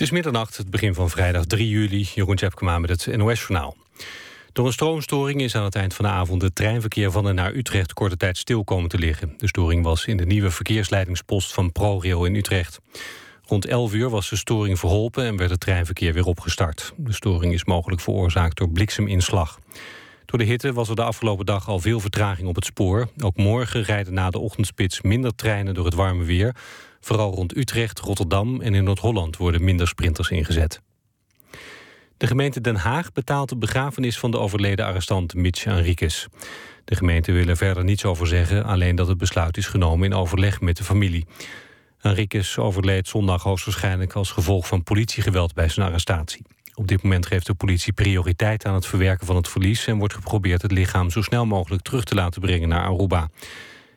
Het is middernacht, het begin van vrijdag 3 juli. Jeroen Tjepkema met het NOS-journaal. Door een stroomstoring is aan het eind van de avond... het treinverkeer van en naar Utrecht korte tijd stil komen te liggen. De storing was in de nieuwe verkeersleidingspost van ProRail in Utrecht. Rond 11 uur was de storing verholpen en werd het treinverkeer weer opgestart. De storing is mogelijk veroorzaakt door blikseminslag. Door de hitte was er de afgelopen dag al veel vertraging op het spoor. Ook morgen rijden na de ochtendspits minder treinen door het warme weer... Vooral rond Utrecht, Rotterdam en in Noord-Holland worden minder sprinters ingezet. De gemeente Den Haag betaalt de begrafenis van de overleden arrestant Mitch Enriquez. De gemeente wil er verder niets over zeggen, alleen dat het besluit is genomen in overleg met de familie. Enriquez overleed zondag hoogstwaarschijnlijk als gevolg van politiegeweld bij zijn arrestatie. Op dit moment geeft de politie prioriteit aan het verwerken van het verlies en wordt geprobeerd het lichaam zo snel mogelijk terug te laten brengen naar Aruba.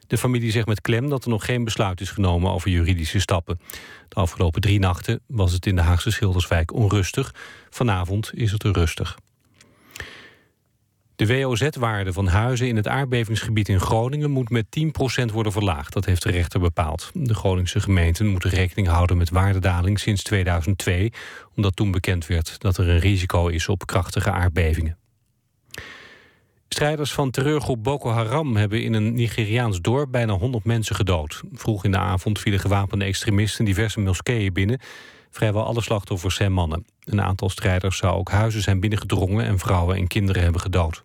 De familie zegt met klem dat er nog geen besluit is genomen over juridische stappen. De afgelopen drie nachten was het in de Haagse Schilderswijk onrustig. Vanavond is het er rustig. De WOZ-waarde van huizen in het aardbevingsgebied in Groningen moet met 10% worden verlaagd. Dat heeft de rechter bepaald. De Groningse gemeenten moeten rekening houden met waardedaling sinds 2002, omdat toen bekend werd dat er een risico is op krachtige aardbevingen. Strijders van terreurgroep Boko Haram hebben in een Nigeriaans dorp bijna 100 mensen gedood. Vroeg in de avond vielen gewapende extremisten diverse moskeeën binnen. Vrijwel alle slachtoffers zijn mannen. Een aantal strijders zou ook huizen zijn binnengedrongen en vrouwen en kinderen hebben gedood.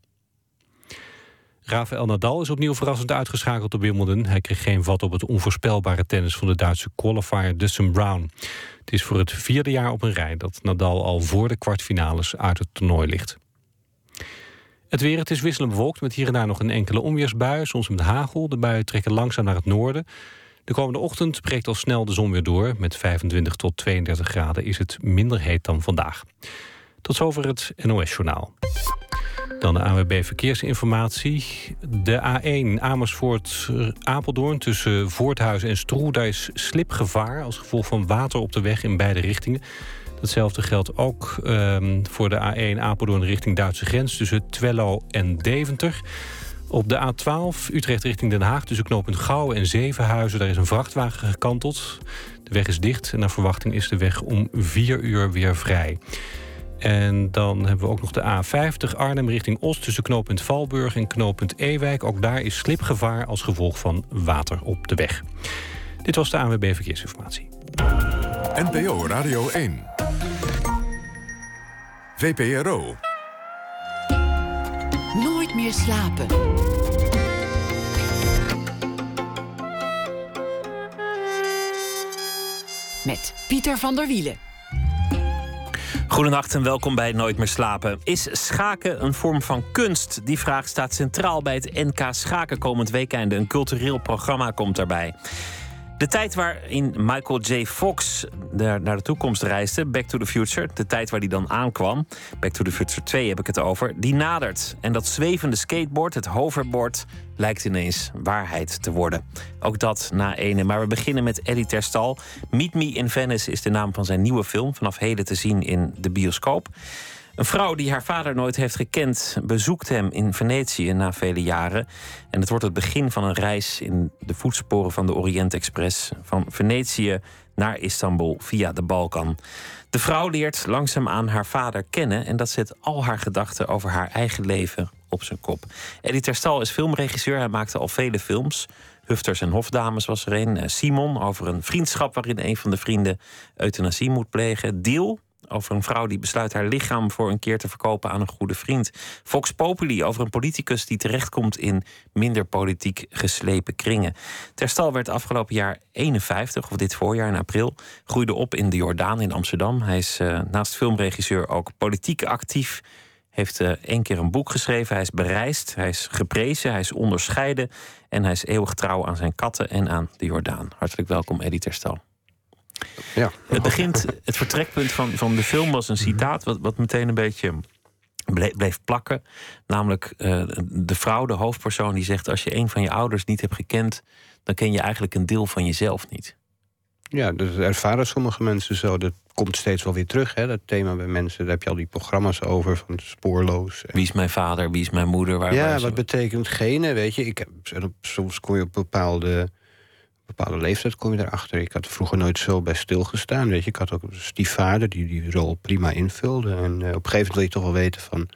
Rafael Nadal is opnieuw verrassend uitgeschakeld op Wimbledon. Hij kreeg geen vat op het onvoorspelbare tennis van de Duitse qualifier Dustin Brown. Het is voor het vierde jaar op een rij dat Nadal al voor de kwartfinales uit het toernooi ligt. Het weer, het is wisselend bewolkt met hier en daar nog een enkele onweersbui. Soms met hagel. De buien trekken langzaam naar het noorden. De komende ochtend breekt al snel de zon weer door. Met 25 tot 32 graden is het minder heet dan vandaag. Tot zover het NOS-journaal. Dan de AWB Verkeersinformatie. De A1 Amersfoort-Apeldoorn tussen Voorthuizen en Stroe... daar is slipgevaar als gevolg van water op de weg in beide richtingen. Datzelfde geldt ook um, voor de A1 Apeldoorn richting Duitse grens... tussen Twello en Deventer. Op de A12 Utrecht richting Den Haag tussen knooppunt Gouwen en Zevenhuizen... daar is een vrachtwagen gekanteld. De weg is dicht en naar verwachting is de weg om vier uur weer vrij. En dan hebben we ook nog de A50 Arnhem richting Oost... tussen knooppunt Valburg en knooppunt Ewijk. Ook daar is slipgevaar als gevolg van water op de weg. Dit was de ANWB Verkeersinformatie. NPO Radio 1. VPRO. Nooit meer slapen. Met Pieter van der Wielen. Goedenacht en welkom bij Nooit meer slapen. Is schaken een vorm van kunst? Die vraag staat centraal bij het NK Schaken komend weekend. Een cultureel programma komt daarbij. De tijd waarin Michael J. Fox naar de toekomst reisde, Back to the Future, de tijd waar die dan aankwam, Back to the Future 2 heb ik het over, die nadert. En dat zwevende skateboard, het hoverboard, lijkt ineens waarheid te worden. Ook dat na ene. Maar we beginnen met Eddie Terstal. Meet Me in Venice is de naam van zijn nieuwe film, vanaf heden te zien in de bioscoop. Een vrouw die haar vader nooit heeft gekend, bezoekt hem in Venetië na vele jaren. En het wordt het begin van een reis in de voetsporen van de Orient Express. Van Venetië naar Istanbul via de Balkan. De vrouw leert langzaamaan haar vader kennen en dat zet al haar gedachten over haar eigen leven op zijn kop. Eddie Terstal is filmregisseur, hij maakte al vele films. Hufters en Hofdames was er een. Simon over een vriendschap waarin een van de vrienden euthanasie moet plegen. Deal over een vrouw die besluit haar lichaam voor een keer te verkopen aan een goede vriend. Fox Populi over een politicus die terechtkomt in minder politiek geslepen kringen. Terstal werd afgelopen jaar 51, of dit voorjaar in april, groeide op in de Jordaan in Amsterdam. Hij is uh, naast filmregisseur ook politiek actief. Heeft uh, één keer een boek geschreven. Hij is bereisd, hij is geprezen, hij is onderscheiden. En hij is eeuwig trouw aan zijn katten en aan de Jordaan. Hartelijk welkom, Eddie Terstal. Ja. Het begint, het vertrekpunt van, van de film was een citaat, wat, wat meteen een beetje bleef plakken. Namelijk uh, de vrouw, de hoofdpersoon, die zegt: Als je een van je ouders niet hebt gekend, dan ken je eigenlijk een deel van jezelf niet. Ja, dat ervaren sommige mensen zo. Dat komt steeds wel weer terug, hè, dat thema bij mensen. Daar heb je al die programma's over, van spoorloos. Wie is mijn vader, wie is mijn moeder? Waar, ja, wat betekent gene, weet je. Ik heb, soms kom je op bepaalde bepaalde leeftijd kom je erachter. Ik had er vroeger nooit zo bij stilgestaan. Weet je. Ik had ook een stiefvader die die rol prima invulde. En uh, op een gegeven moment wil je toch wel weten van...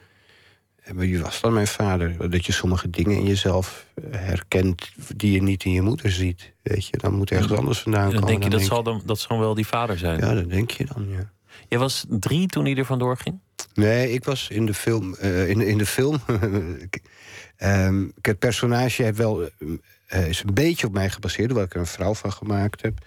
Eh, wie was dan mijn vader? Dat je sommige dingen in jezelf herkent die je niet in je moeder ziet. Weet je, dan moet ergens anders vandaan komen. Dan denk je, dat, zal dan, dat zal wel die vader zijn? Ja, dat denk je dan, ja. Jij was drie toen hij er vandoor ging? Nee, ik was in de film. Uh, in, in de film. um, het personage heeft wel, uh, is een beetje op mij gebaseerd, hoewel ik er een vrouw van gemaakt heb.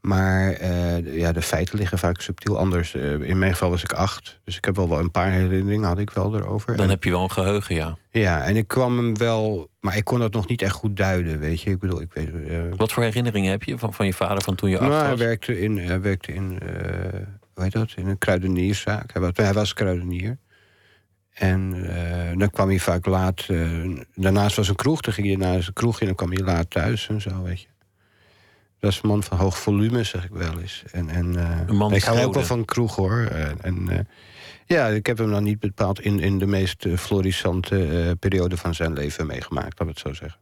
Maar uh, ja, de feiten liggen vaak subtiel anders. in mijn geval was ik acht. Dus ik heb wel, wel een paar herinneringen had ik wel erover. Dan heb je wel een geheugen, ja. Ja, en ik kwam hem wel. Maar ik kon dat nog niet echt goed duiden, weet je. Ik bedoel, ik weet. Wat voor herinneringen heb je van, van je vader van toen je acht nou, was? Hij werkte in. Hij werkte in hoe heet dat, in een kruidenierszaak. Hij was, hij was kruidenier. En uh, dan kwam hij vaak laat. Uh, daarnaast was een kroeg, dan ging je naar een kroeg en dan kwam hij laat thuis en zo, weet je. Dat is een man van hoog volume, zeg ik wel eens. En, en, uh, ik hou ook wel van kroeg hoor. en ja, ik heb hem dan niet bepaald in, in de meest florissante periode van zijn leven meegemaakt, laat ik het zo zeggen.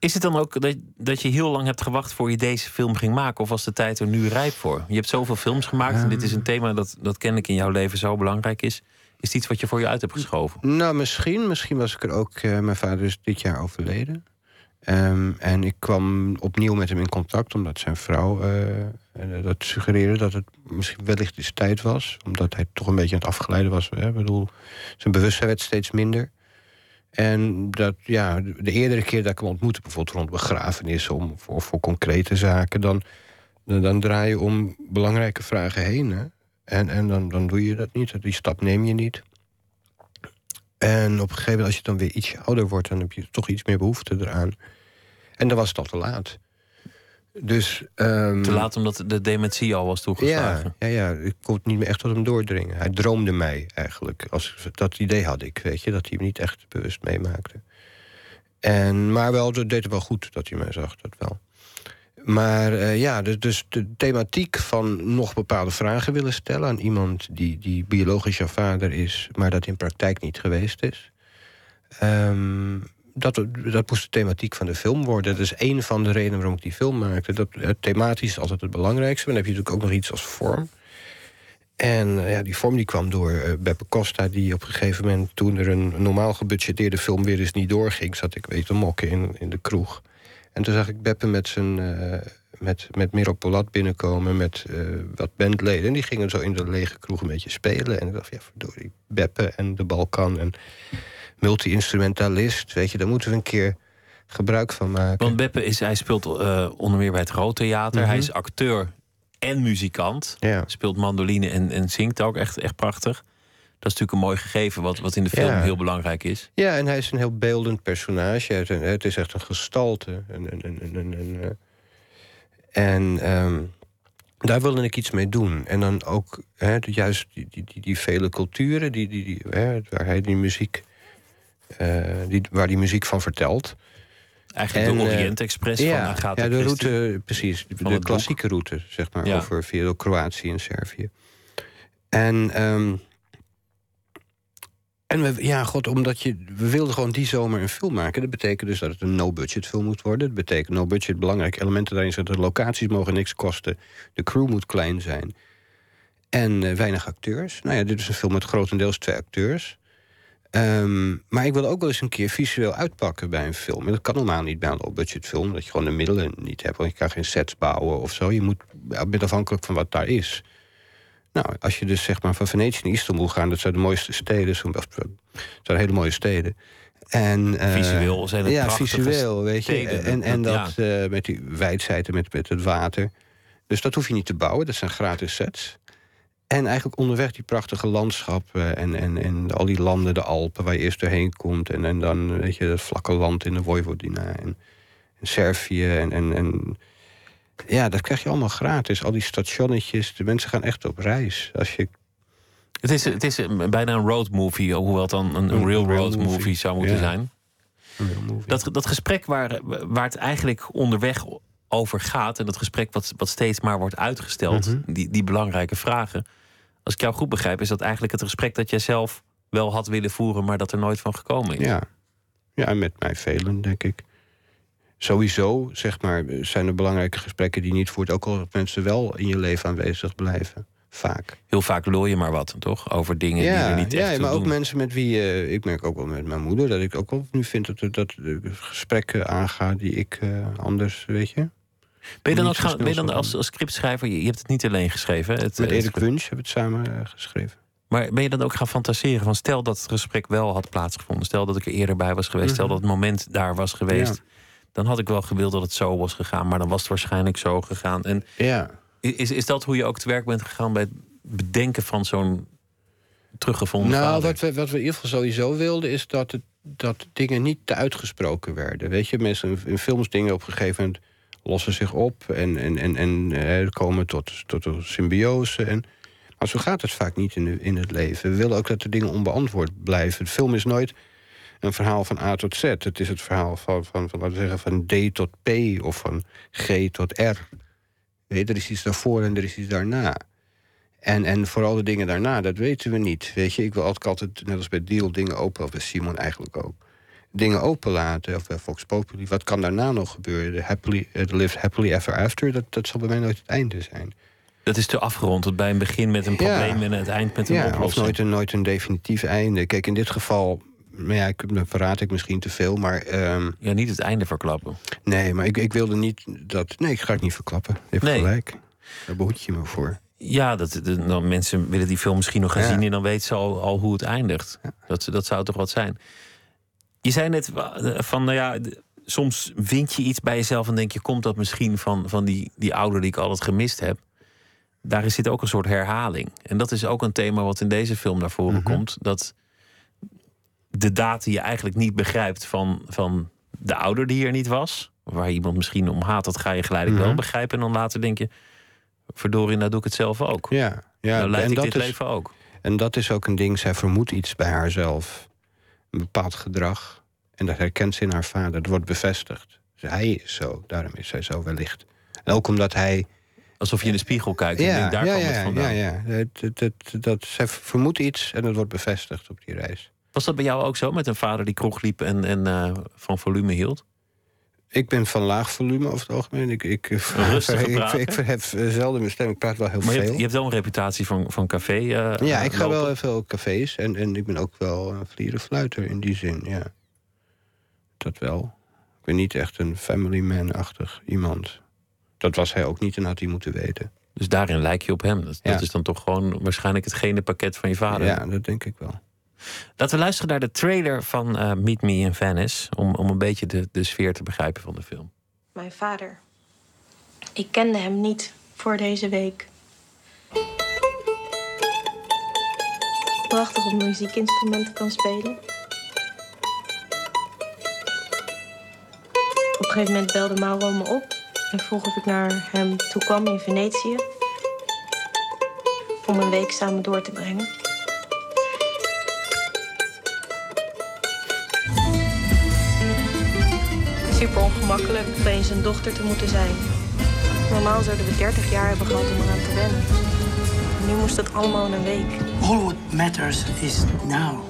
Is het dan ook dat, dat je heel lang hebt gewacht voor je deze film ging maken? Of was de tijd er nu rijp voor? Je hebt zoveel films gemaakt en dit is een thema dat, dat ken ik in jouw leven zo belangrijk is. Is iets wat je voor je uit hebt geschoven? Nou, misschien. Misschien was ik er ook. Uh, mijn vader is dit jaar overleden. Um, en ik kwam opnieuw met hem in contact, omdat zijn vrouw uh, dat suggereerde dat het misschien wellicht eens tijd was. Omdat hij toch een beetje aan het afgeleiden was. Hè? Ik bedoel, zijn bewustzijn werd steeds minder. En dat, ja, de eerdere keer dat ik hem ontmoette, bijvoorbeeld rond begrafenissen om, voor, voor concrete zaken, dan, dan, draai je om belangrijke vragen heen. Hè? En, en dan, dan doe je dat niet, die stap neem je niet. En op een gegeven moment, als je dan weer ietsje ouder wordt, dan heb je toch iets meer behoefte eraan. En dan was het al te laat. Dus, um, Te laat omdat de dementie al was toegeslagen. Ja, ja, ja, ik kon het niet meer echt tot hem doordringen. Hij droomde mij eigenlijk. Als, dat idee had ik, weet je, dat hij hem niet echt bewust meemaakte. En, maar wel, dat deed het wel goed dat hij mij zag, dat wel. Maar uh, ja, dus, de thematiek van nog bepaalde vragen willen stellen aan iemand die, die biologisch jouw vader is, maar dat in praktijk niet geweest is. Um, dat, dat moest de thematiek van de film worden. Dat is één van de redenen waarom ik die film maakte. Dat, het thematisch is altijd het belangrijkste. Maar dan heb je natuurlijk ook nog iets als vorm. En uh, ja, die vorm die kwam door Beppe Costa... die op een gegeven moment, toen er een normaal gebudgeteerde film... weer eens niet doorging, zat ik weet te mokken in, in de kroeg. En toen zag ik Beppe met zijn... Uh, met, met Miro Polat binnenkomen met wat bandleden. En die gingen zo in de lege kroeg een beetje spelen. En ik dacht, ja, verdorie, Beppe en de Balkan... En, multi-instrumentalist. Weet je, daar moeten we een keer gebruik van maken. Want Beppe is, hij speelt uh, onder meer bij het Groot Theater. Mm -hmm. Hij is acteur en muzikant. Ja. Speelt mandoline en, en zingt ook echt, echt prachtig. Dat is natuurlijk een mooi gegeven, wat, wat in de film ja. heel belangrijk is. Ja, en hij is een heel beeldend personage. Het is echt een gestalte. En, en, en, en, en um, daar wilde ik iets mee doen. En dan ook hè, juist die, die, die, die, vele culturen, die, die, die, hè, waar hij die muziek uh, die, waar die muziek van vertelt. Eigenlijk en, de Orient Express uh, van Agatha Ja, de route, precies. De, de klassieke boek. route, zeg maar, ja. over via Kroatië en Servië. En, um, en we, ja, god, omdat je, we wilden gewoon die zomer een film maken. Dat betekent dus dat het een no-budget film moet worden. Dat betekent no-budget, belangrijke elementen daarin zijn... dat de locaties mogen niks kosten, de crew moet klein zijn... en uh, weinig acteurs. Nou ja, dit is een film met grotendeels twee acteurs... Um, maar ik wil ook wel eens een keer visueel uitpakken bij een film. En dat kan normaal niet bij een low-budget film. Dat je gewoon de middelen niet hebt. Want je kan geen sets bouwen of zo. Je moet, afhankelijk van wat daar is. Nou, als je dus zeg maar van Venetië naar Istanbul gaat... dat zijn de mooiste steden. Dat zijn hele mooie steden. En, uh, visueel zijn het Ja, visueel, weet je. Steden, en, en dat ja. uh, met die wijdzijde, met, met het water. Dus dat hoef je niet te bouwen. Dat zijn gratis sets. En eigenlijk onderweg die prachtige landschappen en, en, en al die landen, de Alpen, waar je eerst doorheen komt. En, en dan, weet je, dat vlakke land in de Vojvodina en, en Servië. En, en, en ja, dat krijg je allemaal gratis. Al die stationnetjes, de mensen gaan echt op reis. Als je... het, is, het is bijna een road movie, hoewel het dan een, een real road movie. movie zou moeten ja. zijn. Dat, dat gesprek waar, waar het eigenlijk onderweg over gaat, en dat gesprek wat, wat steeds maar wordt uitgesteld, mm -hmm. die, die belangrijke vragen als ik jou goed begrijp, is dat eigenlijk het gesprek dat jij zelf wel had willen voeren, maar dat er nooit van gekomen is. Ja, ja met mij velen, denk ik. Sowieso, zeg maar, zijn er belangrijke gesprekken die niet voert. Ook al dat mensen wel in je leven aanwezig blijven. Vaak. Heel vaak lul je maar wat, toch? Over dingen die er niet echt Ja, maar ook mensen met wie... eh, ik merk ook wel met mijn moeder... dat ik ook wel nu vind dat, dat gesprekken aanga die ik eh, anders, weet je... Ben je dan, ook gaan, ben je dan als, als scriptschrijver, je, je hebt het niet alleen geschreven. Het, Met het- Erik Wunsch hebben we het samen eh, geschreven. Maar ben je dan ook gaan fantaseren van stel dat het gesprek wel had plaatsgevonden, stel dat ik er eerder bij was geweest, stel Mhm. dat het moment daar was geweest, Ja. Dan had ik wel gewild dat het zo was gegaan, maar dan was het waarschijnlijk zo gegaan. En Ja. is, is dat hoe je ook te werk bent gegaan bij het bedenken van zo'n teruggevonden Nou, vader? wat we, wat we in ieder geval sowieso wilden... is dat, het, dat dingen niet te uitgesproken werden. Weet je, mensen in, films dingen op een gegeven moment lossen zich op... en, en, en, en eh, komen tot, tot een symbiose. En, maar zo gaat het vaak niet in, in het leven. We willen ook dat de dingen onbeantwoord blijven. De film is nooit een verhaal van A tot Z. Het is het verhaal van, van, van, laten we zeggen, van D tot P of van G tot R. Weet je, er is iets daarvoor en er is iets daarna. En, en vooral de dingen daarna, dat weten we niet. Weet je, ik wil altijd, altijd net als bij Deal, dingen open, of bij Simon eigenlijk ook. Dingen openlaten, of bij Fox Populi. Wat kan daarna nog gebeuren? De happily, uh, the live happily ever after, dat, dat zal bij mij nooit het einde zijn. Dat is te afgerond, het bij een begin met een Ja. probleem en het eind met een Ja, of oplossing. nooit een, nooit een definitief einde. Kijk, in dit geval, nou ja, ik, dan verraad ik misschien te veel, maar... ehm, Ja, niet het einde verklappen. nee, maar ik, ik wilde niet dat... Nee, ik ga het niet verklappen. Je hebt Nee. gelijk. Daar behoed je me voor. Ja, dat, de- dan mensen willen die film misschien nog gaan Ja. zien en dan weten ze al, al hoe het eindigt. Dat, dat zou toch wat zijn. Je zei net van, nou ja, soms vind je iets bij jezelf en denk je, komt dat misschien van, van die, die ouder die ik altijd gemist heb? Daar zit ook een soort herhaling. En dat is ook een thema wat in deze film naar voren Mhm. komt. Dat de daad die je eigenlijk niet begrijpt van, van de ouder die er niet was. Waar iemand misschien om haat, dat ga je geleidelijk wel Mhm. begrijpen. En dan later denk je, verdorie, nou doe ik het zelf ook. Ja, ja nou leid en ik dat dit is, leven ook. En dat is ook een ding, zij vermoedt iets bij haarzelf. Een bepaald gedrag. En dat herkent ze in haar vader. Dat wordt bevestigd. Dus hij is zo, daarom is zij zo wellicht. En ook omdat hij... Alsof je in de spiegel kijkt en Ja, denkt, daar ja, kwam ja, het vandaan. ja, ja. Het- dat, zij vermoedt iets en dat wordt bevestigd op die reis. Was dat bij jou ook zo, met een vader die kroeg liep en, en eh, van volume hield? Ik ben van laag volume over het algemeen. Ik, ik, rustige ik, ik verhef zelden mijn stem. Ik praat wel heel Maar je veel. hebt, je hebt wel een reputatie van, van café. eh, ja, ik ga wel veel cafés. En, en ik ben ook wel een vlierenfluiter in die zin, ja. Dat wel. Ik ben niet echt een family man-achtig iemand. Dat was hij ook niet en had hij moeten weten. Dus daarin lijk je op hem. Dat, Ja. dat is dan toch gewoon waarschijnlijk het genenpakket van je vader. Ja, dat denk ik wel. Laten we luisteren naar de trailer van eh, Meet Me in Venice. Om, om een beetje de, de sfeer te begrijpen van de film. Mijn vader. Ik kende hem niet voor deze week. Prachtig op muziekinstrumenten kan spelen. Op een gegeven moment belde Mauro me op en vroeg of ik naar hem toe kwam in Venetië. Om een week samen door te brengen. Super ongemakkelijk opeens een dochter te moeten zijn. Normaal zouden we 30 jaar hebben gehad om eraan te wennen. Nu moest het allemaal in een week. All what matters is now.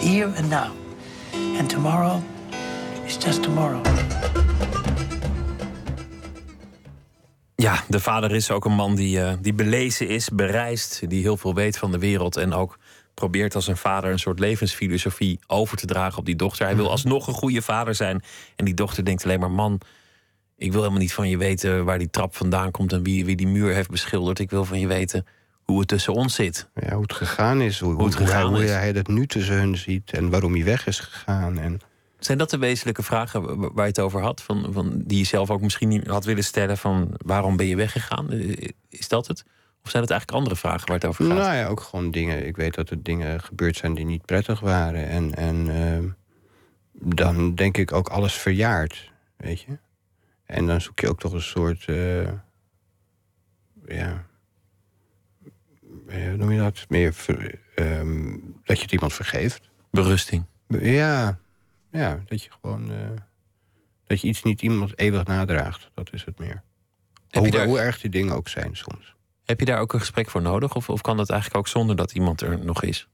Here and now. And tomorrow is just tomorrow. Ja, de vader is ook een man die, eh, die belezen is, bereisd, die heel veel weet van de wereld en ook probeert als een vader een soort levensfilosofie over te dragen op die dochter. Hij wil alsnog een goede vader zijn en die dochter denkt alleen maar man, ik wil helemaal niet van je weten waar die trap vandaan komt en wie, wie die muur heeft beschilderd. Ik wil van je weten hoe het tussen ons zit. Ja, hoe het gegaan is, hoe, Hoe het hoe, hij, gegaan hoe hij dat nu tussen hun ziet en waarom hij weg is gegaan. En, Zijn dat de wezenlijke vragen wa- waar je het over had? Van, van, die je zelf ook misschien niet had willen stellen van waarom ben je weggegaan? Eh, Is dat het? Of zijn het eigenlijk andere vragen waar het over gaat? nou ja, ook gewoon dingen. Ik weet dat er dingen gebeurd zijn die niet prettig waren. En, en ehm, dan denk ik ook alles verjaard, weet je. En dan zoek je ook toch een soort, eh, ja, eh, hoe noem je dat? Meer ver- ehm, dat je het iemand vergeeft. Berusting. Ja, ja dat je gewoon, eh, dat je iets niet iemand eeuwig nadraagt. Dat is het meer. Daar, hoe erg die dingen ook zijn soms. Heb je daar ook een gesprek voor nodig? Of, of kan dat eigenlijk ook zonder dat iemand er nog is?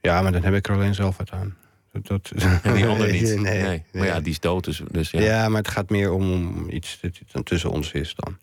Ja, maar dan heb ik er alleen zelf wat aan. Dat, dat- En die ander niet. Nee, Nee, Maar ja, die is dood, dus, dus ja. ja. maar het gaat meer om, iets dat tussen ons is dan.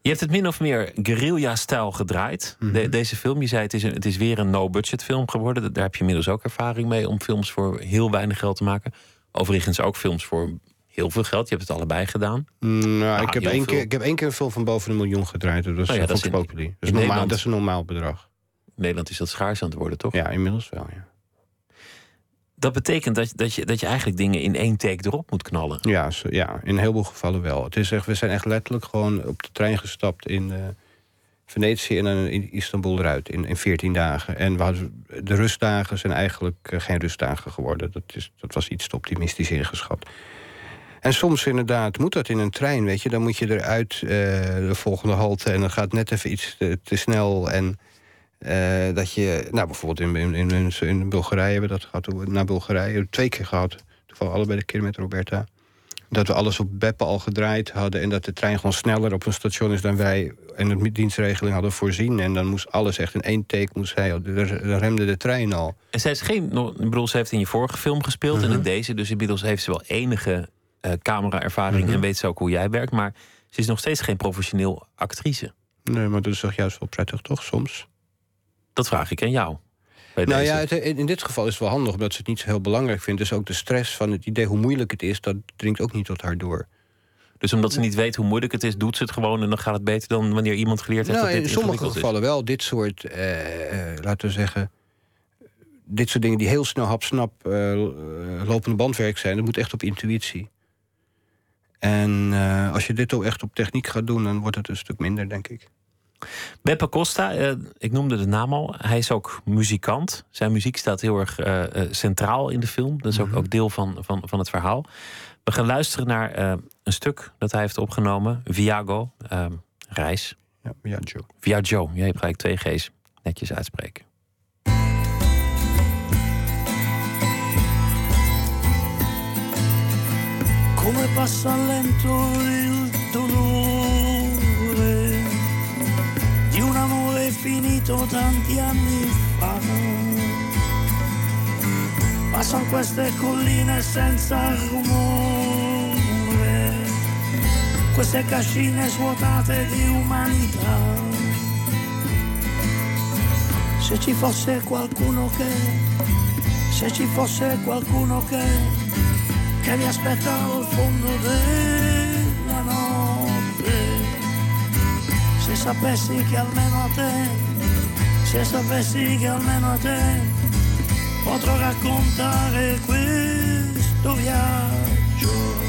Je hebt het min of meer guerrilla-stijl gedraaid. Mhm. De- deze film, je zei het is, een, het is weer een no-budget film geworden. Daar heb je inmiddels ook ervaring mee om films voor heel weinig geld te maken. Overigens ook films voor heel veel geld. Je hebt het allebei gedaan. Mm, Nou, ik, heb heel één keer, ik heb één keer een film van boven een miljoen gedraaid. Dat is Oh ja, oh dat is in- Populi. Dat is, normaal, Nederland. dat is een normaal bedrag. In Nederland is dat schaars aan het worden, toch? Ja, inmiddels wel, ja. Dat betekent dat, dat, je, dat je eigenlijk dingen in één take erop moet knallen. Ja, zo- ja, in heel veel gevallen wel. Het is echt, we zijn echt letterlijk gewoon op de trein gestapt in eh, Venetië en dan in Istanbul eruit in, in 14 dagen. En we hadden, de rustdagen zijn eigenlijk eh, geen rustdagen geworden. Dat, is, dat was iets te optimistisch ingeschat. En soms inderdaad moet dat in een trein, weet je. Dan moet je eruit eh, de volgende halte en dan gaat net even iets te, te snel. En eh, dat je, nou bijvoorbeeld in, in, in, in Bulgarije hebben we dat gehad. Naar Bulgarije twee keer gehad. Toevallig allebei de keer met Roberta. Dat we alles op Beppe al gedraaid hadden. En dat de trein gewoon sneller op een station is dan wij. En de dienstregeling hadden voorzien. En dan moest alles echt in één take. Moest hij, dan remde de trein al. En zij is geen. Ik bedoel, ze heeft in je vorige film gespeeld en Mhm. in deze. Dus inmiddels heeft ze wel enige eh camera-ervaring Mhm. en weet ze ook hoe jij werkt. Maar ze is nog steeds geen professioneel actrice. Nee, maar dat is toch juist wel prettig, toch? Soms. Dat vraag ik aan jou. Nou ja, het- in in dit geval is het wel handig omdat ze het niet zo heel belangrijk vindt. Dus ook de stress van het idee hoe moeilijk het is, dat dringt ook niet tot haar door. Dus omdat ze niet weet hoe moeilijk het is, doet ze het gewoon en dan gaat het beter dan wanneer iemand geleerd heeft Nou, dat dit in sommige gevallen wel. Dit soort, eh, eh, laten we zeggen. Dit soort dingen die heel snel hapsnap eh, lopende bandwerk zijn, dat moet echt op intuïtie. En eh, als je dit ook echt op techniek gaat doen, dan wordt het een stuk minder, denk ik. Beppe Costa, eh, ik noemde de naam al. Hij is ook muzikant. Zijn muziek staat heel erg eh, centraal in de film. Dat is ook, Mhm. ook deel van, van, van het verhaal. We gaan luisteren naar een stuk dat hij heeft opgenomen. Viago, reis. Ja, Joe. Viaggio, je hebt gelijk twee G's. Netjes uitspreken. Come passa lento il dolore di un amore finito tanti anni fa. Passano queste colline senza rumore, queste cascine svuotate di umanità. Se ci fosse qualcuno che, se ci fosse qualcuno che che mi aspetta al fondo della notte. Se sapessi che almeno a te, se sapessi che almeno a te potrò raccontare questo viaggio.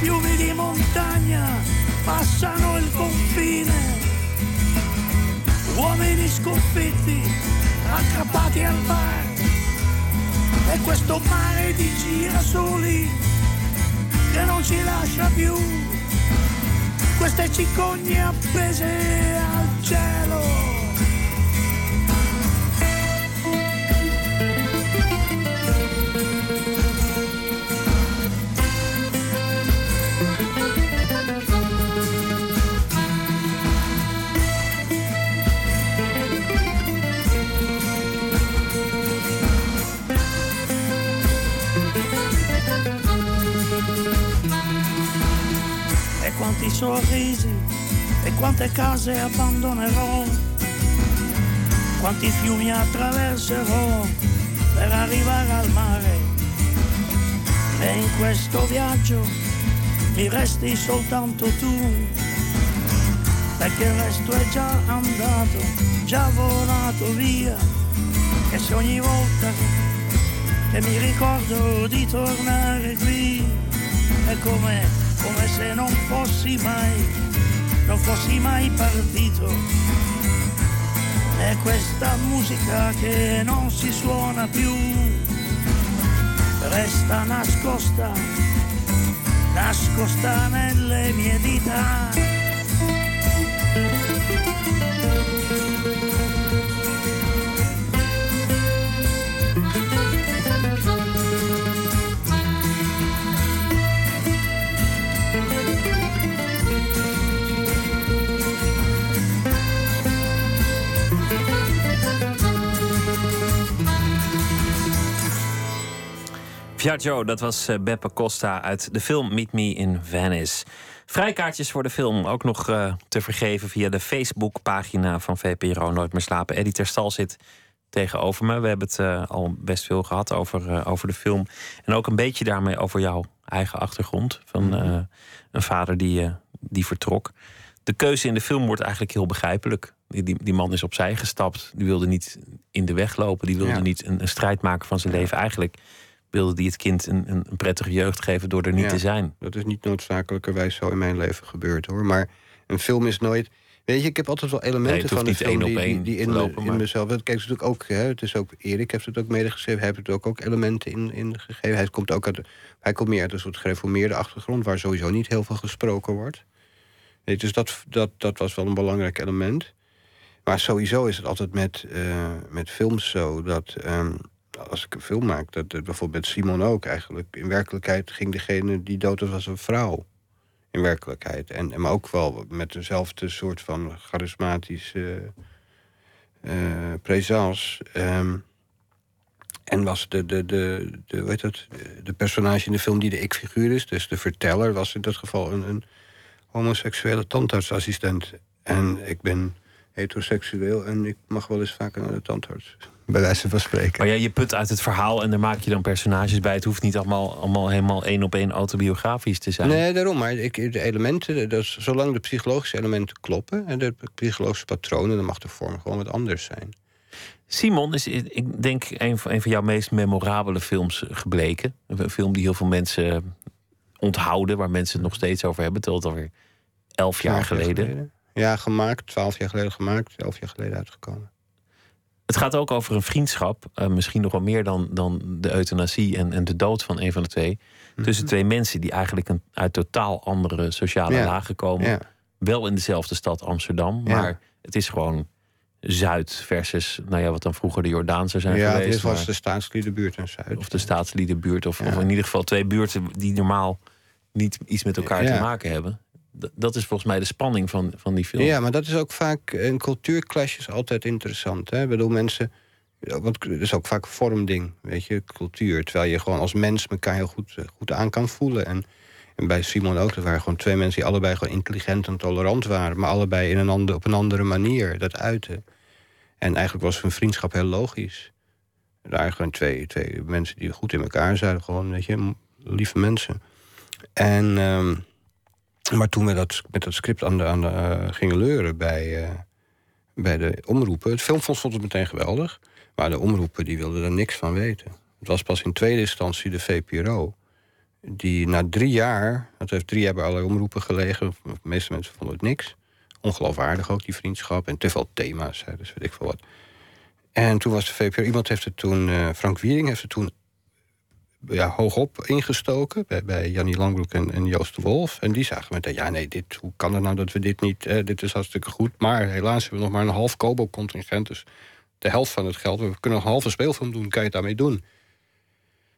Fiumi di montagna passano il confine. Uomini sconfitti, aggrappati al bar. E questo mare di girasoli che non ci lascia più. Queste cicogne appese al cielo. Quanti sorrisi e quante case abbandonerò, quanti fiumi attraverserò per arrivare al mare. E in questo viaggio mi resti soltanto tu, perché il resto è già andato, già volato via. E se ogni volta che mi ricordo di tornare qui, è come, come se non fossi mai, non fossi mai partito. È questa musica che non si suona più, resta nascosta, nascosta nelle mie dita. Viaggio, dat was eh, Beppe Costa uit de film Meet Me in Venice. Vrijkaartjes voor de film ook nog eh, te vergeven via de Facebookpagina van VPRO Nooit meer slapen. Eddie Terstal zit tegenover me. We hebben het eh, al best veel gehad over, over de film. En ook een beetje daarmee over jouw eigen achtergrond. Van Mhm. een vader die, die vertrok. De keuze in de film wordt eigenlijk heel begrijpelijk. Die, die, die man is opzij gestapt. Die wilde niet in de weg lopen. Die wilde Ja. niet een, een strijd maken van zijn leven. Eigenlijk wilde die het kind een, een, een prettige jeugd geven door er niet Ja. te zijn. Dat is niet noodzakelijkerwijs zo in mijn leven gebeurd hoor. Maar een film is nooit. Weet je, ik heb altijd wel elementen van niet film één op die, één die, die in, lopen, me, maar- in mezelf. Kijk, het is natuurlijk ook, hè, het is ook Erik heeft het ook medegeschreven. Hij heeft het ook, ook elementen in, in gegeven. Hij komt ook uit, hij komt meer uit een soort gereformeerde achtergrond, waar sowieso niet heel veel gesproken wordt. Nee, dus dat, dat, dat was wel een belangrijk element. Maar sowieso is het altijd met, eh, met films zo dat ehm, als ik een film maak, dat, dat bijvoorbeeld met Simon ook eigenlijk. In werkelijkheid ging degene die dood was, was een vrouw. In werkelijkheid. En, en maar ook wel met dezelfde soort van charismatische eh. Ehm, en was de, de, de, de, heet dat, de personage in de film die de ik-figuur is, dus de verteller, was in dat geval een, een homoseksuele tandartsassistent. En ik ben heteroseksueel en ik mag wel eens vaker naar de tandarts. Bij wijze van spreken. Maar ja, je put uit het verhaal en daar maak je dan personages bij. Het hoeft niet allemaal, allemaal helemaal één op één autobiografisch te zijn. Nee, daarom. Maar ik, de elementen, dat is, zolang de psychologische elementen kloppen... en de psychologische patronen, dan mag de vorm gewoon wat anders zijn. Simon is, ik denk, een van, een van jouw meest memorabele films gebleken. Een film die heel veel mensen onthouden, waar mensen het nog steeds over hebben. Terwijl het alweer elf jaar geleden. Ja, gemaakt. Twaalf jaar geleden gemaakt. Elf jaar geleden uitgekomen. Het gaat ook over een vriendschap, eh, misschien nog wel meer dan, dan de euthanasie en, en de dood van een van de twee. Tussen twee mensen die eigenlijk een, uit totaal andere sociale Ja. lagen komen. Ja. Wel in dezelfde stad Amsterdam, Ja. maar het is gewoon Zuid versus, nou ja, wat dan vroeger de Jordaan zou zijn ja, geweest. dit was maar- de staatsliedenbuurt in Zuid. Of de staatsliedenbuurt, of, Ja. of in ieder geval twee buurten die normaal niet iets met elkaar Ja. te maken hebben. Dat is volgens mij de spanning van, van die film. Ja, maar dat is ook vaak... Een cultuurclash is altijd interessant. Hè? Ik bedoel, mensen... Want het is ook vaak een vormding, weet je, cultuur. Terwijl je gewoon als mens elkaar heel goed, eh, goed aan kan voelen. En, en bij Simon ook, dat waren gewoon twee mensen... die allebei gewoon intelligent en tolerant waren... maar allebei in een ander, op een andere manier dat uiten. En eigenlijk was hun vriendschap heel logisch. Waren gewoon twee, twee mensen die goed in elkaar zaten. Gewoon, weet je, lieve mensen. En... ehm, maar toen we dat, met dat script aan de, aan de, eh, gingen leuren bij, eh, bij de omroepen... Het filmfonds vond het meteen geweldig. Maar de omroepen die wilden er niks van weten. Het was pas in tweede instantie de VPRO... die na drie jaar... dat heeft drie jaar bij allerlei omroepen gelegen... de meeste mensen vonden het niks. Ongeloofwaardig ook, die vriendschap. En te veel thema's, hè, dus weet ik veel wat. En toen was de VPRO... Iemand heeft het toen... eh, Frank Wiering heeft het toen ja, hoogop ingestoken bij, bij Jannie Langbroek en, Joost de Wolf. En die zagen meteen, ja nee, dit, hoe kan het nou dat we dit niet... eh, dit is hartstikke goed, maar helaas hebben we nog maar een half Kobo-contingent. Dus de helft van het geld, we kunnen een halve speelfilm doen, kan je het daarmee doen?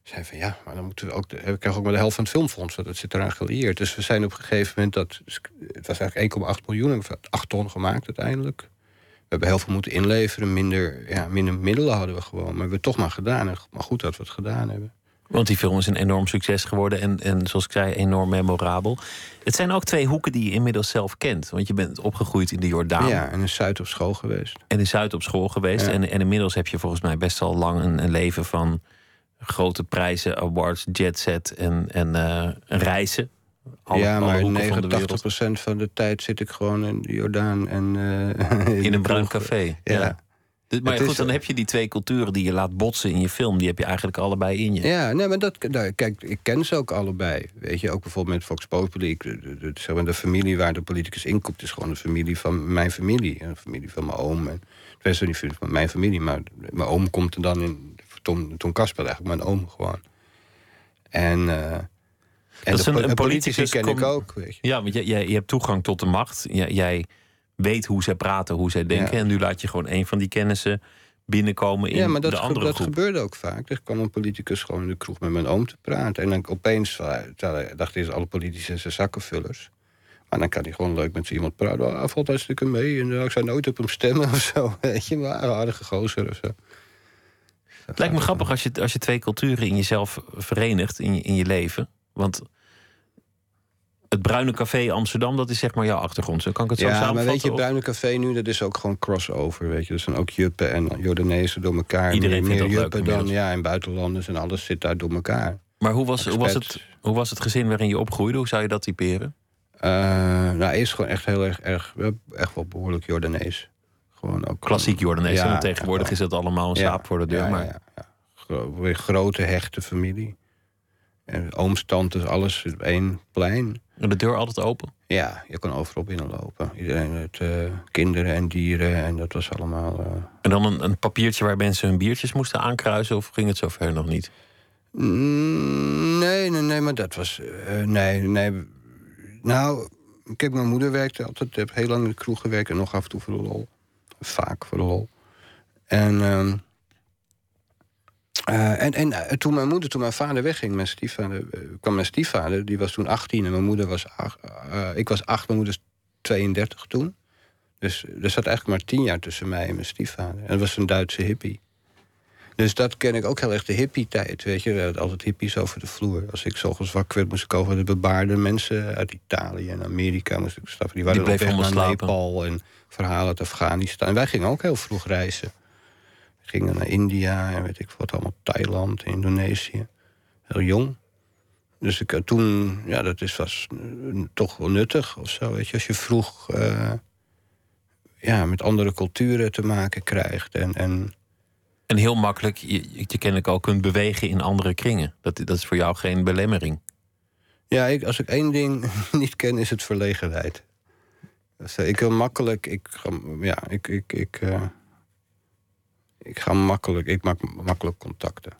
Zei van ja, maar dan moeten we ook... We krijgen ook maar de helft van het filmfonds, want dat zit eraan gelieerd. Dus we zijn op een gegeven moment dat... Het was eigenlijk 1,8 miljoen, en we hebben 8 ton gemaakt uiteindelijk. We hebben heel veel moeten inleveren, minder, ja, minder middelen hadden we gewoon. Maar we hebben het toch maar gedaan, en maar goed dat we het gedaan hebben. Want die film is een enorm succes geworden en, en zoals ik zei, enorm memorabel. Het zijn ook twee hoeken die je inmiddels zelf kent. Want je bent opgegroeid in de Jordaan Ja, en in Zuid op school geweest. en in Zuid op school geweest. Ja. En, en inmiddels heb je volgens mij best al lang een, een leven van grote prijzen, awards, jetset en, en eh, reizen. Alle- ja, maar hoeken van de 89% wereld. van de tijd zit ik gewoon in de Jordaan en... eh, In een bruin café. Ja. Maar goed, dan heb je die twee culturen die je laat botsen in je film. Die heb je eigenlijk allebei in je. Ja, nee, maar dat, nou, kijk, ik ken ze ook allebei. Weet je, ook bijvoorbeeld met Fox Populi. Ik, de, de, de- zeg maar, de familie waar de politicus in komt... is gewoon de familie van mijn familie. En de familie van mijn oom. En, het is niet van mijn familie, maar mijn oom komt er dan in... Tom, Tom Kasper eigenlijk, mijn oom gewoon. En, uh, en dat is een, de, een politici ken kom- ik ook. Weet je. Ja, want jij, jij, je hebt toegang tot de macht. Jij, jij weet hoe zij praten, hoe zij denken. Ja. En nu laat je gewoon een van die kennissen binnenkomen in ja, maar dat, de andere dat groep. gebeurde ook vaak. Er kwam een politicus gewoon in de kroeg met mijn oom te praten. En dan opeens terwijl- dacht hij, alle politici zijn zakkenvullers. Maar dan kan hij gewoon leuk met iemand praten. Hij valt hartstikke mee. En uh, ik zou nooit op hem stemmen of zo. Weet je, maar een aardige gozer of zo. Het lijkt me grappig als je, als je twee culturen in jezelf verenigt in je, in je leven. Want het Bruine Café Amsterdam, dat is zeg maar jouw achtergrond. Zo kan ik het zo Ja, maar samenvatten? weet je, of- Bruine Café nu, dat is ook gewoon crossover. Weet je, dat zijn ook Juppen en Jordanezen door elkaar. Iedereen meer, vindt meer Juppen dan, ja, en buitenlanders en alles zit daar door elkaar. Maar hoe was, hoe, was het, hoe was het gezin waarin je opgroeide? Hoe zou je dat typeren? Eh, nou, is gewoon echt heel erg, erg echt wel behoorlijk Jordanees. Gewoon ook Klassiek Jordanees. Ja, want tegenwoordig ja, is dat allemaal een slaap voor de deur. ja, maar ja, ja. Gro- grote, hechte familie. En ooms, tantes, alles op één plein. En de deur altijd open? Ja, je kon overal binnenlopen. Iedereen met eh, kinderen en dieren. En dat was allemaal... eh, En dan een, een papiertje waar mensen hun biertjes moesten aankruisen? Of ging het zover nog niet? Mm, Nee, nee, nee, maar dat was. eh, nee, nee. Nou, kijk, mijn moeder werkte altijd. Ik heb heel lang in de kroeg gewerkt en nog af en toe voor de lol. Vaak voor de lol. En. Eh, en, en eh, toen mijn moeder, toen mijn vader wegging, mijn stiefvader, eh, kwam mijn stiefvader, die was toen 18 en mijn moeder was 8. ik was 8, mijn moeder is 32 toen. Dus er zat eigenlijk maar 10 jaar tussen mij en mijn stiefvader. En dat was een Duitse hippie. Dus dat ken ik ook heel erg de hippie-tijd, weet je. We hadden altijd hippies over de vloer. Als ik s'ochtends wakker werd, moest ik over de bebaarde mensen uit Italië en Amerika moest ik stappen. Die waren Die op weg bleven naar. Nepal en verhalen uit Afghanistan. En wij gingen ook heel vroeg reizen. Gingen naar India en weet ik wat allemaal, Thailand, Indonesië. Heel jong. Dus ik, eh, toen, ja, dat is, was eh, toch wel nuttig of zo, weet je. Als je vroeg eh, ja, met andere culturen te maken krijgt en... en En heel makkelijk je, je kennelijk ook kunt bewegen in andere kringen. Dat, dat is voor jou geen belemmering. Ja, ik, als ik één ding niet ken, is het verlegenheid. Dus, eh, ik wil makkelijk, ik ja, ik, ik, ik, ik ga makkelijk, ik maak makkelijk contacten.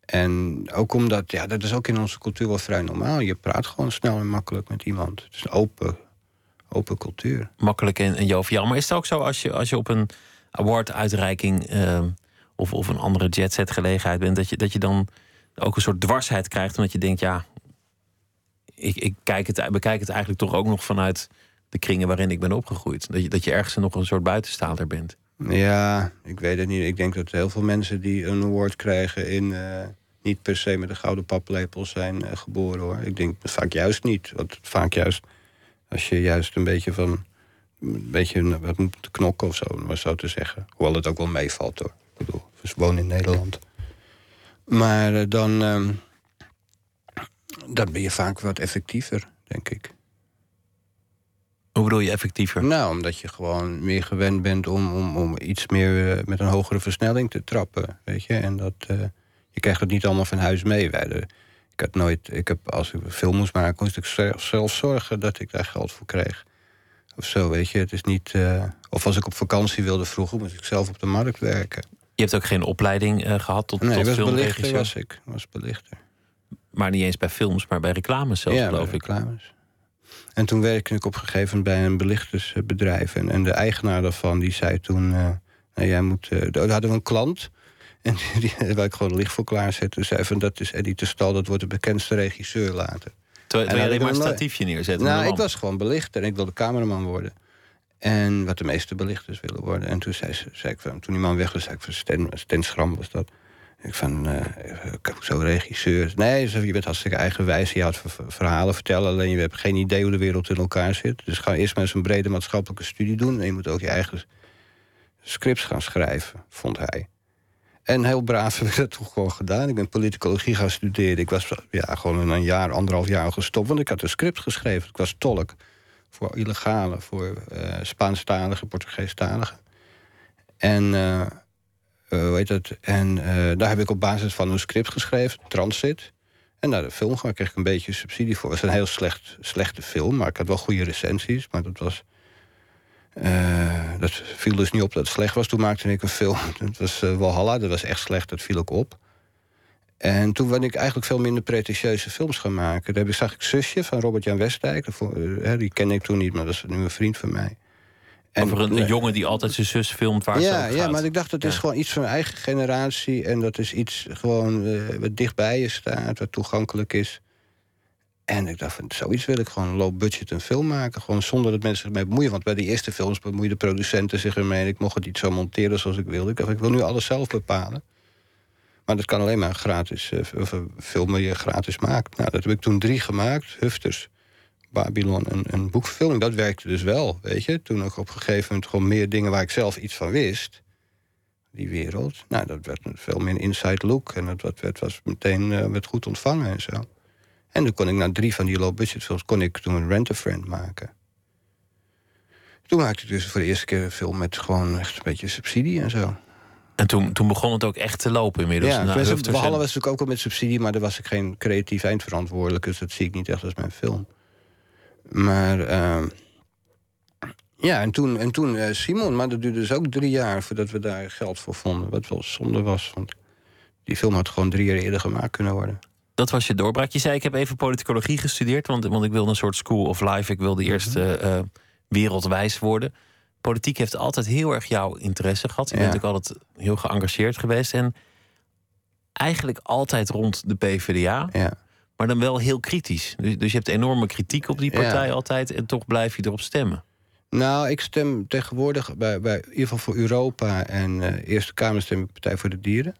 En ook omdat, ja, dat is ook in onze cultuur wel vrij normaal. Je praat gewoon snel en makkelijk met iemand. Het is een open, open cultuur. Makkelijk en, en joviaal. Maar is het ook zo als je, als je op een award-uitreiking ehm, of, of een andere jet-set gelegenheid bent, dat je, dat je dan ook een soort dwarsheid krijgt, omdat je denkt, ja, ik, ik kijk het, bekijk het eigenlijk toch ook nog vanuit de kringen waarin ik ben opgegroeid. Dat je, dat je ergens nog een soort buitenstaander bent. Ja, ik weet het niet. Ik denk dat heel veel mensen die een award krijgen in eh, niet per se met een gouden paplepel zijn eh, geboren hoor. Ik denk vaak juist niet. Want vaak juist als je juist een beetje van een beetje wat moet knokken of zo, maar zo te zeggen. Hoewel het ook wel meevalt hoor. Ik bedoel, we wonen in Nederland. Maar eh, dan, ehm, dan ben je vaak wat effectiever, denk ik. Hoe bedoel je effectiever? Nou, omdat je gewoon meer gewend bent om, om, om iets meer eh, met een hogere versnelling te trappen. Weet je? En dat, eh, je krijgt het niet allemaal van huis mee. Wij, de- ik had nooit, ik heb, als ik een film moest maken, moest ik zelf, zelf zorgen dat ik daar geld voor kreeg. Of zo, weet je. Het is niet. eh, of als ik op vakantie wilde vroeger, moest ik zelf op de markt werken. Je hebt ook geen opleiding eh, gehad tot, Nee, tot was filmregisseur. was ik. Was belichter. Maar niet eens bij films, maar bij reclames zelfs, ja, geloof bij ik. reclames. En toen werkte ik op een gegeven moment bij een belichtersbedrijf. En, en de eigenaar daarvan die zei toen... eh, nou, jij moet, eh, daar hadden we een klant. En die, die waar ik gewoon licht voor klaarzette. zei van, dat is Eddie Testal, dat wordt de bekendste regisseur later. Terwijl je alleen maar een statiefje neerzet. Nou, ik was gewoon belichter en ik wilde cameraman worden. En wat de meeste belichters willen worden. En toen zei, ze, zei ik van, toen die man weg was, zei ik van Sten, Sten Schram was dat. Ik van, eh, ik heb zo regisseur. Nee, je bent hartstikke eigenwijs. Je houdt verhalen vertellen. Alleen je hebt geen idee hoe de wereld in elkaar zit. Dus ga eerst maar eens een brede maatschappelijke studie doen. En je moet ook je eigen scripts gaan schrijven, vond hij. En heel braaf heb ik dat toch gewoon gedaan. Ik ben politicologie gaan studeren. Ik was ja, gewoon een jaar, anderhalf jaar gestopt. Want ik had een script geschreven. Ik was tolk voor illegale, voor eh Spaanstaligen, Portugeestaligen. En, eh, hoe heet het? En eh, daar heb ik op basis van een script geschreven, Transit. En naar de film gaan, kreeg ik een beetje subsidie voor. Het was een heel slecht, slechte film, maar ik had wel goede recensies. Maar dat was. eh, dat viel dus niet op dat het slecht was. Toen maakte ik een film. Dat was eh, Walhalla, dat was echt slecht, dat viel ook op. En toen ben ik eigenlijk veel minder pretentieuze films gaan maken. Daar zag ik Zusje van Robert-Jan Westdijk. Eh, die ken ik toen niet, maar dat is nu een vriend van mij. En, Over een, jongen die altijd zijn zus filmt waar ja, ze Ja, maar ik dacht, dat is gewoon iets van mijn eigen generatie. En dat is iets gewoon uh, wat dichtbij je staat, wat toegankelijk is. En ik dacht, van, zoiets wil ik gewoon low budget een film maken. Gewoon zonder dat mensen zich mee bemoeien. Want bij die eerste films bemoeiden de producenten zich ermee. Ik mocht het niet zo monteren zoals ik wilde. Ik dacht, ik wil nu alles zelf bepalen. Maar dat kan alleen maar gratis, uh, of een film je gratis maakt. Nou, dat heb ik toen drie gemaakt. Hufters, Babylon en een boekverfilming. Dat werkte dus wel, weet je. Toen ook op een gegeven moment gewoon meer dingen waar ik zelf iets van wist. Die wereld. Nou, dat werd veel meer een inside look. En dat werd, was meteen uh, werd goed ontvangen en zo. En toen kon ik na drie van die low-budget films... kon ik toen een Rent-A-Friend maken. Toen maakte ik dus voor de eerste keer een film... met gewoon echt een beetje subsidie en zo. En toen, toen begon het ook echt te lopen inmiddels. Ja, nou, was natuurlijk ook al met subsidie... maar daar was ik geen creatief eindverantwoordelijke... dus dat zie ik niet echt als mijn film. Maar... Uh, ja, en toen, en toen uh, Simon, maar dat duurde dus ook drie jaar... voordat we daar geld voor vonden. Wat wel zonde was, want die film had gewoon drie jaar eerder gemaakt kunnen worden. Dat was je doorbraak. Je zei, ik heb even politicologie gestudeerd... want, want ik wilde een soort school of life. Ik wilde eerst uh, wereldwijs worden. Politiek heeft altijd heel erg jouw interesse gehad. Je bent ook altijd heel geëngageerd geweest. En eigenlijk altijd rond de PvdA. Ja. Maar dan wel heel kritisch. Dus, dus je hebt enorme kritiek op die partij altijd. En toch blijf je erop stemmen. Nou, ik stem tegenwoordig bij, bij in ieder geval voor Europa en uh, Eerste Kamer stem ik Partij voor de Dieren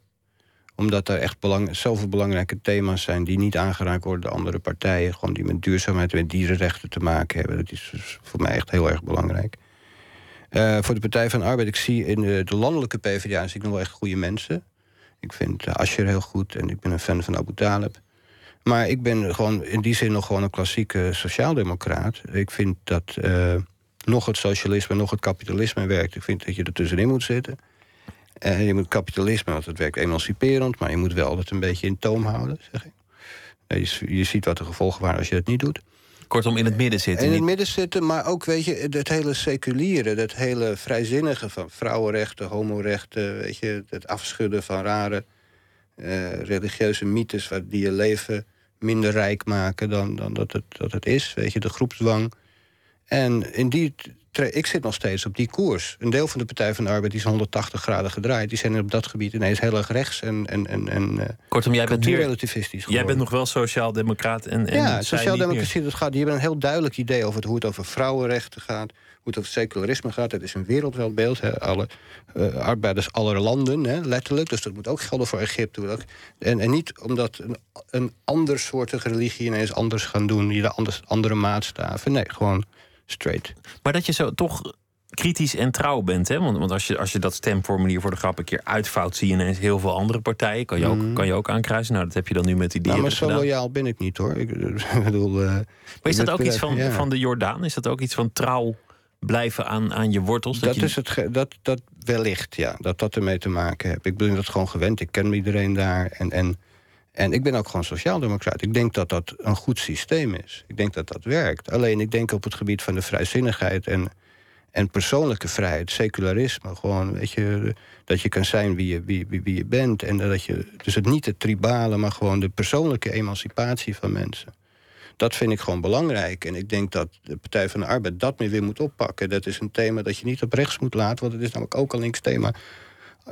omdat er echt belang, zoveel belangrijke thema's zijn die niet aangeraakt worden door andere partijen. Gewoon die met duurzaamheid en met dierenrechten te maken hebben. Dat is dus voor mij echt heel erg belangrijk. Uh, voor de Partij van de Arbeid, ik zie in de, de landelijke PvdA zie ik nog wel echt goede mensen. Ik vind uh, Asscher heel goed en ik ben een fan van Abu Talib. Maar ik ben gewoon in die zin nog gewoon een klassieke sociaaldemocraat. Ik vind dat uh, nog het socialisme, nog het kapitalisme werkt. Ik vind dat je er tussenin moet zitten. Uh, je moet kapitalisme, want het werkt emanciperend... maar je moet wel dat een beetje in toom houden, zeg ik. Je, je ziet wat de gevolgen waren als je dat niet doet. Kortom, in het midden zitten. In het midden zitten, maar ook, weet je, het hele seculiere... het hele vrijzinnige van vrouwenrechten, homorechten... weet je, het afschudden van rare religieuze mythes... die je leven minder rijk maken dan, dan dat, het, dat het is. Weet je, de groepsdwang. En in die ik zit nog steeds op die koers. Een deel van de Partij van de Arbeid is 180 graden gedraaid. Die zijn op dat gebied ineens heel erg rechts en, en, en, en eh, Kortom, jij bent relativistisch Jij bent nog wel sociaal-democraat. En, en ja, sociaal-democratie, dat gaat. Die hebben een heel duidelijk idee over hoe het over vrouwenrechten gaat. Hoe het over secularisme gaat. Het is een wereldbeeld. Hè. Alle uh, arbeiders aller landen, hè, letterlijk. Dus dat moet ook gelden voor Egypte. En, en niet omdat een, een ander soortige religie ineens anders gaan doen. Die de anders, andere maatstaven. Nee, gewoon straight. Maar dat je zo toch kritisch en trouw bent. Hè? Want, want als, je, als je dat stemformulier voor de grap een keer uitvouwt... zie je ineens heel veel andere partijen. Kan je ook, mm. kan je ook aankruisen. Nou, dat heb je dan nu met die dieren nou, maar zo loyaal ben ik niet, hoor. Ik, bedoel, uh, maar is dat ook iets van, van de Jordaan? Is dat ook iets van trouw blijven aan, aan je wortels? Dat, dat is het, dat, dat wellicht, ja. Dat dat ermee te maken heeft. Ik ben dat gewoon gewend. Ik ken iedereen daar. En... en en ik ben ook gewoon sociaaldemocraat. Ik denk dat dat een goed systeem is. Ik denk dat dat werkt. Alleen ik denk op het gebied van de vrijzinnigheid en, en persoonlijke vrijheid, secularisme, gewoon, weet je, dat je kan zijn wie je, wie, wie, wie je bent. En dat je, dus het niet het tribale, maar gewoon de persoonlijke emancipatie van mensen. Dat vind ik gewoon belangrijk. En ik denk dat de Partij van de Arbeid dat meer weer moet oppakken. Dat is een thema dat je niet op rechts moet laten, want het is namelijk ook een links thema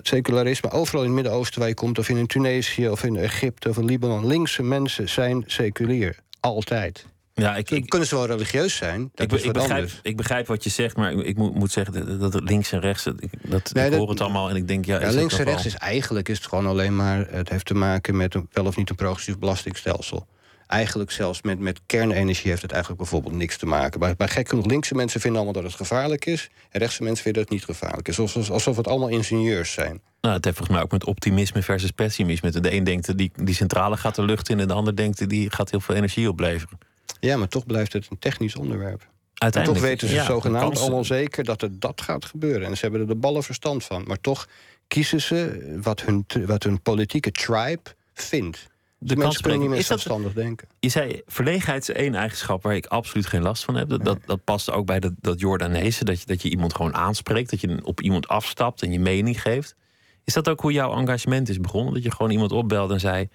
secularisme, overal in het Midden-Oosten waar je komt... of in Tunesië of in Egypte of in Libanon... linkse mensen zijn seculier. Altijd. Ja, ik, ik, kunnen ze wel religieus zijn. Dat ik, is wat begrijp, anders. ik begrijp wat je zegt, maar ik moet, moet zeggen dat, links en rechts, ik, dat, ik hoor het allemaal en ik denk, ja, ja links en rechts is eigenlijk is het gewoon alleen maar, het heeft te maken met een, wel of niet een progressief belastingstelsel eigenlijk zelfs met, met kernenergie heeft het eigenlijk bijvoorbeeld niks te maken. Bij, bij gek genoeg, linkse mensen vinden allemaal dat het gevaarlijk is... en rechtse mensen vinden dat het niet gevaarlijk is. Alsof, alsof het allemaal ingenieurs zijn. Nou, het heeft volgens mij ook met optimisme versus pessimisme. De een denkt, die, die centrale gaat de lucht in... en de ander denkt, die gaat heel veel energie opleveren. Ja, maar toch blijft het een technisch onderwerp. Uiteindelijk, toch weten ze zogenaamd allemaal zeker dat het dat gaat gebeuren. En ze hebben er de ballen verstand van. Maar toch kiezen ze wat hun, wat hun politieke tribe vindt de kunnen niet meer zelfstandig denken. Je zei, verlegenheid is één eigenschap waar ik absoluut geen last van heb. Dat, dat, dat, past ook bij dat, dat Jordaanese, dat je, dat je iemand gewoon aanspreekt. Dat je op iemand afstapt en je mening geeft. Is dat ook hoe jouw engagement is begonnen? Dat je gewoon iemand opbelde en zei...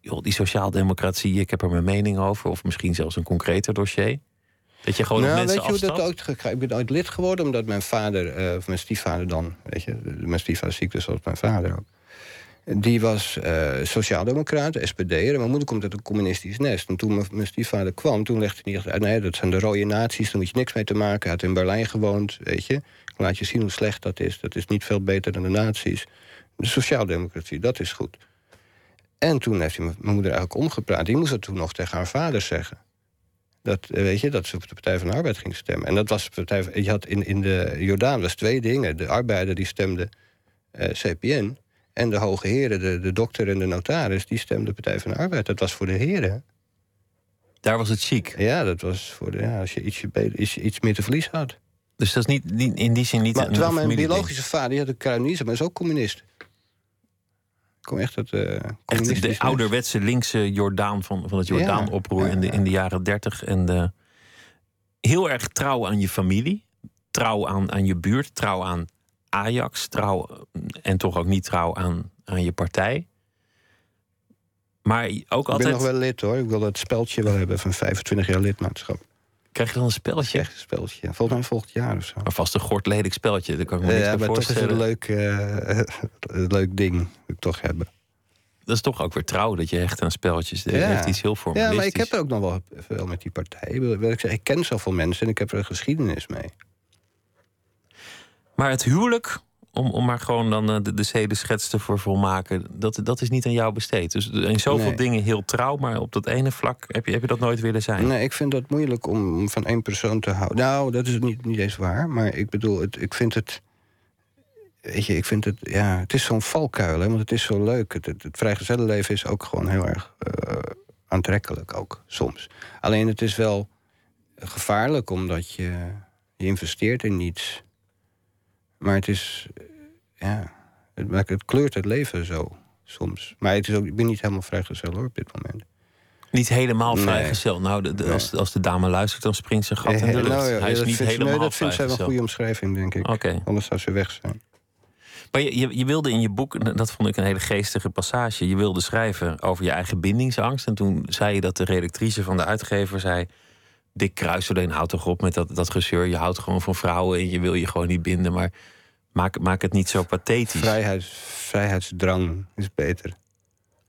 joh, die sociaaldemocratie, ik heb er mijn mening over, of misschien zelfs een concreter dossier? Dat je gewoon nou, mensen weet je hoe dat gegaan? Ik ben ooit lid geworden omdat mijn vader, eh, of mijn stiefvader dan, weet je, mijn stiefvader ziek dus zoals mijn vader ook. Die was eh sociaaldemocraat, SPD'er. Mijn moeder komt uit een communistisch nest. En toen mijn- stiefvader kwam, toen legde hij niet uit... nee, dat zijn de rode naties, daar moet je niks mee te maken. Hij had in Berlijn gewoond, weet je. Ik laat je zien hoe slecht dat is. Dat is niet veel beter dan de nazi's. De sociaaldemocratie, dat is goed. En toen heeft hij mijn mijn moeder eigenlijk omgepraat. Die moest dat toen nog tegen haar vader zeggen. Dat, eh, weet je, dat ze op de Partij van de Arbeid ging stemmen. En dat was de Partij van, Je had in, in de Jordaan was twee dingen. De arbeider die stemde eh, CPN. En de hoge heren, de, de dokter en de notaris, die stemden Partij van de Arbeid. Dat was voor de heren. Daar was het chic. Ja, dat was voor de, ja, als je ietsje, iets, iets meer te verlies had. Dus dat is niet, niet- in die zin niet Maar terwijl mijn biologische vader, die had een kruinier, maar is ook communist. Kom echt uit eh Echt communistisch de ouderwetse linkse Jordaan van, van het Ja, Jordaan-oproer in, de, in de jaren dertig. En de, heel erg trouw aan je familie. Trouw aan, aan je buurt. Trouw aan Ajax. Trouw, en toch ook niet trouw aan, aan je partij. Maar ook Ik ben altijd... nog wel lid hoor. Ik wil het speldje wel hebben van 25 jaar lidmaatschap. Krijg je dan een spelletje? Echt een speldje. Volgens mij volgend jaar of zo. Maar vast een gortledig spelletje. Daar kan ik me niks Ja, maar toch is voorstellen. een leuk, eh, leuk ding. Wil ik toch hebben. Dat is toch ook weer trouw dat je hecht aan spelletjes. Dat Ja. heeft iets heel Ja, formalistisch. maar ik heb er ook nog wel veel met die partij. Ik, zeggen, ik ken zoveel mensen en ik heb er een geschiedenis mee. Maar het huwelijk, om, om maar gewoon dan eh, de, de zedenschets te voor volmaken, dat, dat is niet aan jou besteed. Dus in zoveel Nee. dingen heel trouw, maar op dat ene vlak heb je, heb je dat nooit willen zijn. Nee, ik vind dat moeilijk om van één persoon te houden. Nou, dat is niet, niet eens waar. Maar ik bedoel, het, ik vind het... Weet je, ik vind het... Ja, het is zo'n valkuil, hè, want het is zo leuk. Het, het, het vrijgezellenleven is ook gewoon heel erg eh, aantrekkelijk, ook soms. Alleen het is wel gevaarlijk, omdat je, je investeert in niets. Maar het is... eh, ja, het, het kleurt het leven zo, soms. Maar het is ook, ik ben niet helemaal vrijgezel, hoor, op dit moment. Niet helemaal Nee. vrijgezel. Nou, de, de- als, als de dame luistert, dan springt ze gat in de Eh, lucht. nou ja, Hij is niet helemaal nee, dat vindt zij wel een goede omschrijving, denk ik. Anders zou ze weg zijn. Maar je, je, je wilde in je boek, dat vond ik een hele geestige passage. Je wilde schrijven over je eigen bindingsangst. En toen zei je dat de redactrice van de uitgever zei. Dick Kruiserdeen, houd toch op met dat, dat gezeur. Je houdt gewoon van vrouwen en je wil je gewoon niet binden. Maar maak, maak het niet zo pathetisch. Vrijheids, vrijheidsdrang is beter.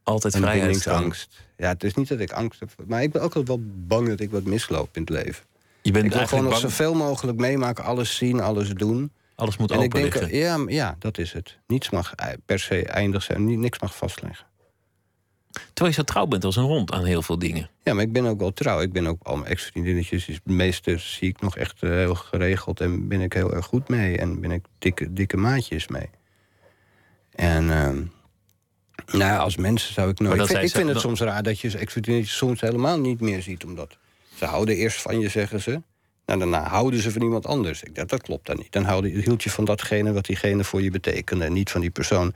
Altijd En vrijheidsdrang. Ja, het is niet dat ik angst heb. Maar ik ben ook wel bang dat ik wat misloop in het leven. Je bent ik wil gewoon nog zoveel mogelijk meemaken, alles zien, alles doen. alles moet en ik open denk, liggen. ja, ja, dat is het. Niets mag per se eindig zijn, ni- niks mag vastleggen. Terwijl je zo trouw bent als een hond aan heel veel dingen. Ja, maar ik ben ook wel trouw. Ik ben ook al mijn ex-vriendinnetjes. De meeste zie ik nog echt eh, heel geregeld. En ben ik heel erg goed mee. En ben ik dikke, dikke maatjes mee. En ehm, nou, ja, als mensen zou ik nooit... Ik vind, ik vind het soms raar dat je ex-vriendinnetjes soms helemaal niet meer ziet. Omdat ze houden eerst van je, zeggen ze. Nou, daarna houden ze van iemand anders. Ik dacht, dat klopt dan niet. Dan houd je- hield je van datgene wat diegene voor je betekende. En niet van die persoon.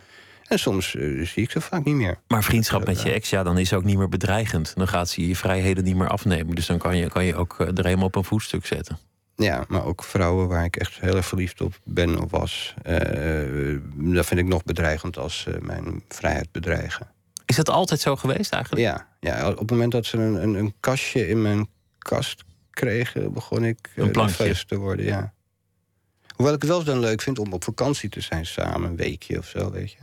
En soms eh, zie ik ze vaak niet meer. Maar vriendschap met je ex, ja, dan is ook niet meer bedreigend. Dan gaat ze je vrijheden niet meer afnemen. Dus dan kan je, kan je ook eh, er helemaal op een voetstuk zetten. Ja, maar ook vrouwen waar ik echt heel erg verliefd op ben of was. eh, dat vind ik nog bedreigend als ze mijn vrijheid bedreigen. Is dat altijd zo geweest eigenlijk? Ja, ja op het moment dat ze een, een, een kastje in mijn kast kregen, begon ik Een plankje. te worden. Ja. Hoewel ik het wel dan leuk vind om op vakantie te zijn samen, een weekje of zo, weet je.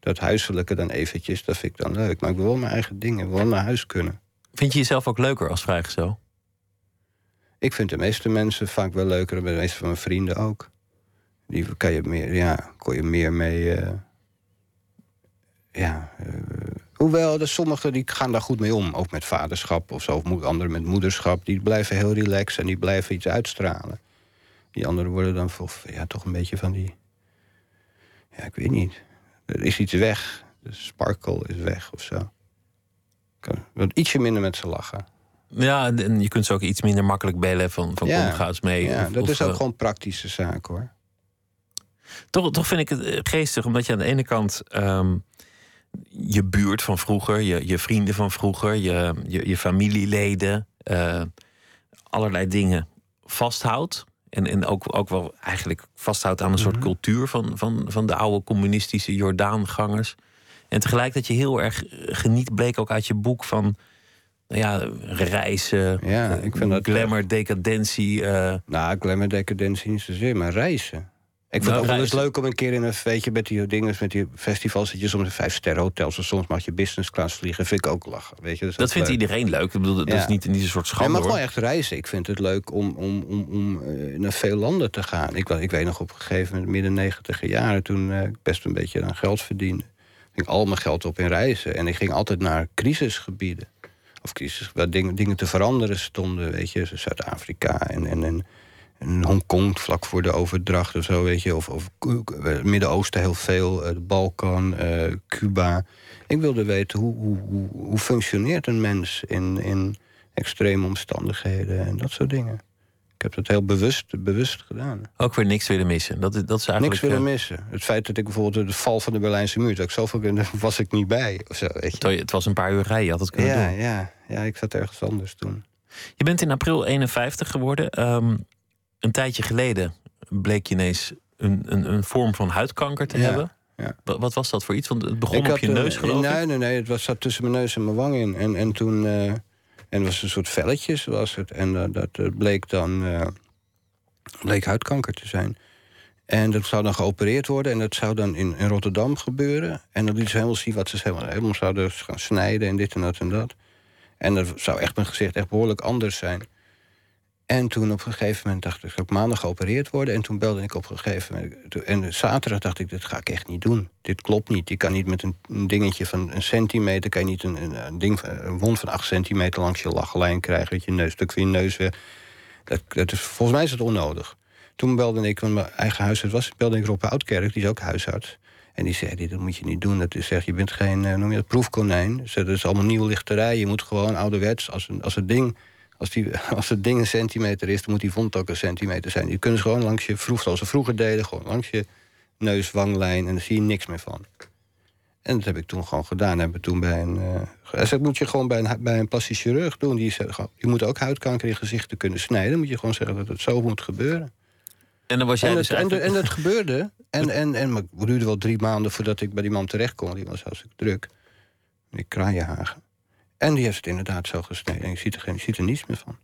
Dat huiselijke dan eventjes, dat vind ik dan leuk. Maar ik wil wel mijn eigen dingen, ik wil naar huis kunnen. Vind je jezelf ook leuker als vrijgezel? Ik vind de meeste mensen vaak wel leuker de meeste van mijn vrienden ook. Die kan je meer, ja, kon je meer mee. eh, ja. eh, hoewel, de sommigen die gaan daar goed mee om. Ook met vaderschap of zo. Of anderen met moederschap. Die blijven heel relaxed en die blijven iets uitstralen. Die anderen worden dan ja, toch een beetje van die. Ja, ik weet niet. Er is iets weg. De sparkle is weg of zo. Kan, ietsje minder met ze lachen. Ja, en je kunt ze ook iets minder makkelijk bellen van, van Ja, kom, ga eens mee. Ja, Of- dat of, is ook eh, gewoon praktische zaak hoor. Toch, toch vind ik het eh, geestig, omdat je aan de ene kant ehm, je buurt van vroeger, je, je vrienden van vroeger, je, je, je familieleden, eh, allerlei dingen vasthoudt. En, en ook, ook wel eigenlijk vasthoudt aan een soort cultuur van, van, van de oude communistische Jordaangangers. En tegelijk dat je heel erg geniet, bleek ook uit je boek van nou ja, reizen, Ja, ik vind dat glamour, decadentie. eh, Nou, glamour decadentie niet zozeer, maar reizen. Ik vind Nou, het ook wel eens leuk om een keer in een weet je, met die dingen, met die festivals, dat je soms in vijf sterren hotels of soms mag je business class vliegen. Vind ik ook lachen. Weet je, dat dat vindt leuk. iedereen leuk. Ik bedoel, dat Ja. is niet, niet een soort schande maar hoor. gewoon echt reizen. Ik vind het leuk om, om, om, om eh, naar veel landen te gaan. Ik, ik weet nog op een gegeven moment, midden negentiger jaren, toen eh, ik best een beetje aan geld verdiende, ging al mijn geld op in reizen. En ik ging altijd naar crisisgebieden. Of crisis, waar dingen, dingen te veranderen stonden, weet je, Zuid-Afrika en, en, en, en Hongkong vlak voor de overdracht of zo, weet je. Of, of K- Midden-Oosten heel veel, eh, de Balkan, eh, Cuba. Ik wilde weten hoe, hoe, hoe, functioneert een mens in, in extreme omstandigheden en dat soort dingen. Ik heb dat heel bewust, bewust gedaan. Ook weer niks willen missen. Dat, is- dat is eigenlijk. Niks willen eh, missen. Het feit dat ik bijvoorbeeld de val van de Berlijnse muur, dat ik zoveel daar was ik niet bij. Of zo, weet je. het was een paar uur rijden, je had het kunnen Ja, doen. ja, ja, ik zat ergens anders toen. Je bent in april 51 geworden. Ehm, een tijdje geleden bleek je ineens een, een, een vorm van huidkanker te Ja, hebben. ja. Wat, was dat voor iets? Want het begon ik op je een- neus, geloof nee, ik. Nee, nee, het was, zat tussen mijn neus en mijn wang in. En, en toen... eh, en was een soort velletjes was het. En eh, dat eh, bleek dan... eh, bleek huidkanker te zijn. En dat zou dan geopereerd worden. En dat zou dan in, in Rotterdam gebeuren. En dan liet ze helemaal zien wat ze helemaal, helemaal zouden gaan snijden. En dit en dat en dat. En dat zou echt mijn gezicht echt behoorlijk anders zijn. En toen op een gegeven moment dacht ik, ik zou op maandag geopereerd worden. En toen belde ik op een gegeven moment. En zaterdag dacht ik, dit ga ik echt niet doen. Dit klopt niet. Je kan niet met een, een dingetje van een centimeter... kan je niet een, een, een ding, van- een wond van acht centimeter langs je lachlijn krijgen. Dat je neus, stuk van je neus weg. Dat, dat is, volgens mij is het onnodig. Toen belde ik, want mijn eigen huisarts was... belde ik Rob Oudkerk, die is ook huisarts. En die zei, dat moet je niet doen. Dat is, zegt, je bent geen eh, noem je dat, proefkonijn. Dus dat is allemaal nieuwe lichterij. Je moet gewoon ouderwets, als, een, als het ding... Als, die, als het ding een centimeter is, dan moet die wond ook een centimeter zijn. Die kunnen ze gewoon langs je, vroeg, zoals ze vroeger deden... gewoon langs je neus, wanglijn... en daar zie je niks meer van. En dat heb ik toen gewoon gedaan. Heb ik toen bij een, eh, hij zei, dat moet je gewoon bij een, bij een plastisch chirurg doen. Die zei, gewoon, je moet ook huidkanker in gezichten kunnen snijden. Dan moet je gewoon zeggen dat het zo moet gebeuren. En dan was jij En, dus dat, en, eigenlijk... en dat gebeurde. En, en, en maar het duurde wel drie maanden voordat ik bij die man terecht kon. Die was hartstikke druk. Die kraaienhagen. En die heeft het inderdaad zo gesneden. En je ziet er, geen, je ziet er niets meer van.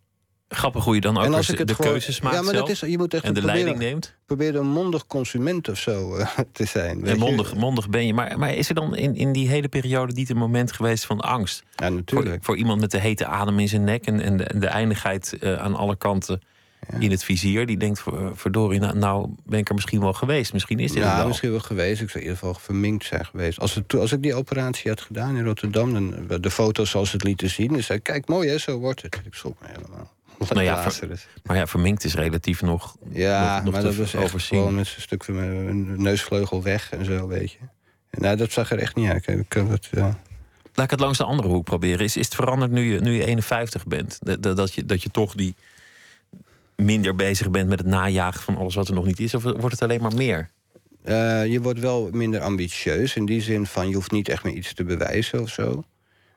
Grappig hoe je dan ook en weer de gewoon- keuzes maakt Ja, maar zelf. dat is, je moet echt en de proberen, leiding neemt. proberen een mondig consument of zo eh, te zijn. En je. mondig, mondig ben je. Maar, maar is er dan in, in die hele periode niet een moment geweest van angst? Ja, natuurlijk. voor iemand met de hete adem in zijn nek en, en, de, en de eindigheid eh, aan alle kanten in het vizier. Die denkt, ver- verdorie, nou, nou ben ik er misschien wel geweest. Misschien is dit Ja, wel. misschien wel geweest. Ik zou in ieder geval verminkt zijn geweest. Als, het, als ik die operatie had gedaan in Rotterdam... Dan, de foto's zoals ze het lieten zien... dan zei kijk, mooi hè, zo wordt het. Ik schrok me helemaal. Nou ja. Maar ja, verminkt is relatief nog, Ja, nog, nog maar dat was echt overzien. gewoon met een stuk van mijn neusvleugel weg en zo, weet je. En, nou, dat zag er echt niet uit. Ik ja. Laat ik het langs de andere hoek proberen. Is, is het veranderd nu je, nu je 51 bent? Dat, dat, dat je, dat je toch die minder bezig bent met het najagen van alles wat er nog niet is? Of wordt het alleen maar meer? Eh, je wordt wel minder ambitieus. In die zin van, je hoeft niet echt meer iets te bewijzen of zo.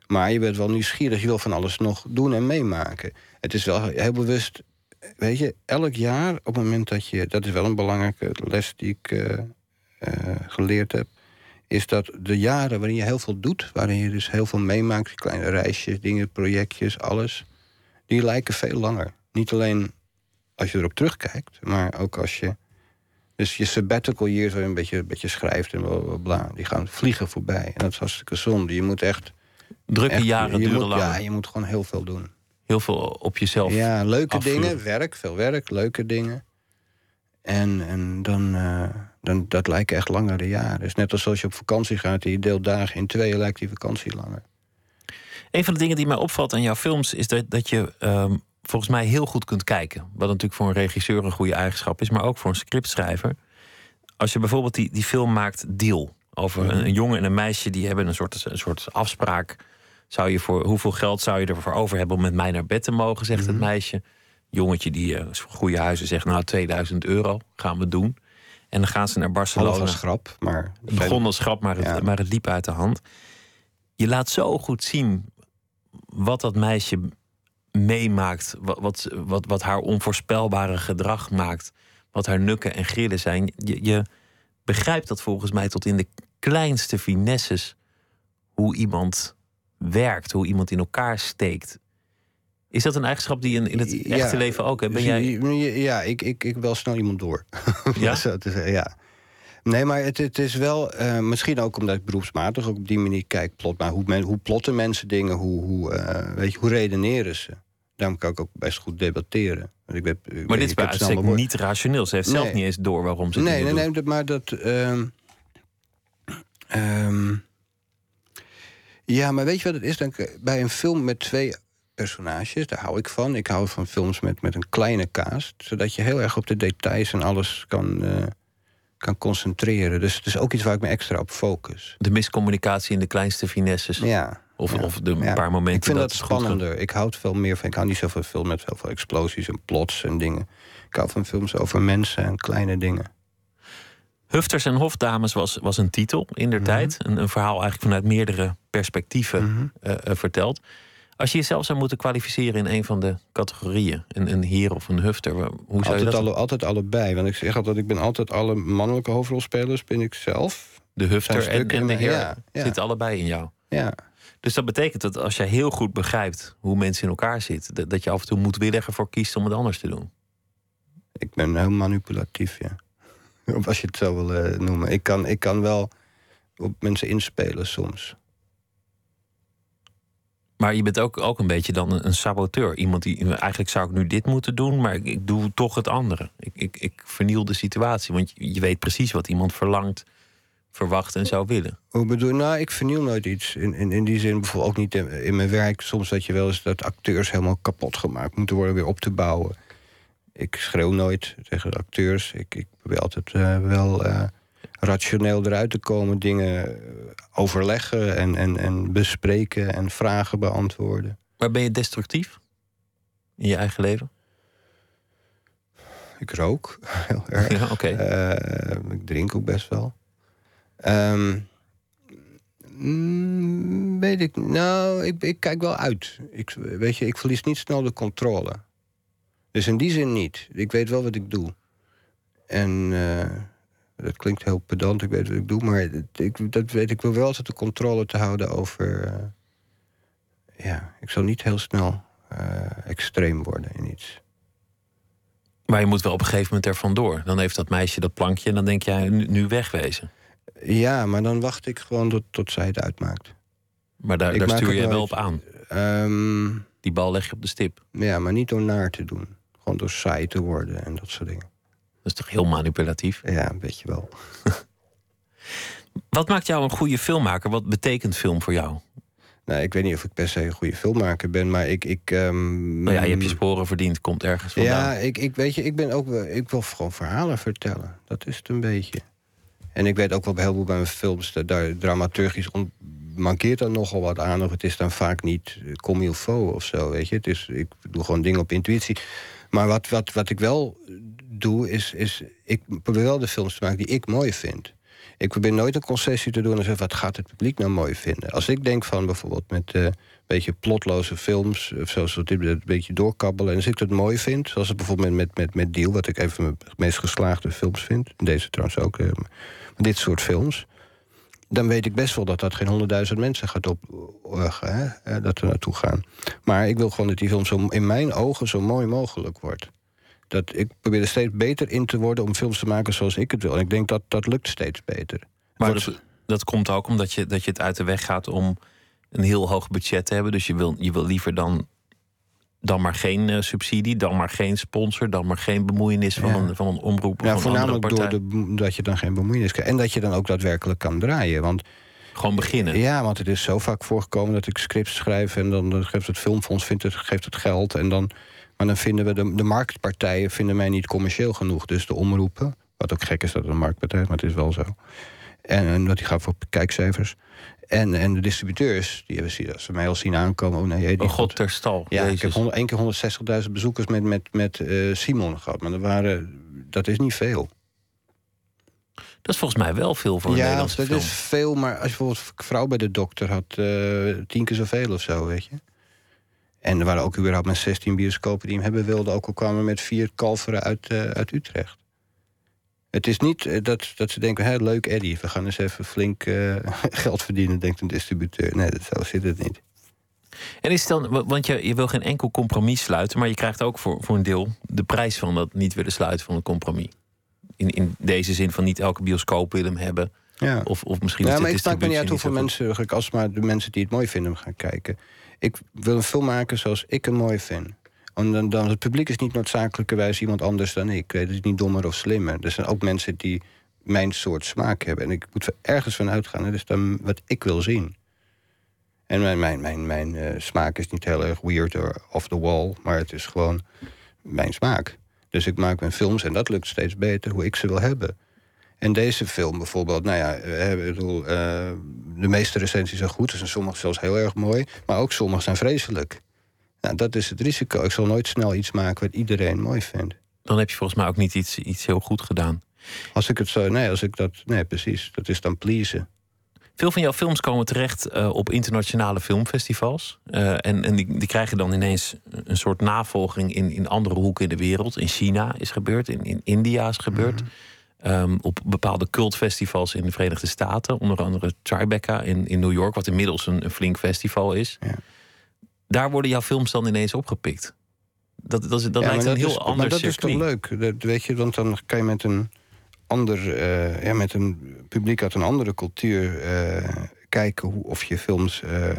Maar je bent wel nieuwsgierig. Je wil van alles nog doen en meemaken. Het is wel heel bewust... Weet je, elk jaar op het moment dat je... Dat is wel een belangrijke les die ik eh, eh, geleerd heb. Is dat de jaren waarin je heel veel doet... waarin je dus heel veel meemaakt... kleine reisjes, dingen, projectjes, alles... die lijken veel langer. Niet alleen als je erop terugkijkt... maar ook als je dus je sabbatical years, waar je een beetje, een beetje schrijft en bla, bla, bla, die gaan vliegen voorbij. En dat is hartstikke zonde. Je moet echt... Drukke echt- jaren duren langer. Ja, je moet gewoon heel veel doen. Heel veel op jezelf. Ja, leuke dingen, werk, veel werk, leuke dingen. En, en dan, eh, dan, dat lijken echt langere jaren. Dus net als als je op vakantie gaat je deelt dagen in tweeën, lijkt die vakantie langer. Een van de dingen die mij opvalt aan jouw films is dat, dat je ehm, volgens mij heel goed kunt kijken. Wat natuurlijk voor een regisseur een goede eigenschap is, maar ook voor een scriptschrijver. Als je bijvoorbeeld die, die film maakt Deal. Over een, een jongen en een meisje die hebben een soort, een soort afspraak. Zou je voor, hoeveel geld zou je ervoor over hebben om met mij naar bed te mogen, zegt het meisje. Jongetje die van goede huizen zegt, nou 2000 euro gaan we doen. En dan gaan ze naar Barcelona. als grap, maar... Het begon als grap, maar het, Ja. maar het liep uit de hand. Je laat zo goed zien wat dat meisje meemaakt. Wat, wat, wat, wat haar onvoorspelbare gedrag maakt. Wat haar nukken en grillen zijn. Je, je begrijpt dat volgens mij tot in de kleinste finesses hoe iemand werkt, hoe iemand in elkaar steekt. Is dat een eigenschap die je in, in het Ja. echte leven ook hebt? Ben jij... Ja, ik, ik, ik wel snel iemand door. Ja? zo te zeggen, ja. Nee, maar het, het is wel... eh, misschien ook omdat ik beroepsmatig ook op die manier kijk. Plot, maar hoe, men, hoe plotten mensen dingen? Hoe, hoe, eh, weet je, hoe redeneren ze? Daarom kan ik ook best goed debatteren. Want ik Maar dit is bij uitstek niet rationeel. Ze heeft zelf niet eens door waarom ze het Nee, niet nee, doet. nee, maar dat. ehm, ehm, ja, maar weet je wat het is? Dan, bij een film met twee personages, daar hou ik van. Ik hou van films met, met een kleine cast, zodat je heel erg op de details en alles kan, eh, kan concentreren. Dus het is ook iets waar ik me extra op focus. De miscommunicatie in de kleinste finesses. Ja. Of, ja, of de ja. paar momenten Ik vind dat, goed spannender. Ik houd veel meer van. Ik hou niet zoveel film met zoveel explosies en plots en dingen. Ik hou van films over mensen en kleine dingen. Hufters en Hofdames was, was een titel in der Mhm. tijd. Een, een verhaal eigenlijk vanuit meerdere perspectieven Mhm. eh, eh, verteld. Als je jezelf zou moeten kwalificeren in een van de categorieën, een, een heer of een hufter, hoe zou je dat alle, altijd allebei. Want ik zeg altijd, ik ben altijd alle mannelijke hoofdrolspelers ben ik zelf. De hufter en, de heer ja. zitten allebei in jou. Ja, Dus dat betekent dat als jij heel goed begrijpt hoe mensen in elkaar zitten, dat, dat je af en toe moedwillig ervoor kiest om het anders te doen. ik ben heel manipulatief, ja. Of Als je het zo wil eh, noemen. Ik kan, ik kan wel op mensen inspelen soms. Maar je bent ook, ook een beetje dan een, een saboteur. Iemand die eigenlijk zou ik nu dit moeten doen, maar ik, ik doe toch het andere. Ik, ik, ik verniel de situatie, want je, je weet precies wat iemand verlangt, verwacht en zou willen. Hoe bedoel? Nou, ik verniel nooit iets. In, in, in die zin, bijvoorbeeld ook niet in, in mijn werk. Soms dat je wel eens dat acteurs helemaal kapot gemaakt moeten worden weer op te bouwen. Ik schreeuw nooit tegen de acteurs. Ik, ik probeer altijd eh, wel eh, rationeel eruit te komen. Dingen eh, overleggen en, en, en bespreken en vragen beantwoorden. Maar ben je destructief in je eigen leven? Ik rook heel erg. Ja, ik drink ook best wel. Ehm, mm, weet ik. Nou, ik, ik kijk wel uit. Ik, weet je, ik verlies niet snel de controle. Dus in die zin niet. Ik weet wel wat ik doe. En eh, dat klinkt heel pedant, ik weet wat ik doe, maar het- ik, dat weet ik wel wel altijd de controle te houden over. eh, ja, ik zal niet heel snel eh, extreem worden in iets. Maar je moet wel op een gegeven moment er vandoor. Dan heeft dat meisje dat plankje en dan denk jij nu wegwezen. Ja, maar dan wacht ik gewoon tot, tot zij het uitmaakt. Maar daar, Ik daar stuur je wel op aan. Ehm, Die bal leg je op de stip. ja, maar niet door naar te doen. Gewoon door saai te worden en dat soort dingen. Dat is toch heel manipulatief? Ja, een beetje wel. Wat maakt jou een goede filmmaker? Wat betekent film voor jou? Nou, ik weet niet of ik per se een goede filmmaker ben, maar ik. ik ehm, Nou ja, je hebt je sporen verdiend, komt ergens vandaan. Ja, ik, ik weet je, ik ben ook wel, ik wil gewoon verhalen vertellen. Dat is het een beetje. En ik weet ook wel bij heel veel bij mijn films, daar dramaturgisch mankeert dan nogal wat aan. Of het is dan vaak niet eh, comme of zo, weet je. Het is, ik doe gewoon dingen op intuïtie. Maar wat, wat, wat ik wel doe, is, is... Ik probeer wel de films te maken die ik mooi vind. Ik probeer nooit een concessie te doen en zeggen... wat gaat het publiek nou mooi vinden? Als ik denk van bijvoorbeeld met eh, beetje plotloze films... of zoals dit, een beetje doorkabbelen... en als ik het mooi vind, zoals het bijvoorbeeld met, met, met, Deal... wat ik een van mijn meest geslaagde films vind... deze trouwens ook, eh, maar dit soort films... dan weet ik best wel dat dat geen honderdduizend mensen gaat op... eh, hè, eh, dat er naartoe gaan. Maar ik wil gewoon dat die film zo, in mijn ogen zo mooi mogelijk wordt dat ik probeer er steeds beter in te worden om films te maken zoals ik het wil. En ik denk dat dat lukt steeds beter. Maar dat, dat komt ook omdat je, dat je het uit de weg gaat om een heel hoog budget te hebben. Dus je wil, je wil liever dan, dan maar geen eh, subsidie, dan maar geen sponsor, dan maar geen bemoeienis van, Ja. een, van een omroep. Of ja, voornamelijk door partij. de, dat je dan geen bemoeienis krijgt. En dat je dan ook daadwerkelijk kan draaien. Want, Gewoon beginnen. ja, want het is zo vaak voorgekomen dat ik scripts schrijf... en dan, dan geeft het filmfonds vindt het, geeft het geld. En dan, maar dan vinden we de, de marktpartijen vinden mij niet commercieel genoeg. Dus de omroepen, wat ook gek is dat het een marktpartij is, maar het is wel zo. En, en dat die gaat voor kijkcijfers. En, en de distributeurs, die hebben, zien- als ze mij al zien aankomen... oh nee, die Oh God ter stal. Ja, ik heb honderd- één keer 160.000 bezoekers met, met, met eh, Simon gehad. Maar dat, waren, dat is niet veel. Dat is volgens mij wel veel voor een ja, Nederlandse dat film. is veel. Maar als je bijvoorbeeld vrouw bij de dokter had, eh, tien keer zoveel of zo, weet je. En er waren ook überhaupt met 16 bioscopen die hem hebben wilden. Ook al kwamen met vier kalveren uit, eh, uit Utrecht. Het is niet eh, dat, dat ze denken, hé, leuk Eddie, we gaan eens even flink eh, geld verdienen, denkt een distributeur. Nee, dat, zo zit het niet. En is het dan, wa- want je, je wil geen enkel compromis sluiten, maar je krijgt ook voor, voor een deel de prijs van dat niet willen sluiten van een compromis. In, in deze zin van niet elke bioscoop wil hem hebben. Ja. Of, of misschien ja, maar maakt me niet uit hoeveel mensen, als maar de mensen die het mooi vinden gaan kijken. Ik wil een film maken zoals ik hem mooi vind. En dan, het publiek is niet noodzakelijkerwijs iemand anders dan ik. Het is niet dommer of slimmer. Er zijn ook mensen die mijn soort smaak hebben. En ik moet er ergens van uitgaan. Dat is dan wat ik wil zien. En mijn, mijn, mijn, eh, smaak is niet heel erg weird or off the wall. Maar het is gewoon mijn smaak. Dus ik maak mijn films en dat lukt steeds beter hoe ik ze wil hebben. En deze film bijvoorbeeld, nou ja, eh, bedoel, eh, de meeste recensies zijn goed. Er zijn sommige zelfs heel erg mooi. Maar ook sommige zijn vreselijk. Nou, dat is het risico. Ik zal nooit snel iets maken wat iedereen mooi vindt. Dan heb je volgens mij ook niet iets, iets heel goed gedaan. Als ik het zo, nee, als ik dat, nee, precies. Dat is dan pleasen. Veel van jouw films komen terecht eh, op internationale filmfestivals. Eh, en en die, die krijgen dan ineens een soort navolging in, in andere hoeken in de wereld. In China is gebeurd, in, in India is gebeurd. Ehm, op bepaalde cultfestivals in de Verenigde Staten. Onder andere Tribeca in, in New York, wat inmiddels een, een flink festival is. Ja. Daar worden jouw films dan ineens opgepikt. Dat, dat, dat Ja, lijkt een heel is, ander Maar dat is toch leuk? Dat, weet je, want dan kan je met een ander, eh, ja, met een publiek uit een andere cultuur eh, kijken hoe, of je films eh,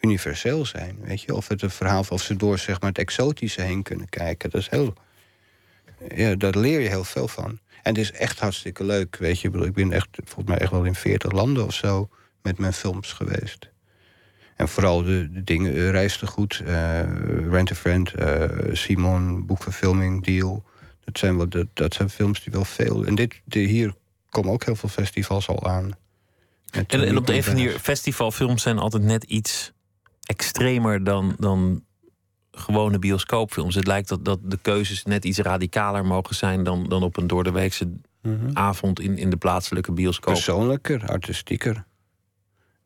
universeel zijn. Weet je, of het een verhaal, of ze door zeg maar, het exotische heen kunnen kijken. Dat is heel, ja, daar leer je heel veel van. En het is echt hartstikke leuk. Weet je, ik ben echt, volgens mij echt wel in 40 landen of zo met mijn films geweest. En vooral de, de dingen, uh, Reis te Goed, uh, Rent a Friend, uh, Simon, boekverfilming, Deal. Dat zijn, wel, dat, dat zijn films die wel veel... En dit, de, hier komen ook heel veel festivals al aan. En, en op de een manier, festivalfilms zijn altijd net iets extremer dan, dan gewone bioscoopfilms. Het lijkt dat, dat de keuzes net iets radicaler mogen zijn dan, dan op een doordeweekse mm -hmm. avond in, in de plaatselijke bioscoop. Persoonlijker, artistieker.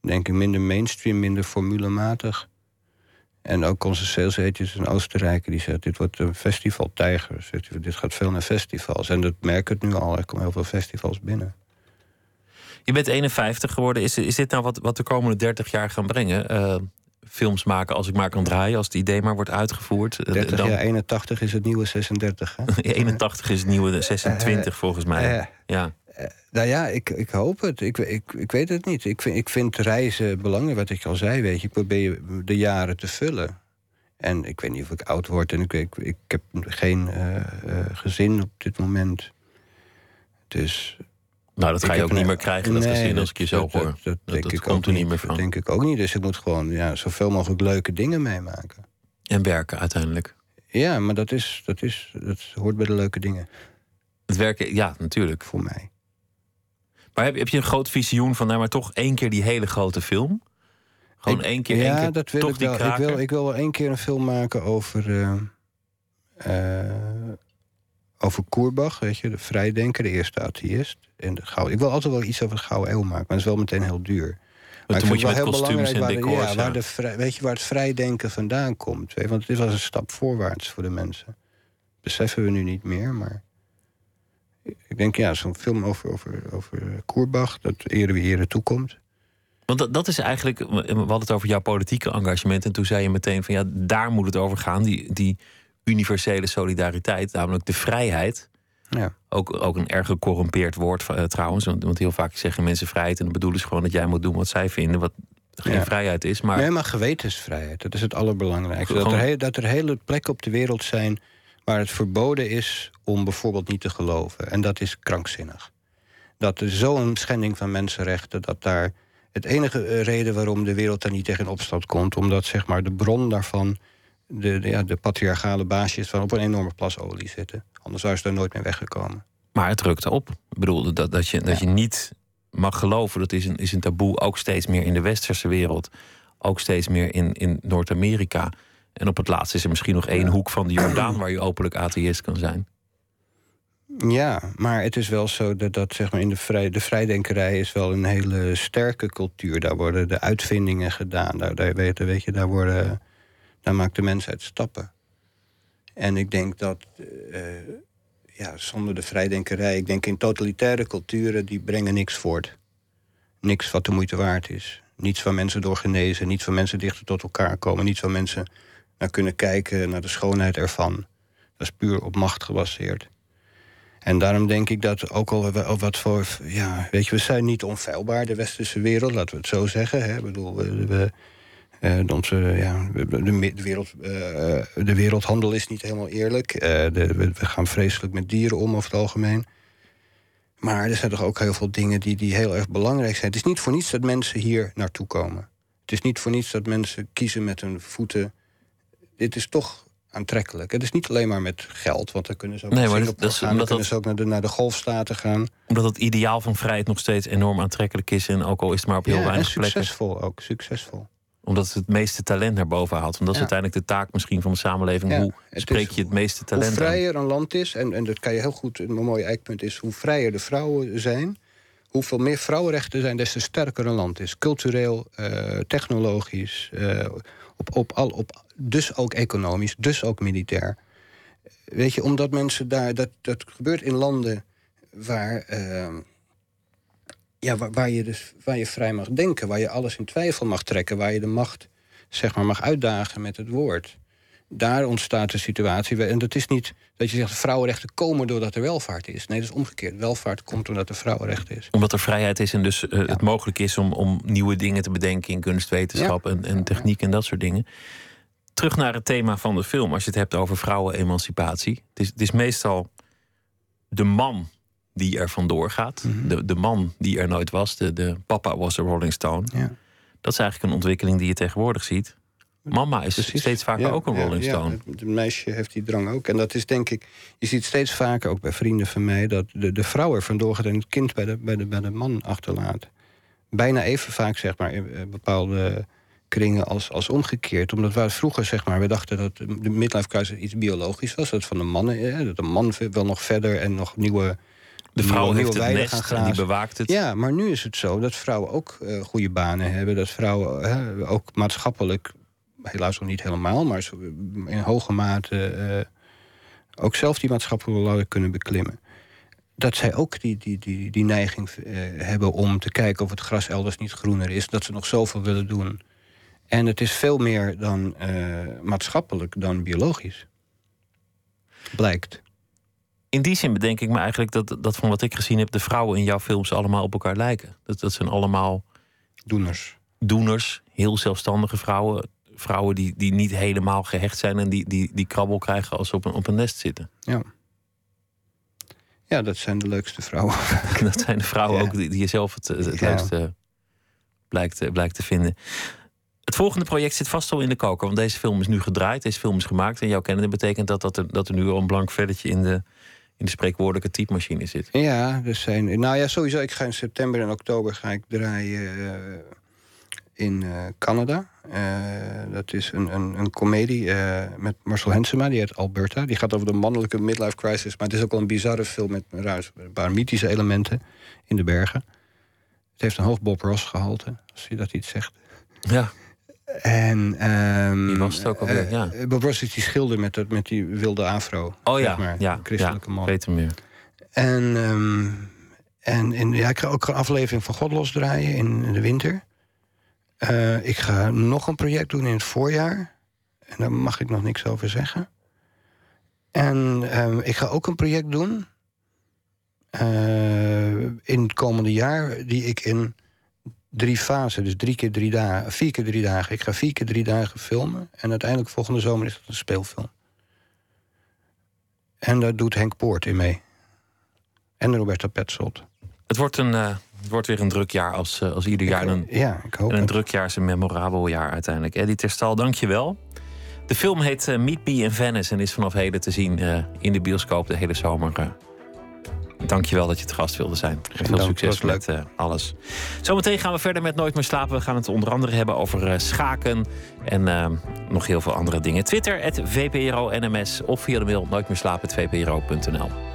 Denk ik minder mainstream, minder formulematig. En ook onze sales agents in Oostenrijk, die zegt: dit wordt een festivaltijger. Zegt, dit gaat veel naar festivals. En dat merk ik nu al. Er komen heel veel festivals binnen. Je bent 51 geworden. Is, is dit nou wat, wat de komende 30 jaar gaan brengen? Uh, films maken als ik maar kan draaien, als het idee maar wordt uitgevoerd. 30 dan... jaar 81 is het nieuwe 36. Hè? 81 is het nieuwe 26 uh, volgens mij. Ja. Nou ja, ik, ik hoop het. Ik, ik, ik weet het niet. Ik vind, ik vind reizen belangrijk, wat ik al zei. Weet je. Ik probeer de jaren te vullen. En ik weet niet of ik oud word. En ik, ik, ik heb geen uh, gezin op dit moment. Dus. Nou, dat ga je ook niet meer krijgen, dat nee, gezin, als ik je zo dat, hoor. Dat, dat, dat, denk ik komt ook er niet meer van. Dat denk ik ook niet. Dus ik moet gewoon ja, zoveel mogelijk leuke dingen meemaken. En werken uiteindelijk. Ja, maar dat, is, dat, is, dat hoort bij de leuke dingen. Het werken, ja, natuurlijk. Voor mij. Maar heb, heb je een groot visioen van, nou maar toch één keer die hele grote film? Gewoon ik, één keer, ja, één keer dat wil toch ik die wel. kraker? Ik wil, ik wil wel één keer een film maken over... Uh, uh, over Koerbach, weet je, de vrijdenker, de eerste atheïst. En de gouden. Ik wil altijd wel iets over de Gouden Eeuw maken, maar dat is wel meteen heel duur. Maar ik moet je wel met heel kostuums en waar, decors, de, ja, ja. waar de vrij, weet je waar het vrijdenken vandaan komt? Weet, want dit was een stap voorwaarts voor de mensen. Beseffen we nu niet meer, maar ik denk ja, zo'n film over, over, over Koerbach, dat ere wie ere toekomt. Want dat, dat is eigenlijk, we hadden het over jouw politieke engagement. En toen zei je meteen van ja, daar moet het over gaan. Die, die universele solidariteit, namelijk de vrijheid. Ja. Ook, ook een erg gecorrumpeerd woord uh, trouwens. Want, want, heel vaak zeggen mensen vrijheid. En dan bedoelen ze gewoon dat jij moet doen wat zij vinden. Wat geen ja. vrijheid is. Maar... Nee, maar gewetensvrijheid. Dat is het allerbelangrijkste. Gewoon... Dat, er dat er hele plekken op de wereld zijn waar het verboden is om bijvoorbeeld niet te geloven. En dat is krankzinnig. Dat er zo'n schending van mensenrechten, dat daar het enige reden waarom de wereld daar niet tegen opstand komt, omdat zeg maar de bron daarvan de, de, ja, de patriarchale baasjes van op een enorme plas olie zitten. Anders zou ze daar nooit meer weggekomen. Maar het rukt op. Ik bedoel, dat, dat, je, dat ja. je niet mag geloven, dat is een, is een taboe ook steeds meer in de westerse wereld. Ook steeds meer in, in Noord-Amerika. En op het laatst is er misschien nog één hoek van de Jordaan waar je openlijk atheïst kan zijn. Ja, maar het is wel zo dat, dat zeg maar in de, vrij, de vrijdenkerij is wel een hele sterke cultuur. Daar worden de uitvindingen gedaan. Daar, daar, weet, weet je, daar, worden, daar maakt de mensheid stappen. En ik denk dat. Uh, ja, zonder de vrijdenkerij. Ik denk in totalitaire culturen die brengen niks voort. Niks wat de moeite waard is. Niets waar mensen door genezen, niets waar mensen dichter tot elkaar komen, niets waar mensen naar kunnen kijken, naar de schoonheid ervan. Dat is puur op macht gebaseerd. En daarom denk ik dat ook al wat voor. Ja, weet je, we zijn niet onfeilbaar, de westerse wereld, laten we het zo zeggen. Hè. Ik bedoel, we, we uh, onze, ja, de, wereld, uh, de wereldhandel is niet helemaal eerlijk. Uh, de, we, gaan vreselijk met dieren om over het algemeen. Maar er zijn toch ook heel veel dingen die, die heel erg belangrijk zijn. Het is niet voor niets dat mensen hier naartoe komen. Het is niet voor niets dat mensen kiezen met hun voeten. Dit is toch aantrekkelijk. Het is niet alleen maar met geld, want dan kunnen ze ook nee, maar dat, is, gaan, dan kunnen ze ook naar de, naar de golfstaten gaan. Omdat het ideaal van vrijheid nog steeds enorm aantrekkelijk is... en ook al is het maar op heel ja, weinig plekken. succesvol ook, succesvol omdat het het meeste talent naar boven haalt. Want dat is uiteindelijk de taak misschien van de samenleving. hoe spreek je het meeste talent Hoe vrijer een land is, en, en dat kan je heel goed... een mooi eikpunt is hoe vrijer de vrouwen zijn... hoeveel meer vrouwenrechten zijn, des te sterker een land is. Cultureel, uh, technologisch, uh, op, op, al, op, dus ook economisch, dus ook militair. Weet je, omdat mensen daar... Dat, dat gebeurt in landen waar... Uh, ja, waar, waar, je dus, waar je vrij mag denken, waar je alles in twijfel mag trekken, waar je de macht zeg maar, mag uitdagen met het woord. Daar ontstaat een situatie. En dat is niet dat je zegt vrouwenrechten komen doordat er welvaart is. Nee, dat is omgekeerd. Welvaart komt omdat er vrouwenrecht is. Omdat er vrijheid is en dus uh, het mogelijk is om, om nieuwe dingen te bedenken in kunstwetenschap en, en techniek en dat soort dingen. Terug naar het thema van de film, als je het hebt over vrouwenemancipatie. Het is, het is meestal de man die er vandoor gaat. Mhm. de, de man die er nooit was. De, de papa was een Rolling Stone. Ja. Dat is eigenlijk een ontwikkeling die je tegenwoordig ziet. Mama is steeds vaker ook een Rolling Stone. Ja, het meisje heeft die drang ook. En dat is denk ik, je ziet steeds vaker ook bij vrienden van mij, dat de, de vrouw er vandoor gaat en het kind bij de, bij, de, bij de man achterlaat. Bijna even vaak, zeg maar, in eh, bepaalde kringen als, als omgekeerd. Omdat wij vroeger, zeg maar, we dachten dat de midlife crisis iets biologisch was. Dat van de mannen, dat de man wel nog verder en nog nieuwe de vrouw heeft het nest en die bewaakt het. Ja, maar nu is het zo dat vrouwen ook uh, goede banen hebben. Dat vrouwen ook maatschappelijk, helaas nog niet helemaal... maar in hoge mate uh, ook zelf die maatschappelijke ladder kunnen beklimmen. Dat zij ook die, die, die, die neiging hebben om te kijken of het gras elders niet groener is. Dat ze nog zoveel willen doen. En het is veel meer dan maatschappelijk dan biologisch. Blijkt in die zin bedenk ik me eigenlijk dat, dat van wat ik gezien heb, de vrouwen in jouw films allemaal op elkaar lijken. Dat, dat zijn allemaal doeners. Doeners, heel zelfstandige vrouwen. Vrouwen die, die niet helemaal gehecht zijn en die, die, die krabbel krijgen als ze op een, op een nest zitten. Ja. Ja, dat zijn de leukste vrouwen. dat zijn de vrouwen ook die, die je zelf het, het leukste blijkt, blijkt te vinden. Het volgende project zit vast al in de koker, want deze film is nu gedraaid, deze film is gemaakt. En jouw kennen betekent dat dat er, dat er nu al een blank velletje in de, in de spreekwoordelijke typemachine zit. Ja, er zijn. Nou ja, sowieso. Ik ga in september en oktober ga ik draaien uh, in uh, Canada. Uh, dat is een, een, een komedie met Marcel Hensema, die heet Alberta. Die gaat over de mannelijke midlife crisis. Maar het is ook wel een bizarre film met een paar mythische elementen in de bergen. Het heeft een hoog Bob Ross gehalte, als je dat iets zegt. Ja. En, um, die was het ook alweer, uh, ja. Bob Ross is die schilder met, dat, met die wilde afro. Oh ja, maar, ja, christelijke man. weet hem meer. En, um, en, en ja, ik ga ook een aflevering van God losdraaien in, in de winter. Uh, ik ga nog een project doen in het voorjaar. En daar mag ik nog niks over zeggen. En um, ik ga ook een project doen... Uh, in het komende jaar... die ik in drie fasen. Dus drie keer drie dagen, vier keer drie dagen. Ik ga vier keer drie dagen filmen. En uiteindelijk volgende zomer is het een speelfilm. En daar doet Henk Poort in mee. En Roberta Petzold. Het wordt, een, uh, het wordt weer een druk jaar als, uh, als ieder jaar. een, ja, ik hoop en een druk jaar is een memorabel jaar uiteindelijk. Eddie Terstal, dank je wel. De film heet uh, Meet Me in Venice en is vanaf heden te zien in de bioscoop de hele zomer Dankjewel dat je het gast wilde zijn. Veel succes met uh, alles. Zometeen gaan we verder met Nooit meer slapen. We gaan het onder andere hebben over uh, schaken en uh, nog heel veel andere dingen. Twitter, het VPRO NMS of via de mail nooitmeerslapen.vpro.nl.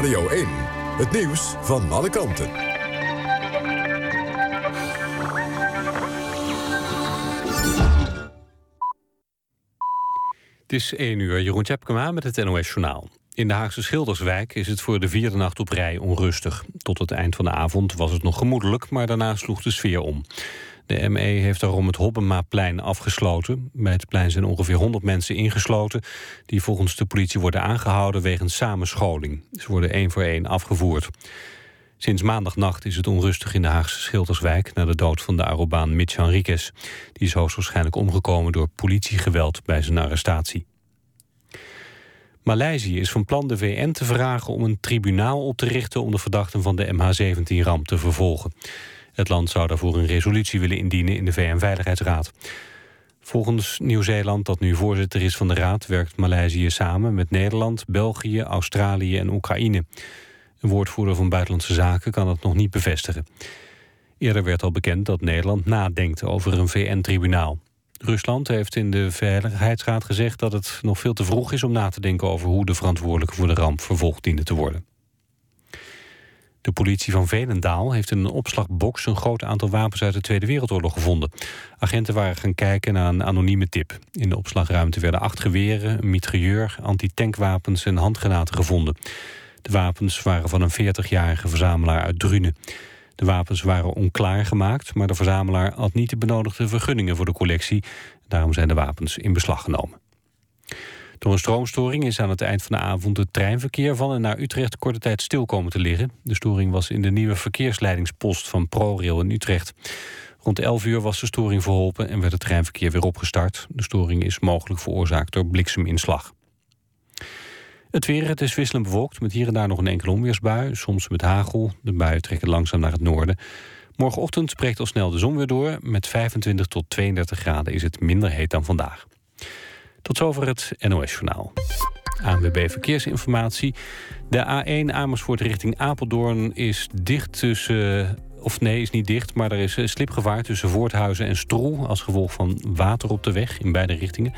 Radio 1. Het nieuws van alle kanten. Het is 1 uur, Jeroen Tjepkema met het NOS Journaal. In de Haagse Schilderswijk is het voor de vierde nacht op rij onrustig. Tot het eind van de avond was het nog gemoedelijk, maar daarna sloeg de sfeer om. De ME heeft daarom het Hobbemaplein afgesloten. Bij het plein zijn ongeveer 100 mensen ingesloten... die volgens de politie worden aangehouden wegens samenscholing. Ze worden één voor één afgevoerd. Sinds maandagnacht is het onrustig in de Haagse Schilderswijk... na de dood van de Arobaan Mitch Henriquez. Die is hoogstwaarschijnlijk omgekomen door politiegeweld bij zijn arrestatie. Maleisië is van plan de VN te vragen om een tribunaal op te richten... om de verdachten van de MH17-ramp te vervolgen. Het land zou daarvoor een resolutie willen indienen in de VN-veiligheidsraad. Volgens Nieuw-Zeeland, dat nu voorzitter is van de raad... werkt Maleisië samen met Nederland, België, Australië en Oekraïne. Een woordvoerder van Buitenlandse Zaken kan dat nog niet bevestigen. Eerder werd al bekend dat Nederland nadenkt over een VN-tribunaal. Rusland heeft in de Veiligheidsraad gezegd dat het nog veel te vroeg is om na te denken over hoe de verantwoordelijke voor de ramp vervolgd dienen te worden. De politie van Velendaal heeft in een opslagbox een groot aantal wapens uit de Tweede Wereldoorlog gevonden. Agenten waren gaan kijken naar een anonieme tip. In de opslagruimte werden acht geweren, een mitrailleur, antitankwapens en handgranaten gevonden. De wapens waren van een 40-jarige verzamelaar uit Drunen. De wapens waren onklaar gemaakt, maar de verzamelaar had niet de benodigde vergunningen voor de collectie. Daarom zijn de wapens in beslag genomen. Door een stroomstoring is aan het eind van de avond het treinverkeer van en naar Utrecht korte tijd stil komen te liggen. De storing was in de nieuwe verkeersleidingspost van ProRail in Utrecht. Rond 11 uur was de storing verholpen en werd het treinverkeer weer opgestart. De storing is mogelijk veroorzaakt door blikseminslag. Het weer, het is wisselend bewolkt met hier en daar nog een enkele onweersbui. Soms met hagel. De buien trekken langzaam naar het noorden. Morgenochtend spreekt al snel de zon weer door. Met 25 tot 32 graden is het minder heet dan vandaag. Tot zover het NOS-journaal. ANWB Verkeersinformatie. De A1 Amersfoort richting Apeldoorn is dicht tussen... Of nee, is niet dicht, maar er is slipgevaar tussen Voorthuizen en Stroe... als gevolg van water op de weg in beide richtingen.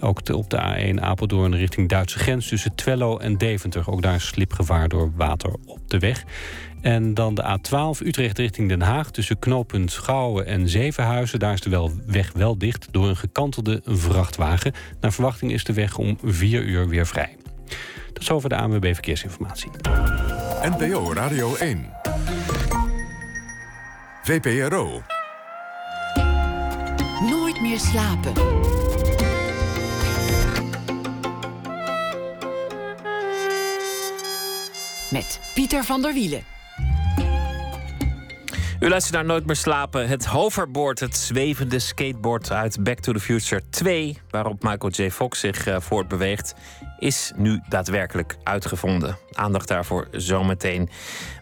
Ook op de A1 Apeldoorn richting Duitse grens tussen Twello en Deventer. Ook daar slipgevaar door water op de weg. En dan de A12 Utrecht richting Den Haag tussen knooppunt Gouwen en Zevenhuizen. Daar is de wel weg wel dicht door een gekantelde vrachtwagen. Naar verwachting is de weg om 4 uur weer vrij. Tot zover de ANWB Verkeersinformatie. NPO Radio 1. VPRO. Nooit meer slapen. Met Pieter van der Wielen. U luistert naar Nooit meer slapen. Het hoverboard, het zwevende skateboard uit Back to the Future 2, waarop Michael J. Fox zich uh, voortbeweegt, is nu daadwerkelijk uitgevonden. Aandacht daarvoor zometeen.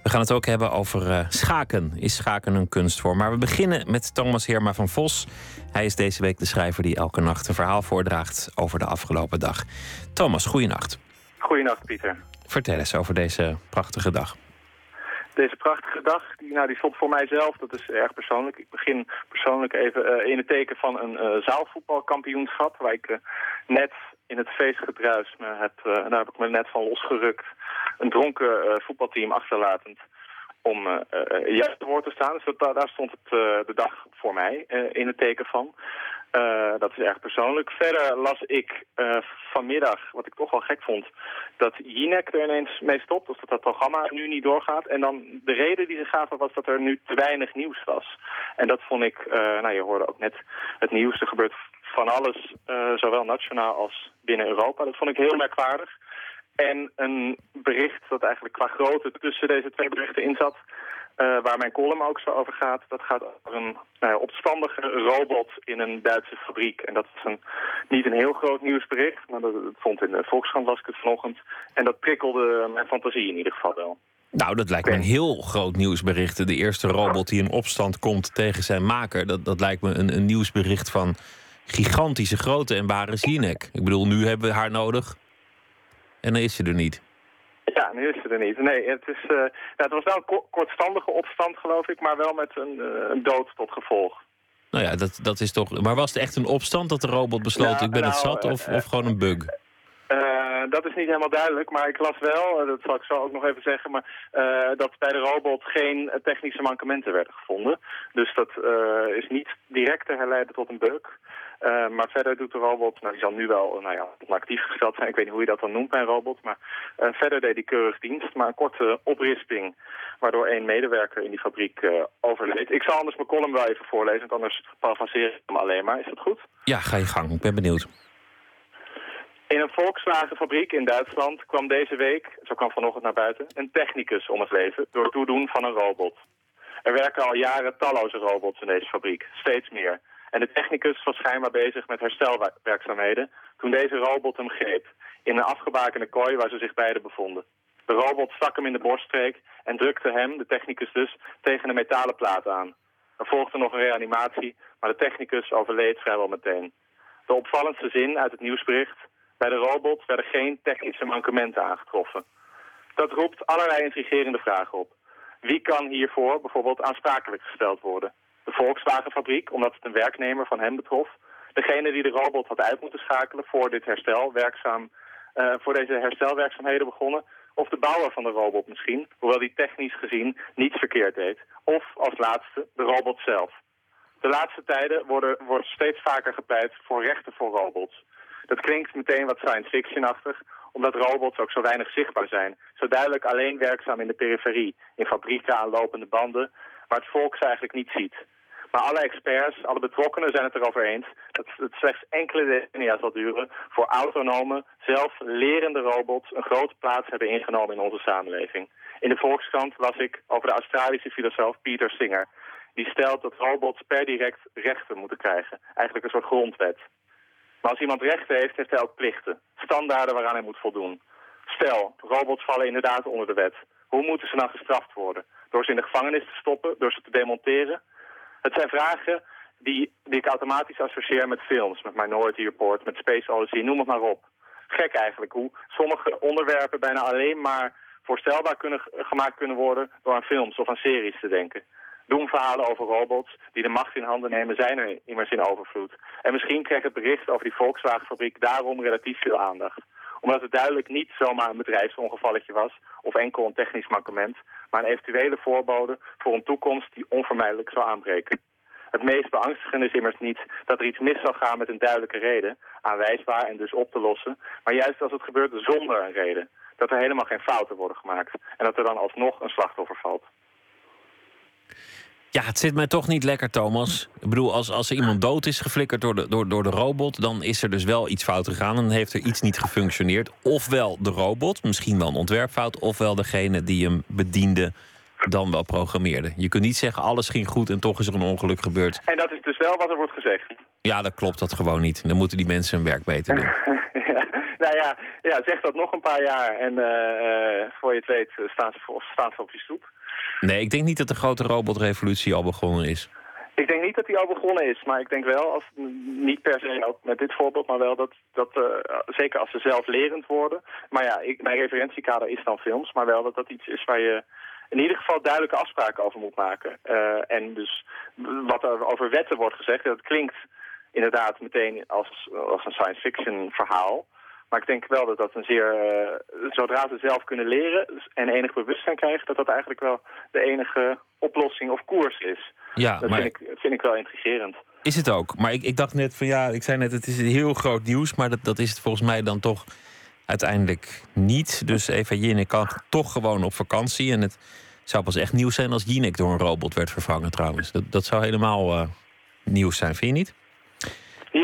We gaan het ook hebben over uh, schaken. Is schaken een kunstvorm? Maar we beginnen met Thomas Heerma van Vos. Hij is deze week de schrijver die elke nacht een verhaal voordraagt over de afgelopen dag. Thomas, goeienacht. Goeienacht, Pieter. Vertel eens over deze prachtige dag. Deze prachtige dag, die, nou, die stond voor mijzelf, dat is erg persoonlijk. Ik begin persoonlijk even uh, in het teken van een uh, zaalvoetbalkampioenschap... waar ik uh, net in het feestgedruis, me heb, daar heb ik me net van losgerukt... een dronken voetbalteam achterlatend om juist te woord te staan. Dus daar stond het de dag voor mij in het teken van. Uh, dat is erg persoonlijk. Verder las ik uh, vanmiddag, wat ik toch wel gek vond, dat Jinek er ineens mee stopt. Of dat dat programma nu niet doorgaat. En dan de reden die ze gaven was dat er nu te weinig nieuws was. En dat vond ik, uh, nou je hoorde ook net het nieuws. Er gebeurt van alles, zowel nationaal als binnen Europa. Dat vond ik heel merkwaardig. En een bericht dat eigenlijk qua grootte tussen deze twee berichten in zat... Uh, waar mijn column ook zo over gaat, dat gaat over een nou opstandige robot in een Duitse fabriek. En dat is een, niet een heel groot nieuwsbericht, maar dat, dat vond in de Volkskrant las ik het vanochtend. En dat prikkelde mijn fantasie in ieder geval wel. Nou, dat lijkt me een heel groot nieuwsbericht. De eerste robot die in opstand komt tegen zijn maker. Dat, dat lijkt me een, een nieuwsbericht van gigantische grootte. En waar is Jinek? Ik bedoel, nu hebben we haar nodig. En dan is ze er niet. Ja, nu is ze er niet. Nee, het, is, uh, het was wel een kortstandige opstand, geloof ik, maar wel met een, uh, een dood tot gevolg. Nou ja, dat, dat is toch. Maar was het echt een opstand dat de robot besloot: nou, ik ben nou, het zat, of, uh, of gewoon een bug? dat is niet helemaal duidelijk, maar ik las wel, dat zal ik zo ook nog even zeggen, maar uh, dat bij de robot geen technische mankementen werden gevonden. Dus dat is niet direct te herleiden tot een bug. maar verder doet de robot, nou die zal nu wel nou ja, actief gesteld zijn, ik weet niet hoe je dat dan noemt bij een robot, maar verder deed hij keurig dienst, maar een korte oprisping, waardoor één medewerker in die fabriek overleed. Ik zal anders mijn column wel even voorlezen, want anders parafraseer ik hem alleen maar. Is dat goed? Ja, ga je gang, ik ben benieuwd. In een Volkswagenfabriek in Duitsland kwam deze week, zo kwam vanochtend naar buiten, een technicus om het leven door het toedoen van een robot. Er werken al jaren talloze robots in deze fabriek, steeds meer. En de technicus was schijnbaar bezig met herstelwerkzaamheden toen deze robot hem greep, in een afgebakende kooi waar ze zich beiden bevonden. De robot stak hem in de borststreek en drukte hem, de technicus dus, tegen een metalen plaat aan. Er volgde nog een reanimatie, maar de technicus overleed vrijwel meteen. De opvallendste zin uit het nieuwsbericht bij de robot werden geen technische mankementen aangetroffen. Dat roept allerlei intrigerende vragen op. Wie kan hiervoor bijvoorbeeld aansprakelijk gesteld worden? De Volkswagenfabriek, omdat het een werknemer van hem betrof. Degene die de robot had uit moeten schakelen voor, dit herstel werkzaam, uh, voor deze herstelwerkzaamheden begonnen. Of de bouwer van de robot misschien, hoewel die technisch gezien niets verkeerd deed. Of als laatste de robot zelf. De laatste tijden worden, wordt steeds vaker gepleit voor rechten voor robots. Dat klinkt meteen wat science fiction-achtig, omdat robots ook zo weinig zichtbaar zijn. Zo duidelijk alleen werkzaam in de periferie, in fabrieken aan lopende banden, waar het volk ze eigenlijk niet ziet. Maar alle experts, alle betrokkenen zijn het erover eens dat het slechts enkele decennia zal duren voor autonome, zelflerende robots een grote plaats hebben ingenomen in onze samenleving. In de Volkskrant las ik over de Australische filosoof Peter Singer. Die stelt dat robots per direct rechten moeten krijgen. Eigenlijk een soort grondwet. Maar als iemand rechten heeft, heeft hij ook plichten. Standaarden waaraan hij moet voldoen. Stel, robots vallen inderdaad onder de wet. Hoe moeten ze dan gestraft worden? Door ze in de gevangenis te stoppen? Door ze te demonteren? Het zijn vragen die, die ik automatisch associeer met films. Met Minority Report, met Space Odyssey, noem het maar op. Gek eigenlijk hoe sommige onderwerpen bijna alleen maar voorstelbaar kunnen, gemaakt kunnen worden... door aan films of aan series te denken verhalen over robots die de macht in handen nemen zijn er immers in overvloed. En misschien krijgt het bericht over die Volkswagenfabriek daarom relatief veel aandacht. Omdat het duidelijk niet zomaar een bedrijfsongevalletje was of enkel een technisch mankement, maar een eventuele voorbode voor een toekomst die onvermijdelijk zou aanbreken. Het meest beangstigende is immers niet dat er iets mis zal gaan met een duidelijke reden, aanwijsbaar en dus op te lossen, maar juist als het gebeurt zonder een reden. Dat er helemaal geen fouten worden gemaakt en dat er dan alsnog een slachtoffer valt. Ja, het zit mij toch niet lekker, Thomas. Ik bedoel, als, als er iemand dood is geflikkerd door de, door, door de robot, dan is er dus wel iets fout gegaan en heeft er iets niet gefunctioneerd. Ofwel de robot, misschien wel een ontwerpfout, ofwel degene die hem bediende dan wel programmeerde. Je kunt niet zeggen alles ging goed en toch is er een ongeluk gebeurd. En dat is dus wel wat er wordt gezegd. Ja, dat klopt dat gewoon niet. Dan moeten die mensen hun werk beter doen. ja, nou ja, ja, zeg dat nog een paar jaar en uh, voor je het weet staan ze, staan ze op je stoep. Nee, ik denk niet dat de grote robotrevolutie al begonnen is. Ik denk niet dat die al begonnen is, maar ik denk wel, als, niet per se ook met dit voorbeeld, maar wel dat, dat uh, zeker als ze zelflerend worden. Maar ja, ik, mijn referentiekader is dan films, maar wel dat dat iets is waar je in ieder geval duidelijke afspraken over moet maken. Uh, en dus wat er over wetten wordt gezegd, dat klinkt inderdaad meteen als, als een science fiction verhaal. Maar ik denk wel dat dat een zeer... Uh, zodra ze zelf kunnen leren en enig bewustzijn krijgen... dat dat eigenlijk wel de enige oplossing of koers is. Ja, dat maar... vind, ik, vind ik wel intrigerend. Is het ook. Maar ik, ik dacht net van ja, ik zei net het is heel groot nieuws... maar dat, dat is het volgens mij dan toch uiteindelijk niet. Dus Eva Jinek kan toch gewoon op vakantie. En het zou pas echt nieuws zijn als Jinek door een robot werd vervangen trouwens. Dat, dat zou helemaal uh, nieuws zijn, vind je niet?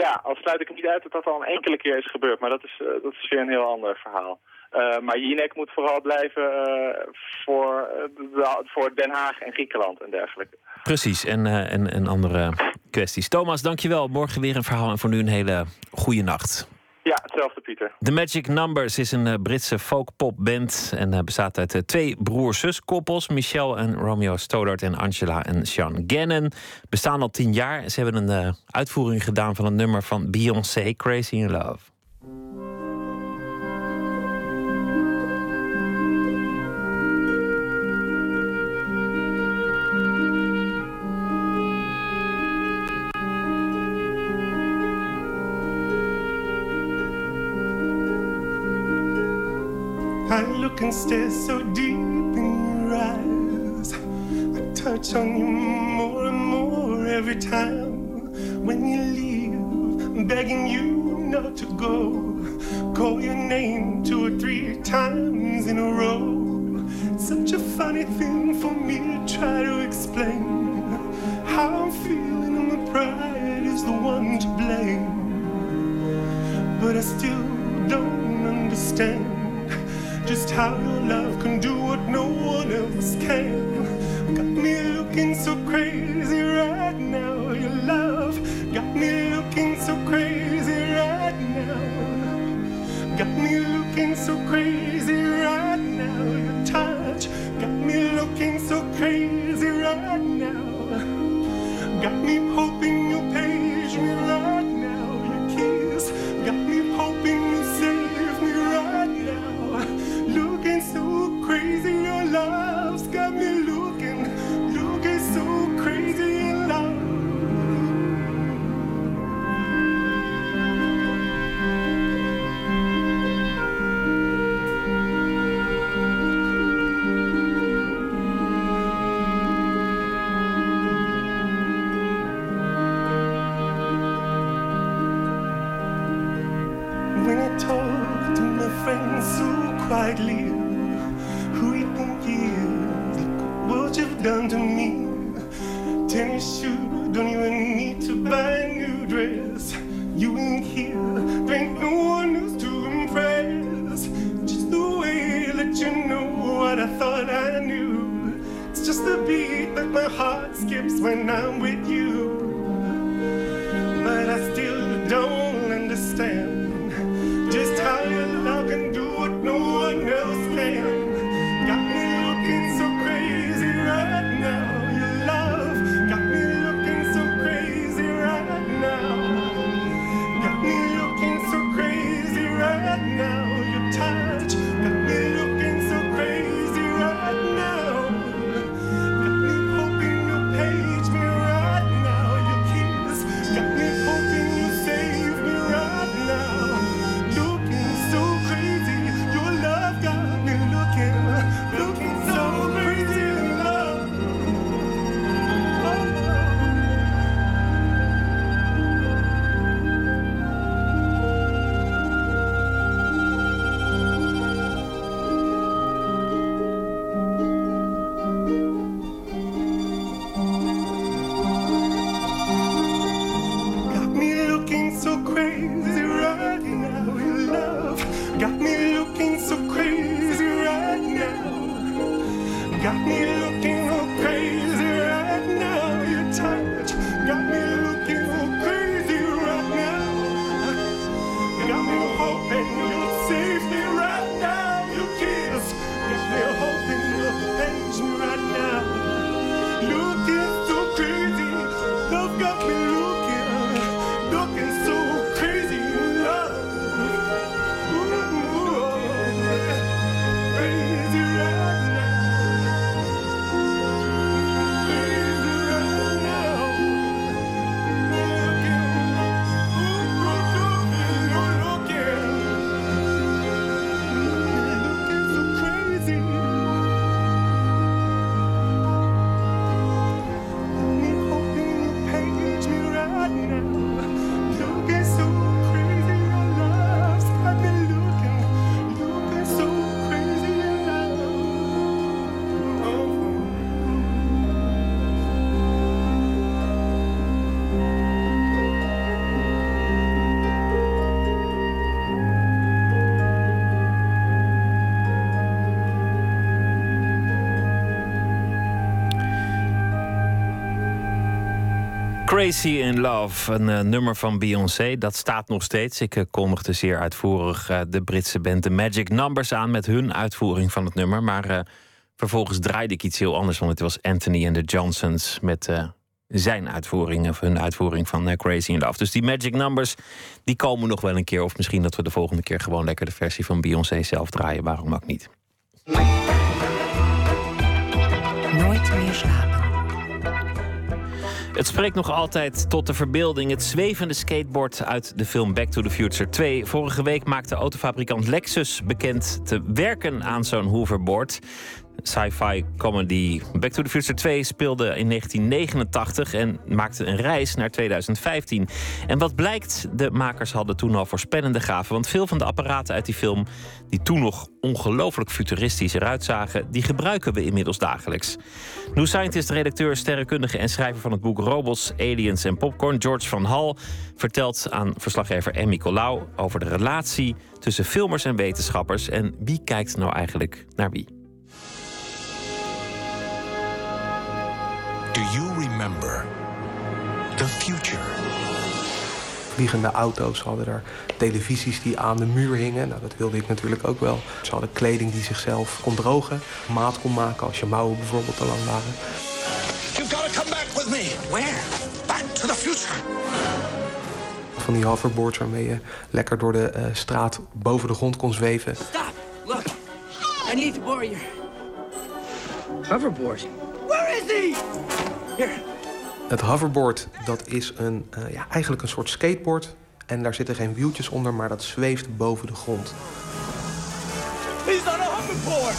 Ja, al sluit ik niet uit dat dat al een enkele keer is gebeurd. Maar dat is, uh, dat is weer een heel ander verhaal. Uh, maar Jinek moet vooral blijven uh, voor, voor Den Haag en Griekenland en dergelijke. Precies, en, en, en andere kwesties. Thomas, dankjewel. Morgen weer een verhaal en voor nu een hele goede nacht. Hetzelfde Pieter. The Magic Numbers is een uh, Britse folkpopband en uh, bestaat uit uh, twee broer-zus koppels, Michelle en Romeo Stoddart en Angela en Sean Gannon. Bestaan al tien jaar. Ze hebben een uitvoering gedaan van een nummer van Beyoncé, Crazy in Love. Look stare so deep in your eyes. I touch on you more and more every time. When you leave, begging you not to go. Call your name two or three times in a row. Such a funny thing for me to try to explain. How I'm feeling, my pride is the one to blame. But I still don't understand just how your love can do what no one else can. Got me looking so crazy right now. Your love got me looking so crazy right now. Got me looking so crazy right now. Your touch got me looking so crazy right now. Got me hoping you'll page When I talk to my friends so quietly, who you think is? Look what you've done to me. Tennis shoes, don't even need to buy a new dress. You ain't here, there ain't no one else to impress. Just the way that you know what I thought I knew. It's just the beat that my heart skips when I'm with you. Crazy in Love, een eh, nummer van Beyoncé. Dat staat nog steeds. Ik uh, kondigde zeer uitvoerig uh, de Britse band The Magic Numbers aan met hun uitvoering van het nummer. Maar vervolgens draaide ik iets heel anders, want het was Anthony and the Johnsons met zijn uitvoering of hun uitvoering van Crazy in Love. Dus die Magic Numbers die komen nog wel een keer. Of misschien dat we de volgende keer gewoon lekker de versie van Beyoncé zelf draaien. Waarom ook niet? Nooit meer slapen. Het spreekt nog altijd tot de verbeelding. Het zwevende skateboard uit de film Back to the Future 2. Vorige week maakte autofabrikant Lexus bekend te werken aan zo'n hoverboard sci-fi comedy. Back to the Future 2 speelde in 1989 en maakte een reis naar 2015. En wat blijkt, de makers hadden toen al voorspellende gaven. Want veel van de apparaten uit die film, die toen nog ongelooflijk futuristisch eruit zagen, die gebruiken we inmiddels dagelijks. New Scientist, redacteur, sterrenkundige en schrijver van het boek Robots, Aliens en Popcorn, George van Hal, vertelt aan verslaggever Emmy Colau over de relatie tussen filmers en wetenschappers en wie kijkt nou eigenlijk naar wie. Do you remember the future? Vliegende auto's hadden er televisies die aan de muur hingen. Nou, dat wilde ik natuurlijk ook wel. Ze hadden kleding die zichzelf kon drogen, maat kon maken als je mouwen bijvoorbeeld te lang waren. You've got to come back with me. Where? Back to the future. Van die hoverboards waarmee je lekker door de uh, straat boven de grond kon zweven. Stop! Look, I need your hoverboard. Where is he? Here. Het hoverboard dat is een, uh, ja, eigenlijk een soort skateboard. En daar zitten geen wieltjes onder, maar dat zweeft boven de grond. He's on a hoverboard!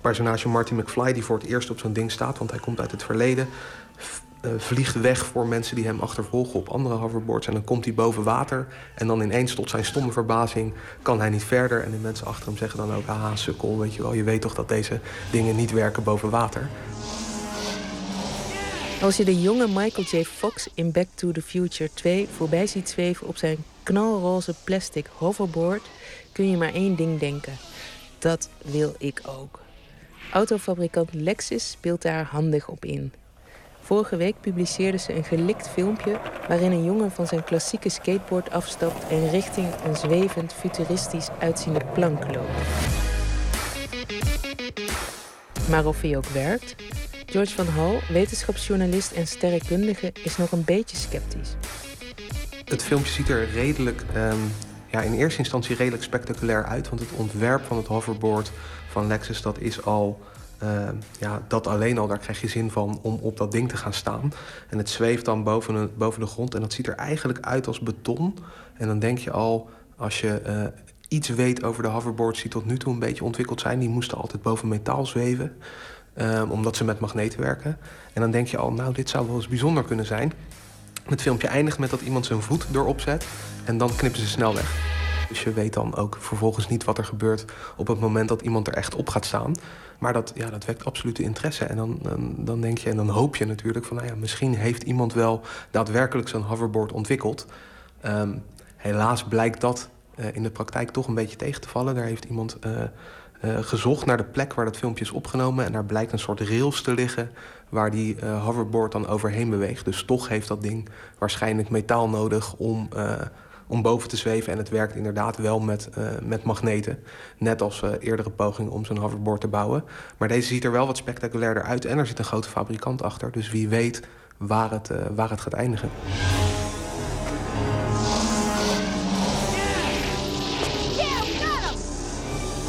Personage Marty McFly die voor het eerst op zo'n ding staat, want hij komt uit het verleden. Uh, vliegt weg voor mensen die hem achtervolgen op andere hoverboards. En dan komt hij boven water. En dan ineens tot zijn stomme verbazing kan hij niet verder. En de mensen achter hem zeggen dan ook... haha, sukkel, weet je wel. Je weet toch dat deze dingen niet werken boven water. Als je de jonge Michael J. Fox in Back to the Future 2 voorbij ziet zweven op zijn knalroze plastic hoverboard... kun je maar één ding denken. Dat wil ik ook. Autofabrikant Lexus speelt daar handig op in. Vorige week publiceerde ze een gelikt filmpje waarin een jongen van zijn klassieke skateboard afstapt en richting een zwevend, futuristisch uitziende plank loopt. Maar of hij ook werkt? George van Hal, wetenschapsjournalist en sterrenkundige, is nog een beetje sceptisch. Het filmpje ziet er redelijk, um, ja, in eerste instantie redelijk spectaculair uit. Want het ontwerp van het hoverboard van Lexus dat is al uh, ja, dat alleen al, daar krijg je zin van om op dat ding te gaan staan. En het zweeft dan boven de, boven de grond en dat ziet er eigenlijk uit als beton. En dan denk je al, als je uh, iets weet over de hoverboards die tot nu toe een beetje ontwikkeld zijn... die moesten altijd boven metaal zweven, uh, omdat ze met magneten werken. En dan denk je al, nou, dit zou wel eens bijzonder kunnen zijn. Het filmpje eindigt met dat iemand zijn voet erop zet en dan knippen ze snel weg. Dus je weet dan ook vervolgens niet wat er gebeurt op het moment dat iemand er echt op gaat staan. Maar dat, ja, dat wekt absolute interesse. En dan, dan, denk je en dan hoop je natuurlijk van... Nou ja, misschien heeft iemand wel daadwerkelijk zo'n hoverboard ontwikkeld. Um, helaas blijkt dat uh, in de praktijk toch een beetje tegen te vallen. Daar heeft iemand uh, uh, gezocht naar de plek waar dat filmpje is opgenomen... en daar blijkt een soort rails te liggen waar die hoverboard dan overheen beweegt. Dus toch heeft dat ding waarschijnlijk metaal nodig om om boven te zweven. En het werkt inderdaad wel met, uh, met magneten. Net als uh, eerdere pogingen om zo'n hoverboard te bouwen. Maar deze ziet er wel wat spectaculairder uit. En er zit een grote fabrikant achter. Dus wie weet waar het, uh, waar het gaat eindigen.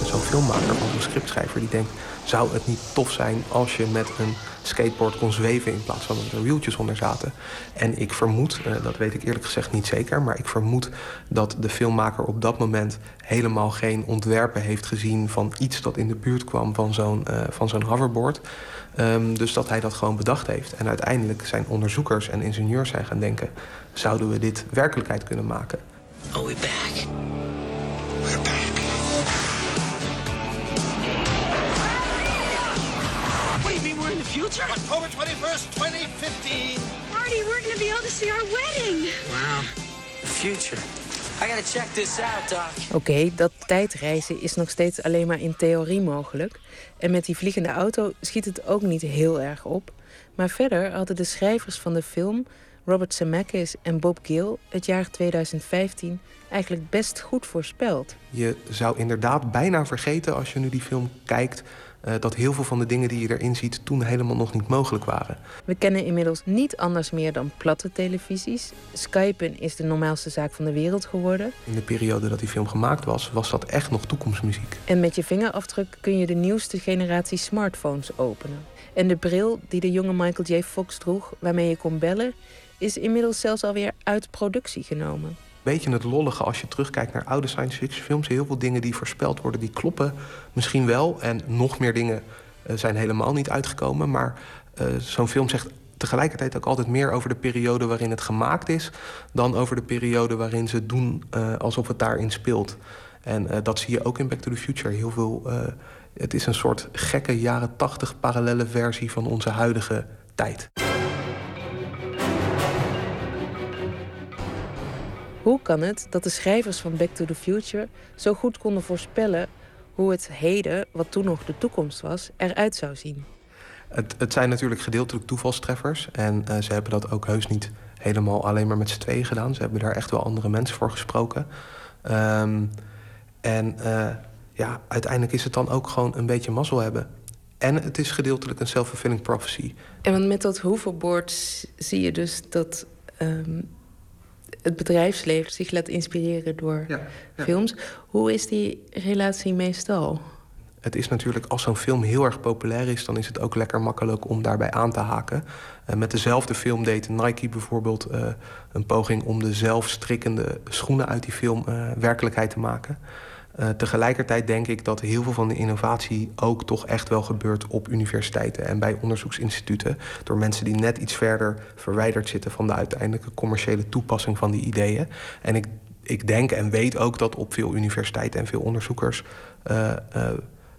Zo'n filmmaker of een scriptschrijver die denkt... zou het niet tof zijn als je met een skateboard kon zweven in plaats van dat er wieltjes onder zaten. En ik vermoed, uh, dat weet ik eerlijk gezegd niet zeker, maar ik vermoed dat de filmmaker op dat moment helemaal geen ontwerpen heeft gezien van iets dat in de buurt kwam van zo'n uh, van zo'n hoverboard. Um, dus dat hij dat gewoon bedacht heeft. En uiteindelijk zijn onderzoekers en ingenieurs zijn gaan denken: zouden we dit werkelijkheid kunnen maken? We back? Back. Future? October 21st, 2015. Marty, we're going to be able to see our wedding. Wow. The future. I gotta check this out, Doc. Oké, okay, dat tijdreizen is nog steeds alleen maar in theorie mogelijk. En met die vliegende auto schiet het ook niet heel erg op. Maar verder hadden de schrijvers van de film, Robert Zemeckis en Bob Gill, het jaar 2015 eigenlijk best goed voorspeld. Je zou inderdaad bijna vergeten als je nu die film kijkt eh, dat heel veel van de dingen die je erin ziet toen helemaal nog niet mogelijk waren. We kennen inmiddels niet anders meer dan platte televisies. Skypen is de normaalste zaak van de wereld geworden. In de periode dat die film gemaakt was, was dat echt nog toekomstmuziek. En met je vingerafdruk kun je de nieuwste generatie smartphones openen. En de bril die de jonge Michael J. Fox droeg, waarmee je kon bellen, is inmiddels zelfs alweer uit productie genomen. Beetje het lollige als je terugkijkt naar oude science fiction films. Heel veel dingen die voorspeld worden, die kloppen misschien wel. En nog meer dingen uh, zijn helemaal niet uitgekomen. Maar uh, zo'n film zegt tegelijkertijd ook altijd meer over de periode waarin het gemaakt is... dan over de periode waarin ze doen uh, alsof het daarin speelt. En dat zie je ook in Back to the Future. Heel veel, het is een soort gekke jaren tachtig parallele versie van onze huidige tijd. Hoe kan het dat de schrijvers van Back to the Future zo goed konden voorspellen hoe het heden, wat toen nog de toekomst was, eruit zou zien? Het, het zijn natuurlijk gedeeltelijk toevalstreffers. En uh, ze hebben dat ook heus niet helemaal alleen maar met z'n tweeën gedaan. Ze hebben daar echt wel andere mensen voor gesproken. Um, en uh, ja, uiteindelijk is het dan ook gewoon een beetje mazzel hebben. En het is gedeeltelijk een self-fulfilling prophecy. En want met dat hoverboard zie je dus dat um, het bedrijfsleven zich laat inspireren door ja, ja. films. Hoe is die relatie meestal? Het is natuurlijk, als zo'n film heel erg populair is... dan is het ook lekker makkelijk om daarbij aan te haken. Uh, met dezelfde film deed Nike bijvoorbeeld uh, een poging... om de zelfstrikkende schoenen uit die film uh, werkelijkheid te maken. Uh, tegelijkertijd denk ik dat heel veel van de innovatie ook toch echt wel gebeurt op universiteiten en bij onderzoeksinstituten. Door mensen die net iets verder verwijderd zitten van de uiteindelijke commerciële toepassing van die ideeën. En ik, ik denk en weet ook dat op veel universiteiten en veel onderzoekers. Uh, uh,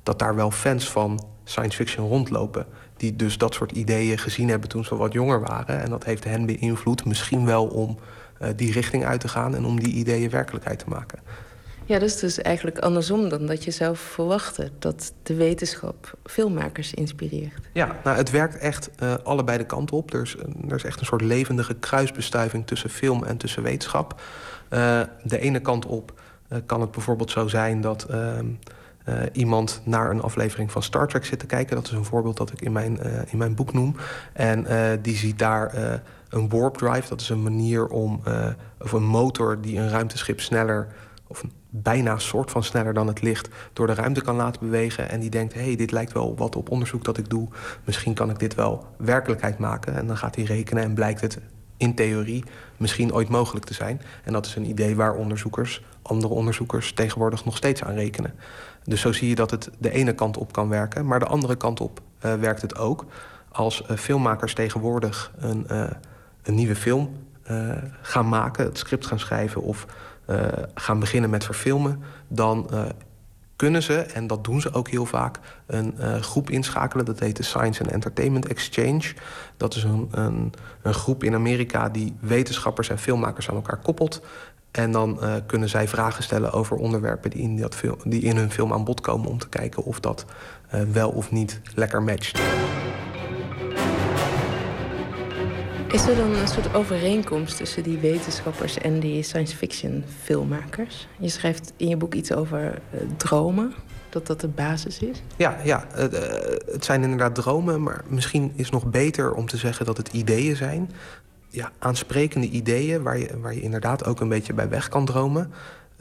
dat daar wel fans van science fiction rondlopen. Die dus dat soort ideeën gezien hebben toen ze wat jonger waren. En dat heeft hen beïnvloed, misschien wel om die richting uit te gaan en om die ideeën werkelijkheid te maken. Ja, dat is dus eigenlijk andersom dan dat je zou verwachten. Dat de wetenschap filmmakers inspireert. Ja, nou, het werkt echt uh, allebei de kanten op. Er is, er is echt een soort levendige kruisbestuiving tussen film en tussen wetenschap. Uh, de ene kant op uh, kan het bijvoorbeeld zo zijn dat iemand naar een aflevering van Star Trek zit te kijken. Dat is een voorbeeld dat ik in mijn, in mijn boek noem. En die ziet daar een warp drive. Dat is een manier om, of een motor die een ruimteschip sneller of bijna soort van sneller dan het licht door de ruimte kan laten bewegen. En die denkt, hé, hey, dit lijkt wel wat op onderzoek dat ik doe. Misschien kan ik dit wel werkelijkheid maken. En dan gaat hij rekenen en blijkt het in theorie misschien ooit mogelijk te zijn. En dat is een idee waar onderzoekers, andere onderzoekers tegenwoordig nog steeds aan rekenen. Dus zo zie je dat het de ene kant op kan werken, maar de andere kant op uh, werkt het ook. Als uh, filmmakers tegenwoordig een, uh, een nieuwe film gaan maken, het script gaan schrijven of gaan beginnen met verfilmen, dan uh, kunnen ze, en dat doen ze ook heel vaak, een uh, groep inschakelen. Dat heet de Science and Entertainment Exchange. Dat is een, een, een groep in Amerika die wetenschappers en filmmakers aan elkaar koppelt. En dan kunnen zij vragen stellen over onderwerpen die in, dat film, die in hun film aan bod komen... om te kijken of dat wel of niet lekker matcht. Is er dan een soort overeenkomst tussen die wetenschappers en die science fiction filmmakers? Je schrijft in je boek iets over uh, dromen, dat dat de basis is? Ja, ja het zijn inderdaad dromen, maar misschien is nog beter om te zeggen dat het ideeën zijn. Ja, aansprekende ideeën waar je, waar je inderdaad ook een beetje bij weg kan dromen.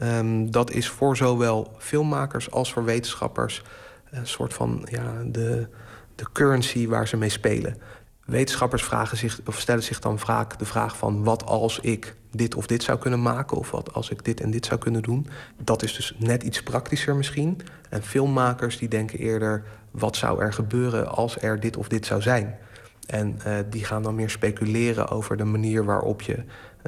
Um, dat is voor zowel filmmakers als voor wetenschappers een soort van ja, de, de currency waar ze mee spelen. Wetenschappers vragen zich, of stellen zich dan vaak de vraag van... wat als ik dit of dit zou kunnen maken... of wat als ik dit en dit zou kunnen doen. Dat is dus net iets praktischer misschien. En filmmakers die denken eerder... wat zou er gebeuren als er dit of dit zou zijn? En uh, die gaan dan meer speculeren over de manier waarop je...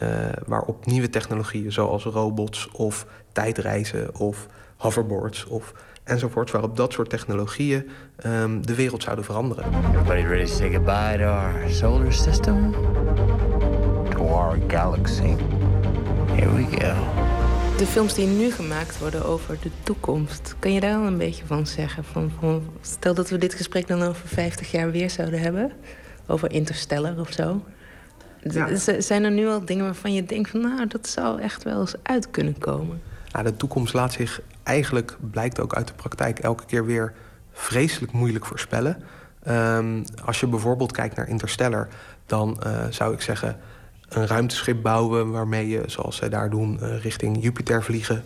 Uh, waarop nieuwe technologieën zoals robots of tijdreizen of hoverboards... of enzovoort, waarop dat soort technologieën um, de wereld zouden veranderen. Everybody ready to say goodbye to our solar system? To our galaxy? Here we go. De films die nu gemaakt worden over de toekomst, kan je daar al een beetje van zeggen? Van, van, stel dat we dit gesprek dan over 50 jaar weer zouden hebben, over Interstellar of zo. Ja. Zijn er nu al dingen waarvan je denkt van nou, dat zou echt wel eens uit kunnen komen? Nou, de toekomst laat zich eigenlijk, blijkt ook uit de praktijk, elke keer weer vreselijk moeilijk voorspellen. Ehm, als je bijvoorbeeld kijkt naar Interstellar, dan eh, zou ik zeggen een ruimteschip bouwen waarmee je, zoals zij daar doen, eh, richting Jupiter vliegen.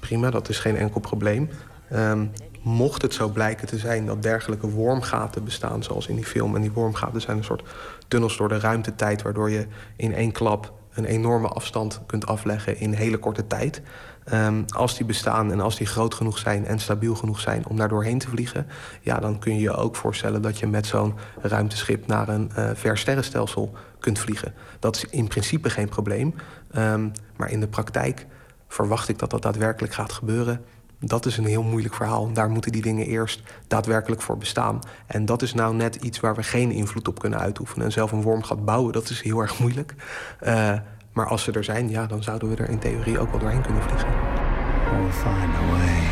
Prima, dat is geen enkel probleem. Ehm, mocht het zo blijken te zijn dat dergelijke wormgaten bestaan, zoals in die film, en die wormgaten zijn een soort tunnels door de ruimtetijd, waardoor je in één klap een enorme afstand kunt afleggen in hele korte tijd. Ehm, als die bestaan en als die groot genoeg zijn en stabiel genoeg zijn om daar doorheen te vliegen, ja, dan kun je je ook voorstellen dat je met zo'n ruimteschip naar een uh, ver sterrenstelsel kunt vliegen. Dat is in principe geen probleem. Um, maar in de praktijk verwacht ik dat dat daadwerkelijk gaat gebeuren. Dat is een heel moeilijk verhaal. Daar moeten die dingen eerst daadwerkelijk voor bestaan. En dat is nou net iets waar we geen invloed op kunnen uitoefenen. En zelf een wormgat bouwen, dat is heel erg moeilijk. Uh, maar als ze er zijn, ja, dan zouden we er in theorie ook wel doorheen kunnen vliegen. We'll find a way.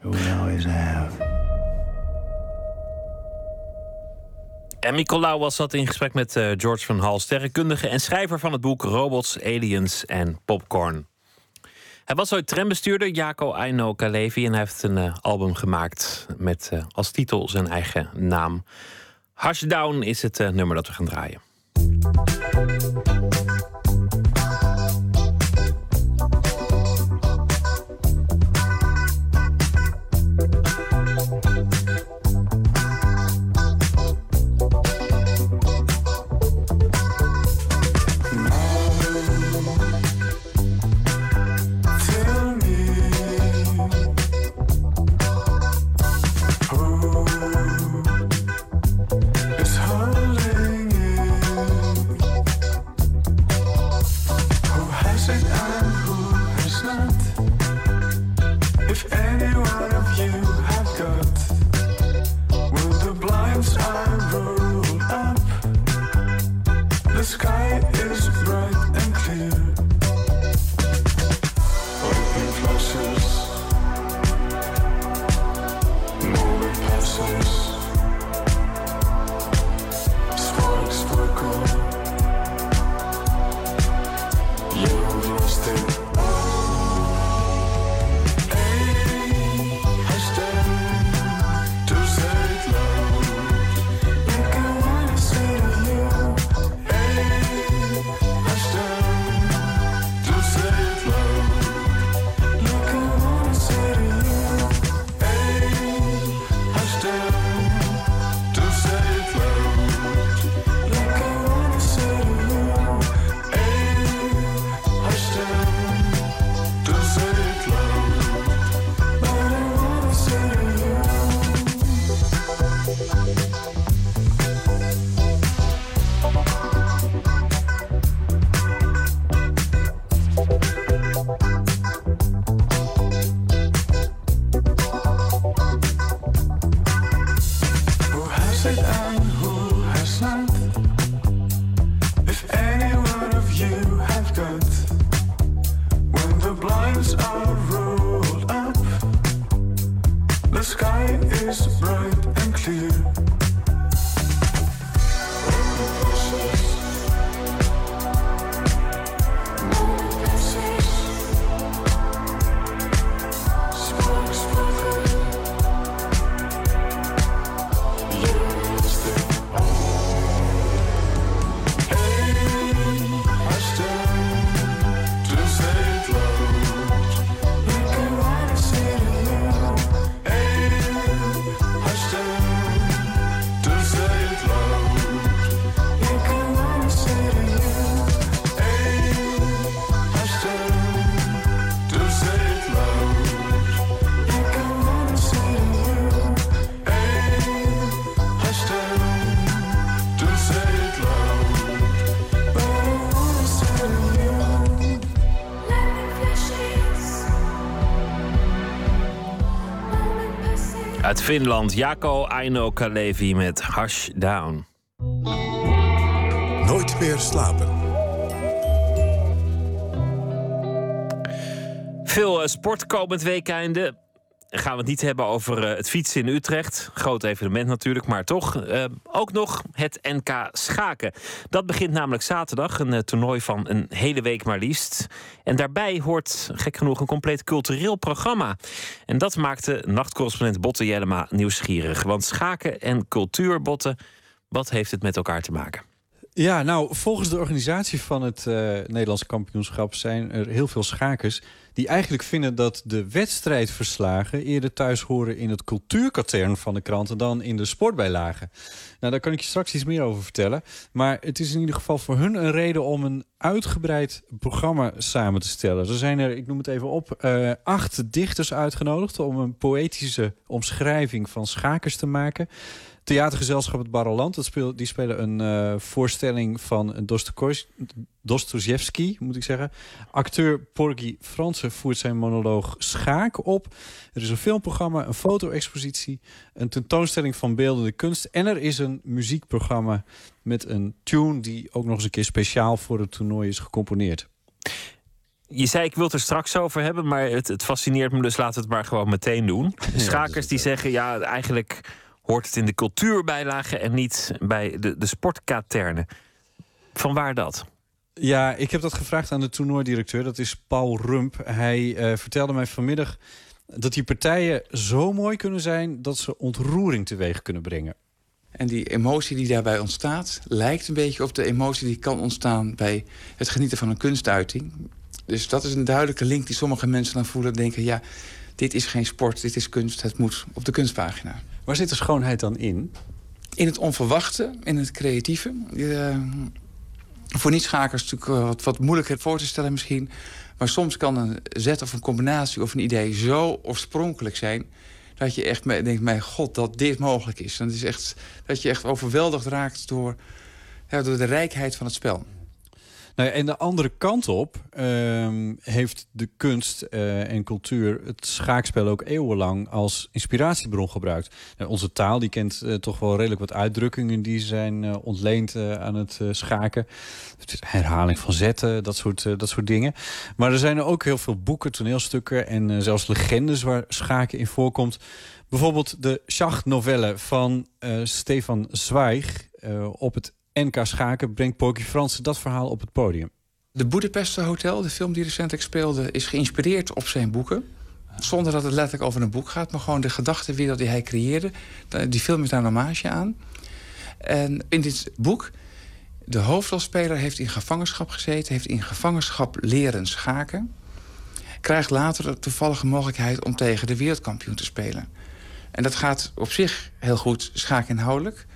We always have. En Nicolaou was dat in gesprek met uh, George van Hal, sterrenkundige en schrijver van het boek Robots, Aliens en Popcorn. Hij was ooit trambestuurder, Jaco Aino Kalevi, en hij heeft een uh, album gemaakt met uh, als titel zijn eigen naam. Hushdown is het nummer dat we gaan draaien. Finland. Jako Aino Kalevi met Hush Down. Nooit meer slapen. Veel uh, sport komend weekende. gaan we het niet hebben over eh, het fietsen in Utrecht. Groot evenement natuurlijk, maar toch. Eh, ook nog het NK Schaken. Dat begint namelijk zaterdag. Een eh, toernooi van een hele week maar liefst. En daarbij hoort, gek genoeg, een compleet cultureel programma. En dat maakte nachtcorrespondent Botte Jellema nieuwsgierig. Want schaken en cultuur, Botte, wat heeft het met elkaar te maken? Ja, nou, volgens de organisatie van het uh, Nederlandse kampioenschap zijn er heel veel schakers die eigenlijk vinden dat de wedstrijdverslagen eerder thuis horen in het cultuurkatern van de kranten dan in de sportbijlagen. Nou, daar kan ik je straks iets meer over vertellen. Maar het is in ieder geval voor hun een reden om een uitgebreid programma samen te stellen. Er zijn er, ik noem het even op, uh, acht dichters uitgenodigd om een poëtische omschrijving van schakers te maken. Theatergezelschap Het Barreland. Dat speel, die spelen een uh, voorstelling van Dostoevsky, moet ik zeggen. Acteur Porgy Fransen voert zijn monoloog Schaak op. Er is een filmprogramma, een foto-expositie, een tentoonstelling van beeldende kunst. En er is een muziekprogramma met een tune die ook nog eens een keer speciaal voor het toernooi is gecomponeerd. Je zei, ik wil het er straks over hebben, maar het, het fascineert me, dus laten we het maar gewoon meteen doen. Schakers die zeggen, ja, eigenlijk hoort het in de cultuurbijlage en niet bij de, de sportkaternen. Van waar dat? Ja, ik heb dat gevraagd aan de toernooidirecteur. Dat is Paul Rump. Hij uh, vertelde mij vanmiddag dat die partijen zo mooi kunnen zijn... dat ze ontroering teweeg kunnen brengen. En die emotie die daarbij ontstaat... lijkt een beetje op de emotie die kan ontstaan... bij het genieten van een kunstuiting. Dus dat is een duidelijke link die sommige mensen dan voelen. Denken, ja, dit is geen sport, dit is kunst. Het moet op de kunstpagina. Waar zit de schoonheid dan in? In het onverwachte, in het creatieve. Uh, voor niet-schakers natuurlijk wat, wat moeilijker voor te stellen misschien. Maar soms kan een zet of een combinatie of een idee zo oorspronkelijk zijn... dat je echt denkt, mijn god, dat dit mogelijk is. Het is echt, dat je echt overweldigd raakt door, door de rijkheid van het spel. Nou ja, en de andere kant op uh, heeft de kunst uh, en cultuur het schaakspel ook eeuwenlang als inspiratiebron gebruikt. Nou, onze taal die kent uh, toch wel redelijk wat uitdrukkingen die zijn uh, ontleend aan het schaken. Herhaling van zetten, dat soort, dat soort dingen. Maar er zijn er ook heel veel boeken, toneelstukken en zelfs legendes waar schaken in voorkomt. Bijvoorbeeld de Schach-novelle van Stefan Zweig op het NK Schaken brengt Porky Fransen dat verhaal op het podium. De Boedapester Hotel, de film die recentelijk speelde... is geïnspireerd op zijn boeken. Zonder dat het letterlijk over een boek gaat... maar gewoon de gedachtenwereld die hij creëerde. Die film is daar een hommage aan. En in dit boek... de hoofdrolspeler heeft in gevangenschap gezeten... heeft in gevangenschap leren schaken... krijgt later de toevallige mogelijkheid... om tegen de wereldkampioen te spelen. En dat gaat op zich heel goed schaakinhoudelijk...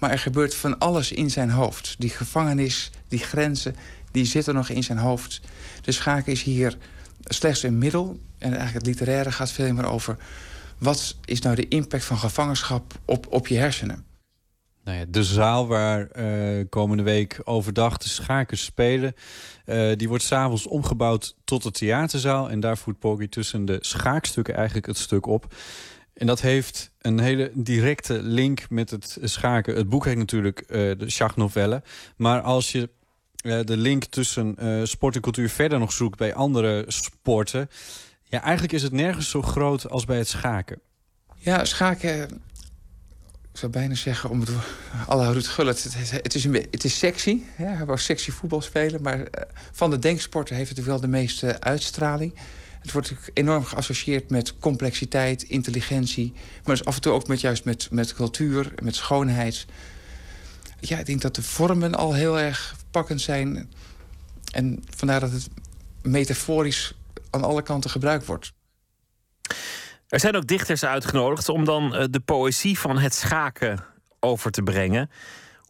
Maar er gebeurt van alles in zijn hoofd. Die gevangenis, die grenzen, die zitten nog in zijn hoofd. De schaken is hier slechts een middel. En eigenlijk het literaire gaat veel meer over... wat is nou de impact van gevangenschap op, op je hersenen? Nou ja, de zaal waar uh, komende week overdag de schakers spelen... Uh, die wordt s'avonds omgebouwd tot een theaterzaal. En daar voert Poggi tussen de schaakstukken eigenlijk het stuk op. En dat heeft een hele directe link met het schaken. Het boek heet natuurlijk uh, de schachnovelle. Maar als je uh, de link tussen uh, sport en cultuur verder nog zoekt bij andere sporten... ja, eigenlijk is het nergens zo groot als bij het schaken. Ja, schaken... Ik zou bijna zeggen, om het alle Ruud Gullit... Het, is, een, het is sexy. Ja, hij wou sexy voetbal spelen. Maar van de denksporten heeft het wel de meeste uitstraling... Het wordt enorm geassocieerd met complexiteit, intelligentie... maar dus af en toe ook met, juist met, met cultuur, met schoonheid. Ja, ik denk dat de vormen al heel erg pakkend zijn. En vandaar dat het metaforisch aan alle kanten gebruikt wordt. Er zijn ook dichters uitgenodigd om dan eh, de poëzie van het schaken over te brengen.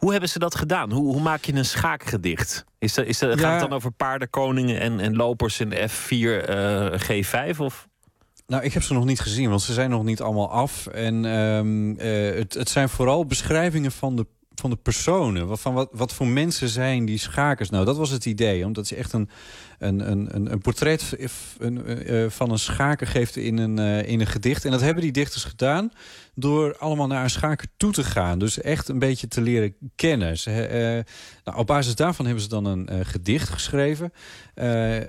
Hoe hebben ze dat gedaan? Hoe, hoe maak je een schaakgedicht? Is er, is er, Gaat het dan over paardenkoningen en, en lopers in F4, uh, G5? Of? Nou, ik heb ze nog niet gezien, want ze zijn nog niet allemaal af. En um, uh, het, het zijn vooral beschrijvingen van de van de personen. Wat, van wat, wat voor mensen zijn die schakers? Nou, dat was het idee. Omdat ze echt een, een, een, een portret uh, van een schaker geeft in een, in een gedicht. En dat hebben die dichters gedaan door allemaal naar een schaker toe te gaan. Dus echt een beetje te leren kennen. Ze, uh, nou, op basis daarvan hebben ze dan een gedicht geschreven.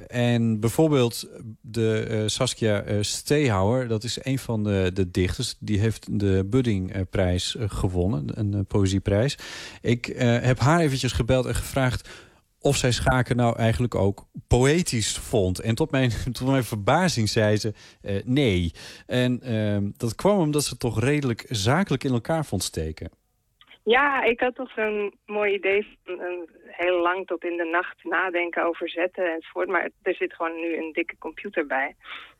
en bijvoorbeeld de Saskia Steehouwer, dat is een van de, de dichters. Die heeft de Buddingprijs gewonnen, een poëzieprijs. Ik heb haar eventjes gebeld en gevraagd of zij schaken nou eigenlijk ook poëtisch vond. En tot mijn, tot mijn verbazing zei ze uh, nee. En uh, dat kwam omdat ze toch redelijk zakelijk in elkaar vond steken. Ja, ik had toch zo'n mooi idee van een heel lang tot in de nacht nadenken over zetten enzovoort. Maar er zit gewoon nu een dikke computer bij.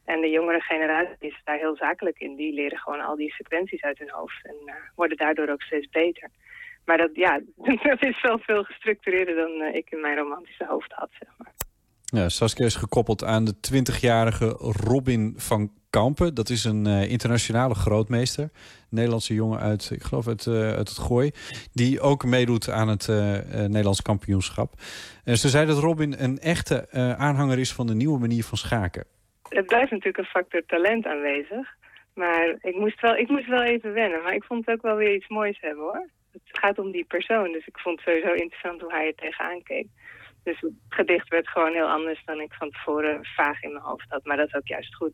En de jongere generatie is daar heel zakelijk in. Die leren gewoon al die sequenties uit hun hoofd en uh, worden daardoor ook steeds beter. Maar dat, ja, dat is wel veel gestructureerder dan uh, ik in mijn romantische hoofd had, zeg maar. Ja, Saskia is gekoppeld aan de 20-jarige Robin van Kampen. Dat is een uh, internationale grootmeester. Nederlandse jongen uit, ik geloof uit, uh, uit het Gooi. Die ook meedoet aan het Nederlands kampioenschap. En ze zei dat Robin een echte aanhanger is van de nieuwe manier van schaken. Het blijft natuurlijk een factor talent aanwezig. Maar ik moest, wel, ik moest wel even wennen. Maar ik vond het ook wel weer iets moois hebben hoor het gaat om die persoon. Dus ik vond het sowieso interessant hoe hij er tegenaan keek. Dus het gedicht werd gewoon heel anders dan ik van tevoren vaag in mijn hoofd had. Maar dat is ook juist goed.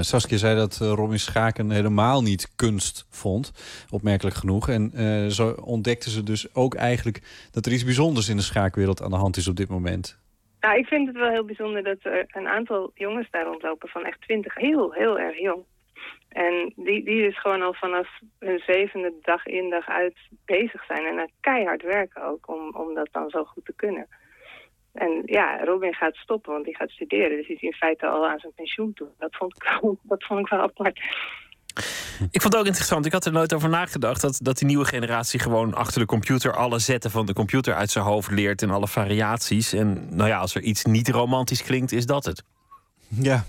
Saskia zei dat uh, Robin Schaken helemaal niet kunst vond. Opmerkelijk genoeg. En uh, zo ontdekte ze dus ook eigenlijk dat er iets bijzonders in de schaakwereld aan de hand is op dit moment. Nou, ik vind het wel heel bijzonder dat er een aantal jongens daar rondlopen van echt twintig. Heel, heel erg jong. En die, die is gewoon al vanaf hun zevende dag in dag uit bezig zijn. En keihard werken ook om, om dat dan zo goed te kunnen. En ja, Robin gaat stoppen, want die gaat studeren. Dus hij is in feite al aan zijn pensioen toe. Dat vond ik wel, dat vond ik wel apart. Ik vond het ook interessant. Ik had er nooit over nagedacht dat, dat die nieuwe generatie gewoon achter de computer alle zetten van de computer uit zijn hoofd leert en alle variaties. En nou ja, als er iets niet romantisch klinkt, is dat het. Ja,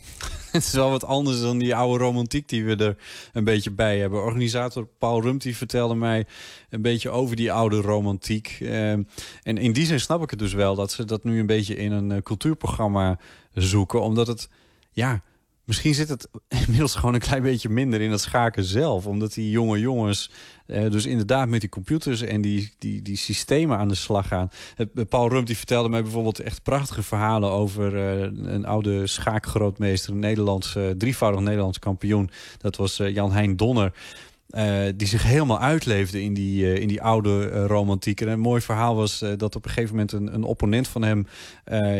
het is wel wat anders dan die oude romantiek die we er een beetje bij hebben. Organisator Paul Rumt die vertelde mij een beetje over die oude romantiek. Ehm, en in die zin snap ik het dus wel dat ze dat nu een beetje in een eh, cultuurprogramma zoeken. Omdat het, ja, Misschien zit het inmiddels gewoon een klein beetje minder in het schaken zelf. Omdat die jonge jongens eh, dus inderdaad met die computers en die, die, die systemen aan de slag gaan. Het, eh, Paul Rump die vertelde mij bijvoorbeeld echt prachtige verhalen over een oude schaakgrootmeester, een Nederlands, drievoudig Nederlands kampioen. Dat was Jan Hein Donner. Uh, die zich helemaal uitleefde in die, uh, in die oude uh, romantiek. En een mooi verhaal was dat op een gegeven moment een, een opponent van hem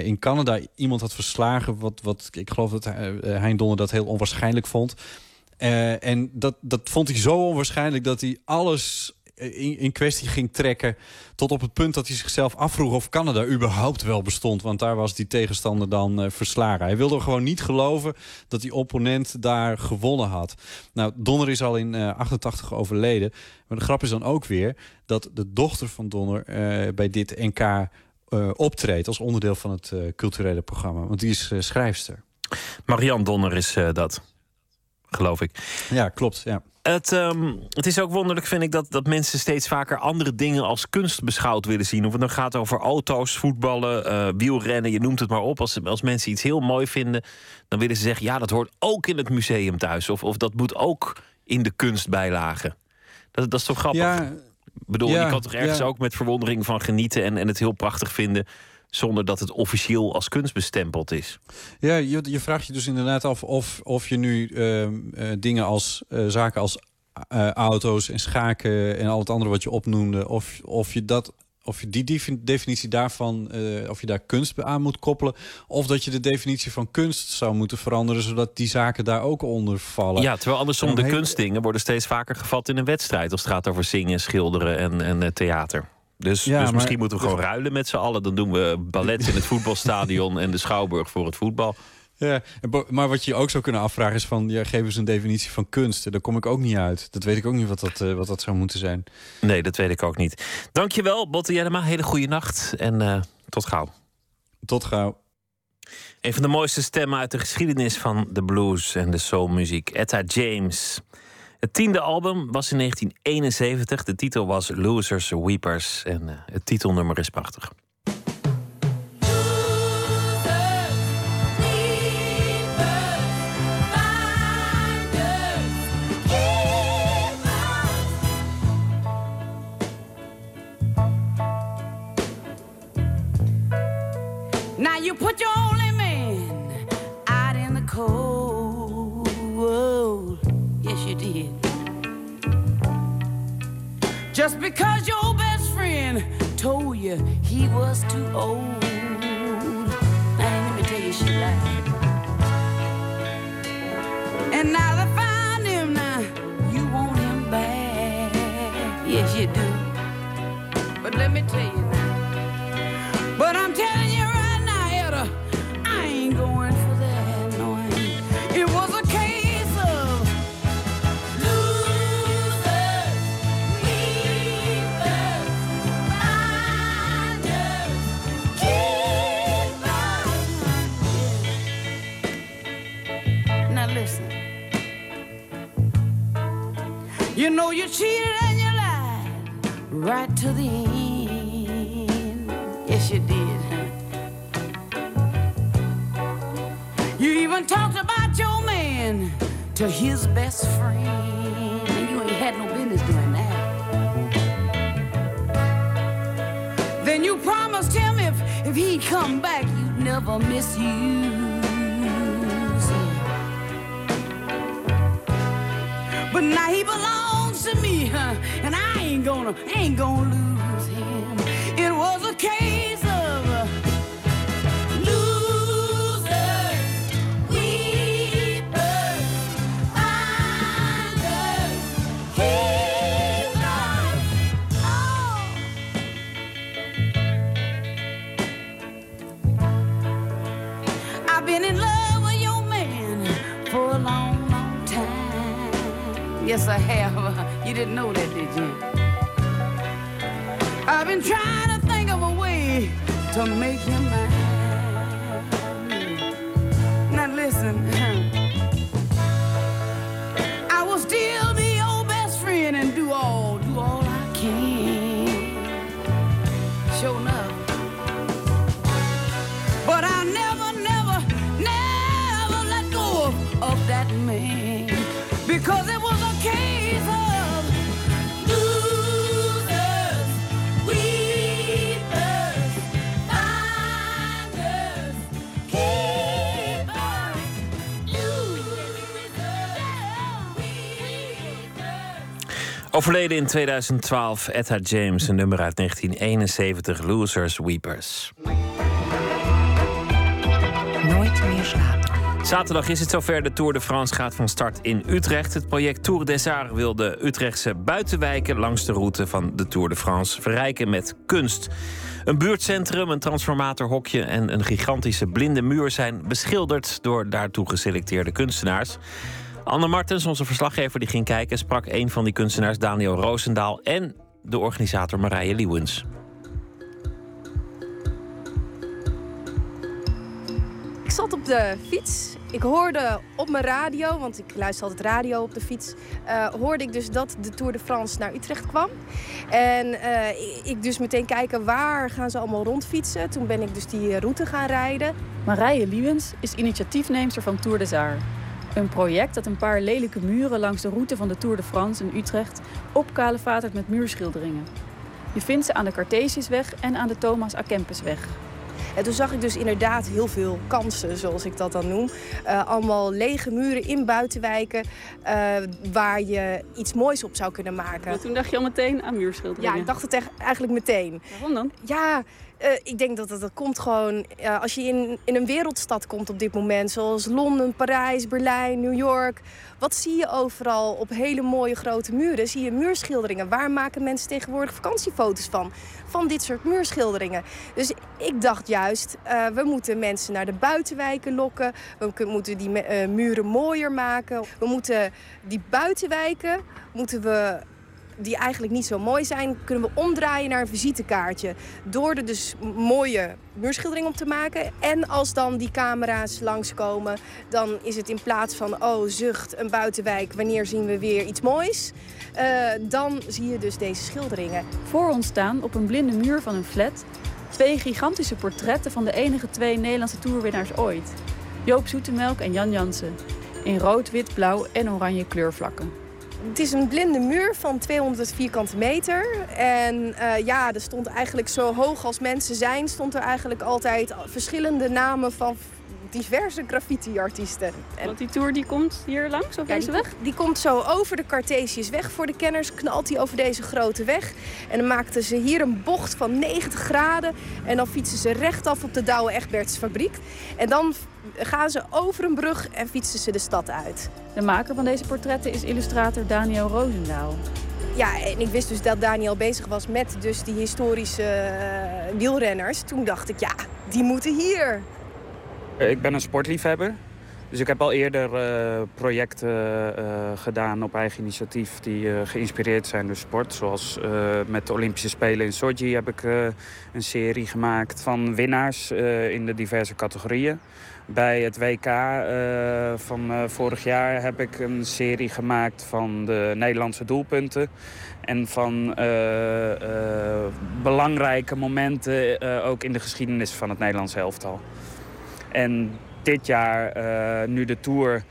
in Canada iemand had verslagen. Wat, wat ik geloof dat Hein Donner dat heel onwaarschijnlijk vond. en dat, dat vond hij zo onwaarschijnlijk dat hij alles in, kwestie ging trekken. Tot op het punt dat hij zichzelf afvroeg of Canada überhaupt wel bestond. Want daar was die tegenstander dan uh, verslagen. Hij wilde gewoon niet geloven dat die opponent daar gewonnen had. Nou, Donner is al in uh, 88 overleden. Maar de grap is dan ook weer dat de dochter van Donner uh, bij dit NK optreedt. Als onderdeel van het culturele programma. Want die is schrijfster. Marianne Donner is dat, geloof ik. Ja, klopt. Ja. Het, um, het is ook wonderlijk, vind ik, dat, dat mensen steeds vaker andere dingen als kunst beschouwd willen zien. Of het dan gaat over auto's, voetballen, uh, wielrennen, je noemt het maar op. Als, als mensen iets heel mooi vinden, dan willen ze zeggen: ja, dat hoort ook in het museum thuis. Of, of dat moet ook in de kunstbijlagen. Dat, dat is toch grappig? Ja, ik bedoel, ja, je kan toch ergens ja. ook met verwondering van genieten en, en het heel prachtig vinden zonder dat het officieel als kunst bestempeld is. Ja, je, je vraagt je dus inderdaad af of, of je nu uh, uh, dingen als uh, zaken als uh, auto's en schaken en al het andere wat je opnoemde, of, of je dat. Of je die definitie daarvan, of je daar kunst aan moet koppelen. Of dat je de definitie van kunst zou moeten veranderen, zodat die zaken daar ook onder vallen. Ja, terwijl andersom de kunstdingen worden steeds vaker gevat in een wedstrijd. Als het gaat over zingen, schilderen en, en theater. Dus, ja, dus misschien moeten we gewoon ruilen met z'n allen. Dan doen we ballet in het voetbalstadion en de schouwburg voor het voetbal. Ja, maar wat je ook zou kunnen afvragen is van... Ja, geef eens een definitie van kunst. Daar kom ik ook niet uit. Dat weet ik ook niet wat dat, uh, wat dat zou moeten zijn. Nee, dat weet ik ook niet. Dankjewel, Botte Jellema. Hele goede nacht en uh, tot gauw. Tot gauw. Een van de mooiste stemmen uit de geschiedenis van de blues en de soulmuziek. Etta James. Het tiende album was in 1971. De titel was Losers Weepers. En uh, het titelnummer is prachtig. Now you put Just because your best friend told you he was too old. Now let me tell you, she lied. And now they find him now, you want him back. Yes, you do. But let me tell you now. But I'm telling You know you cheated and you lied right to the end. Yes, you did. You even talked about your man to his best friend. And you ain't had no business doing that. Then you promised him if, if he'd come back, you'd never misuse him. But now he belongs to me, huh? And I ain't gonna, ain't gonna lose him. It was a case of uh, losers, weepers, finders, keepers. Oh. I've been in love with your man for a long, long time. Yes, I have. Didn't know that, did you? I've been trying to think of a way to make him mine. Now listen, Overleden in 2012, Etta James, een nummer uit 1971, Losers Weepers. Nooit meer slapen. Zaterdag is het zover. De Tour de France gaat van start in Utrecht. Het project Tour des Arts wil de Utrechtse buitenwijken langs de route van de Tour de France verrijken met kunst. Een buurtcentrum, een transformatorhokje en een gigantische blinde muur zijn beschilderd door daartoe geselecteerde kunstenaars. Anne Martens, onze verslaggever, die ging kijken, sprak een van die kunstenaars, Daniel Roosendaal, en de organisator Marije Leeuwens. Ik zat op de fiets. Ik hoorde op mijn radio, want ik luister altijd radio op de fiets, eh, hoorde ik dus dat de Tour de France naar Utrecht kwam. En eh, ik dus meteen kijken waar gaan ze allemaal rondfietsen. Toen ben ik dus die route gaan rijden. Marije Liewens is initiatiefneemster van Tour des Arts. Een project dat een paar lelijke muren langs de route van de Tour de France in Utrecht opkalevatert met muurschilderingen. Je vindt ze aan de Cartesiusweg en aan de Thomas A. Kempisweg. En toen zag ik dus inderdaad heel veel kansen, zoals ik dat dan noem. Uh, allemaal lege muren in buitenwijken uh, waar je iets moois op zou kunnen maken. Maar toen dacht je al meteen aan muurschilderingen? Ja, ik dacht het echt, eigenlijk meteen. Waarom dan? Ja, uh, ik denk dat dat komt gewoon als je in, in een wereldstad komt op dit moment, zoals Londen, Parijs, Berlijn, New York. Wat zie je overal op hele mooie grote muren? Zie je muurschilderingen. Waar maken mensen tegenwoordig vakantiefoto's van? Van dit soort muurschilderingen. Dus ik dacht juist, uh, we moeten mensen naar de buitenwijken lokken. We moeten die uh, muren mooier maken. We moeten die buitenwijken moeten we die eigenlijk niet zo mooi zijn, kunnen we omdraaien naar een visitekaartje. Door er dus mooie muurschildering op te maken. En als dan die camera's langskomen, dan is het in plaats van oh zucht, een buitenwijk, wanneer zien we weer iets moois? Eh, dan zie je dus deze schilderingen. Voor ons staan op een blinde muur van een flat twee gigantische portretten van de enige twee Nederlandse toerwinnaars ooit. Joop Zoetemelk en Jan Jansen. In rood, wit, blauw en oranje kleurvlakken. Het is een blinde muur van 200 vierkante meter. En eh, ja, er stond eigenlijk zo hoog als mensen zijn... stond er eigenlijk altijd verschillende namen van diverse graffiti-artiesten. En Want die tour die komt hier langs op ja, deze die, weg? die komt zo over de Cartesiusweg voor de kenners. Knalt hij over deze grote weg. En dan maakten ze hier een bocht van 90 graden. En dan fietsen ze rechtaf op de Douwe Egberts fabriek. En dan gaan ze over een brug en fietsen ze de stad uit. De maker van deze portretten is illustrator Daniel Roosendaal. Ja, en ik wist dus dat Daniel bezig was met dus die historische eh, wielrenners. Toen dacht ik, ja, die moeten hier. Eh, Ik ben een sportliefhebber. Dus ik heb al eerder eh, projecten eh, gedaan op eigen initiatief die geïnspireerd zijn door sport. Zoals met de Olympische Spelen in Sochi heb ik een serie gemaakt van winnaars in de diverse categorieën. Bij het WK van vorig jaar heb ik een serie gemaakt van de Nederlandse doelpunten. En van belangrijke momenten ook in de geschiedenis van het Nederlands elftal. En dit jaar, eh, nu de Tour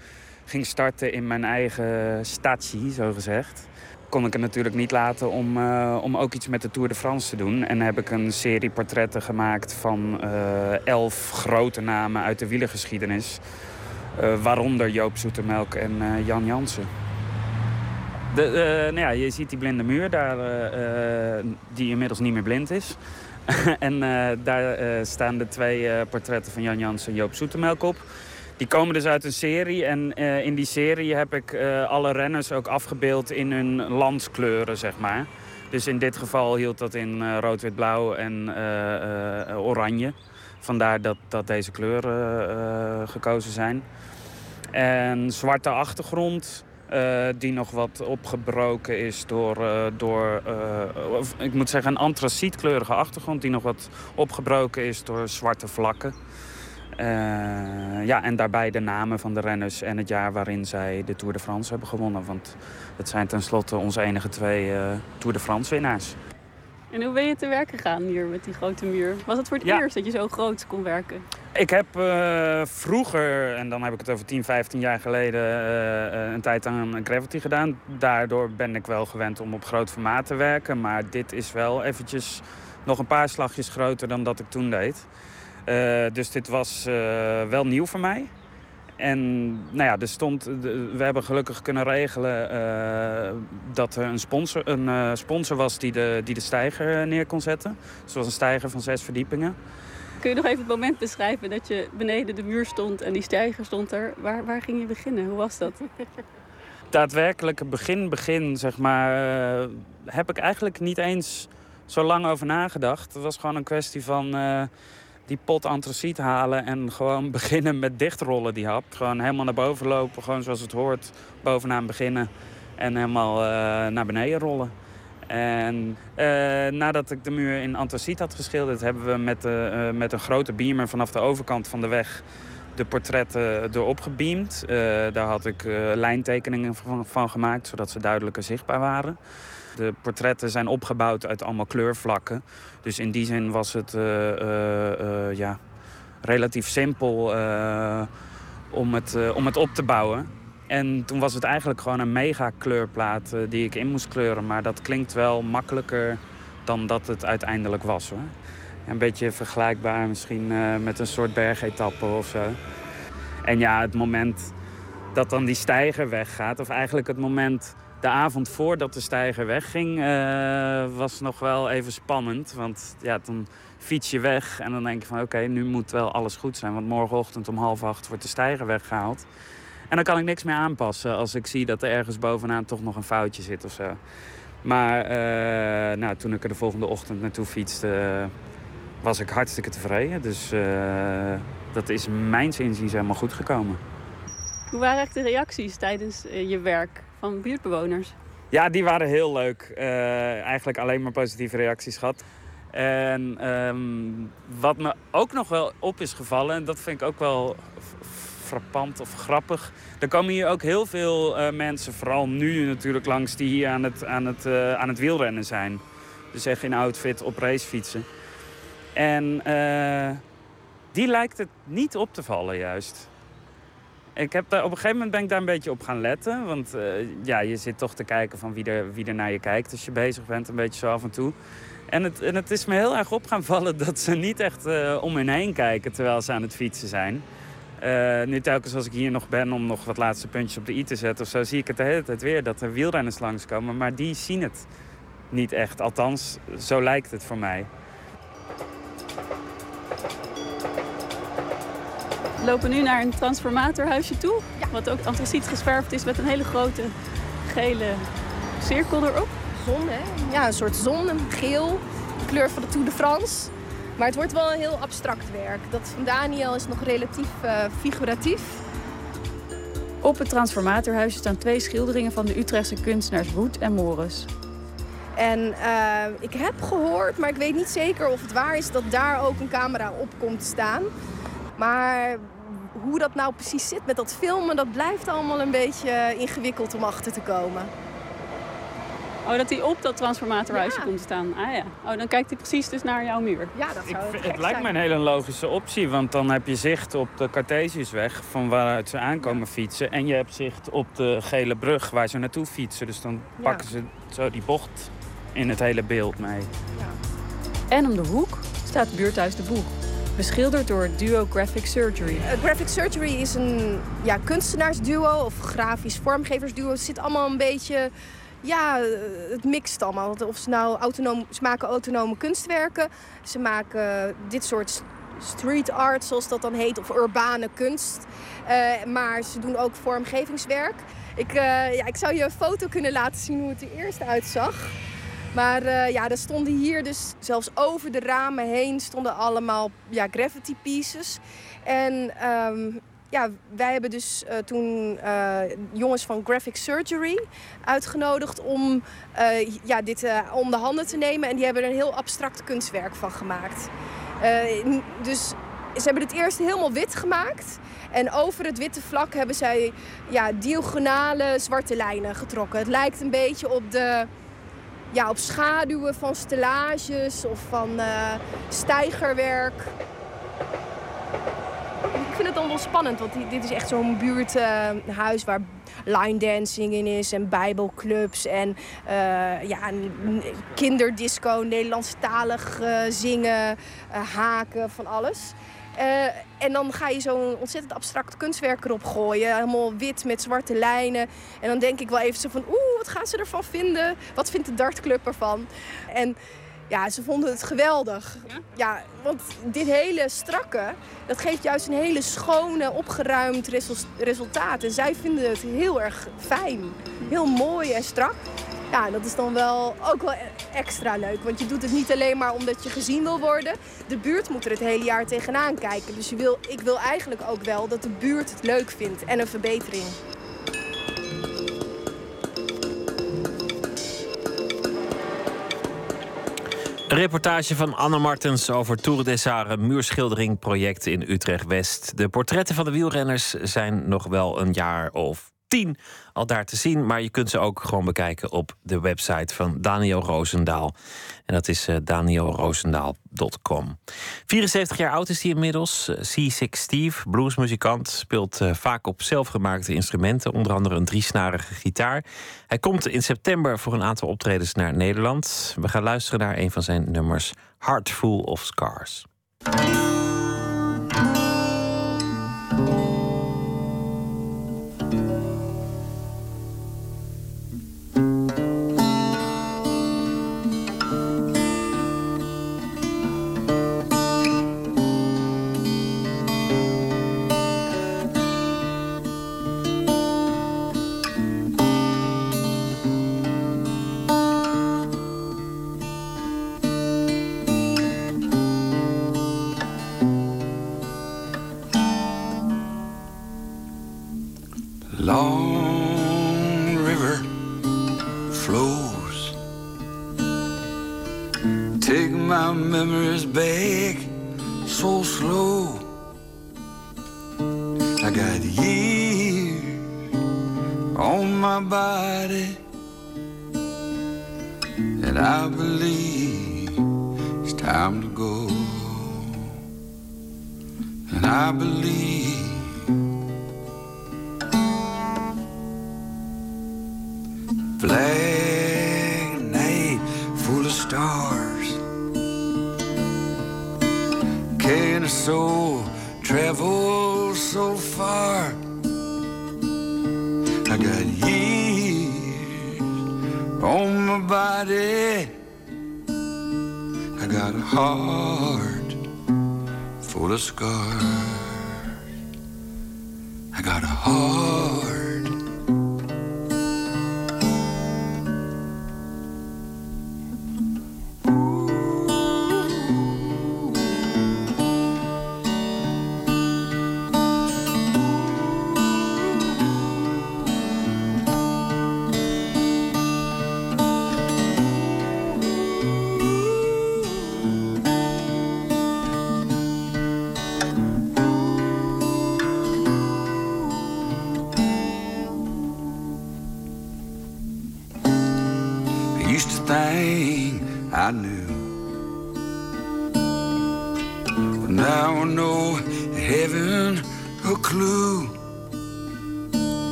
ging starten in mijn eigen statie, zo gezegd... kon ik het natuurlijk niet laten om, eh, om ook iets met de Tour de France te doen. En heb ik een serie portretten gemaakt van eh, elf grote namen uit de wielergeschiedenis. Waaronder Joop Zoetemelk en Jan Jansen. De, nou ja, je ziet die blinde muur daar, die inmiddels niet meer blind is. en eh, daar eh, staan de twee eh, portretten van Jan Jansen en Joop Zoetemelk op. Die komen dus uit een serie en in die serie heb ik alle renners ook afgebeeld in hun landskleuren, zeg maar. Dus in dit geval hield dat in rood, wit, blauw en oranje. Vandaar dat, dat deze kleuren gekozen zijn. En zwarte achtergrond, eh, die nog wat opgebroken is door, eh, door eh, of, ik moet zeggen, een antracietkleurige achtergrond die nog wat opgebroken is door zwarte vlakken. Ja, en daarbij de namen van de renners en het jaar waarin zij de Tour de France hebben gewonnen. Want het zijn tenslotte onze enige twee Tour de France winnaars. En hoe ben je te werk gegaan hier met die grote muur? Was het voor het Ja. eerst dat je zo groot kon werken? Ik heb eh, vroeger, en dan heb ik het over 10, 15 jaar geleden, eh, eh, een tijd aan gravity gedaan. Daardoor ben ik wel gewend om op groot formaat te werken. Maar dit is wel eventjes nog een paar slagjes groter dan dat ik toen deed. Dus dit was wel nieuw voor mij. En nou ja, er stond, we hebben gelukkig kunnen regelen eh, dat er een sponsor, een, eh, sponsor was die de, die de steiger eh, neer kon zetten. Dus het was een steiger van zes verdiepingen. Kun je nog even het moment beschrijven dat je beneden de muur stond en die stijger stond er? Waar, waar ging je beginnen? Hoe was dat? daadwerkelijk begin, begin, zeg maar, heb ik eigenlijk niet eens zo lang over nagedacht. Het was gewoon een kwestie van die pot antraciet halen en gewoon beginnen met dichtrollen die hap. Gewoon helemaal naar boven lopen, gewoon zoals het hoort, bovenaan beginnen en helemaal eh, naar beneden rollen. En eh, nadat ik de muur in antraciet had geschilderd, hebben we met, eh, met een grote beamer vanaf de overkant van de weg de portretten erop gebeamd. Daar had ik lijntekeningen van gemaakt, zodat ze duidelijker zichtbaar waren. De portretten zijn opgebouwd uit allemaal kleurvlakken. Dus in die zin was het eh, eh, eh, ja, relatief simpel om, het, om het op te bouwen. En toen was het eigenlijk gewoon een mega kleurplaat die ik in moest kleuren. Maar dat klinkt wel makkelijker dan dat het uiteindelijk was hoor. Een beetje vergelijkbaar misschien met een soort bergetappe of zo. En ja, het moment dat dan die stijger weggaat, of eigenlijk het moment de avond voordat de stijger wegging, eh, was nog wel even spannend. Want ja, dan fiets je weg en dan denk je van oké, nu moet wel alles goed zijn. Want morgenochtend om half acht wordt de stijger weggehaald. En dan kan ik niks meer aanpassen als ik zie dat er ergens bovenaan toch nog een foutje zit of zo. Maar eh, nou, toen ik er de volgende ochtend naartoe fietste, was ik hartstikke tevreden. Dus eh, dat is mijns inziens helemaal goed gekomen. Hoe waren echt de reacties tijdens je werk van buurtbewoners? Ja, die waren heel leuk. Eh, eigenlijk alleen maar positieve reacties gehad. En ehm, wat me ook nog wel op is gevallen, en dat vind ik ook wel frappant of grappig. Er komen hier ook heel veel eh, mensen, vooral nu natuurlijk langs, die hier aan het, aan, het, eh, aan het wielrennen zijn. Dus echt in outfit op racefietsen. En die lijkt het niet op te vallen juist. Ik heb daar, op een gegeven moment ben ik daar een beetje op gaan letten. Want eh, ja, je zit toch te kijken van wie er, wie naar je kijkt als je bezig bent, een beetje zo af en toe. En het, en het is me heel erg op gaan vallen dat ze niet echt eh, om hen heen kijken terwijl ze aan het fietsen zijn. Eh, nu telkens als ik hier nog ben om nog wat laatste puntjes op de i te zetten of zo, zie ik het de hele tijd weer dat er wielrenners langskomen. Maar die zien het niet echt. Althans, zo lijkt het voor mij. We lopen nu naar een transformatorhuisje toe. Wat ook antraciet gesverfd is met een hele grote gele cirkel erop. Zon, hè? Ja, een soort zon, een geel. De kleur van de Tour de France. Maar het wordt wel een heel abstract werk. Dat van Daniel is nog relatief eh, figuratief. Op het transformatorhuisje staan twee schilderingen van de Utrechtse kunstenaars Woed en Morris. En eh, ik heb gehoord, maar ik weet niet zeker of het waar is... dat daar ook een camera op komt te staan. Maar hoe dat nou precies zit met dat filmen... dat blijft allemaal een beetje ingewikkeld om achter te komen. Oh, dat hij op dat transformatorhuisje komt staan. Ah ja. Oh, dan kijkt hij precies dus naar jouw muur. Ja, dat zou Het, het het lijkt me een hele logische optie, want dan heb je zicht op de Cartesiusweg van waaruit ze aankomen fietsen. En je hebt zicht op de gele brug waar ze naartoe fietsen. Dus dan Ja. pakken ze zo die bocht in het hele beeld mee. En om de hoek staat buurthuis De Boeg. Beschilderd door duo Graphic Surgery. Uh, Graphic Surgery is een ja, kunstenaarsduo of grafisch vormgeversduo. Het zit allemaal een beetje... Ja, eh, het mixt allemaal. Of ze nou autonoom... Ze maken autonome kunstwerken. Ze maken dit soort street art, zoals dat dan heet. Of urbane kunst. Eh, maar ze doen ook vormgevingswerk. Ik, eh, ja, ik zou je een foto kunnen laten zien hoe het er eerst uitzag. Maar eh, ja, er stonden hier dus zelfs over de ramen heen stonden allemaal ja, graffiti pieces. En ehm, ja, wij hebben dus eh, toen eh, jongens van Graphic Surgery uitgenodigd om ja, dit om de handen te nemen. En die hebben er een heel abstract kunstwerk van gemaakt. Dus ze hebben het eerst helemaal wit gemaakt. En over het witte vlak hebben zij ja, diagonale zwarte lijnen getrokken. Het lijkt een beetje op de ja, op schaduwen van stellages of van eh, stijgerwerk. Ik vind het dan wel spannend, want di- dit is echt zo'n buurthuis waar line dancing in is en bijbelclubs en eh, ja, kinderdisco, Nederlandstalig eh, zingen, eh, haken, van alles. En dan ga je zo'n ontzettend abstract kunstwerk erop gooien. Helemaal wit met zwarte lijnen. En dan denk ik wel even zo van... Oeh, wat gaan ze ervan vinden? Wat vindt de dartclub ervan? En ja, ze vonden het geweldig. Ja, want dit hele strakke... dat geeft juist een hele schone, opgeruimd resul- resultaat. En zij vinden het heel erg fijn. Heel mooi en strak. Ja, dat is dan wel ook wel extra leuk. Want je doet het niet alleen maar omdat je gezien wil worden. De buurt moet er het hele jaar tegenaan kijken. Dus je wil, ik wil eigenlijk ook wel dat de buurt het leuk vindt. En een verbetering. Reportage van Anne Martens over Tour des muurschildering project in Utrecht-West. De portretten van de wielrenners zijn nog wel een jaar of tien al daar te zien. Maar je kunt ze ook gewoon bekijken op de website van Daniel Roosendaal. En dat is uh, danielroosendaal.com. 74 jaar oud is hij inmiddels. Uh, C6 Steve, bluesmuzikant, speelt uh, vaak op zelfgemaakte instrumenten. Onder andere een driesnarige gitaar. Hij komt in september voor een aantal optredens naar Nederland. We gaan luisteren naar een van zijn nummers, Heart Full of Scars.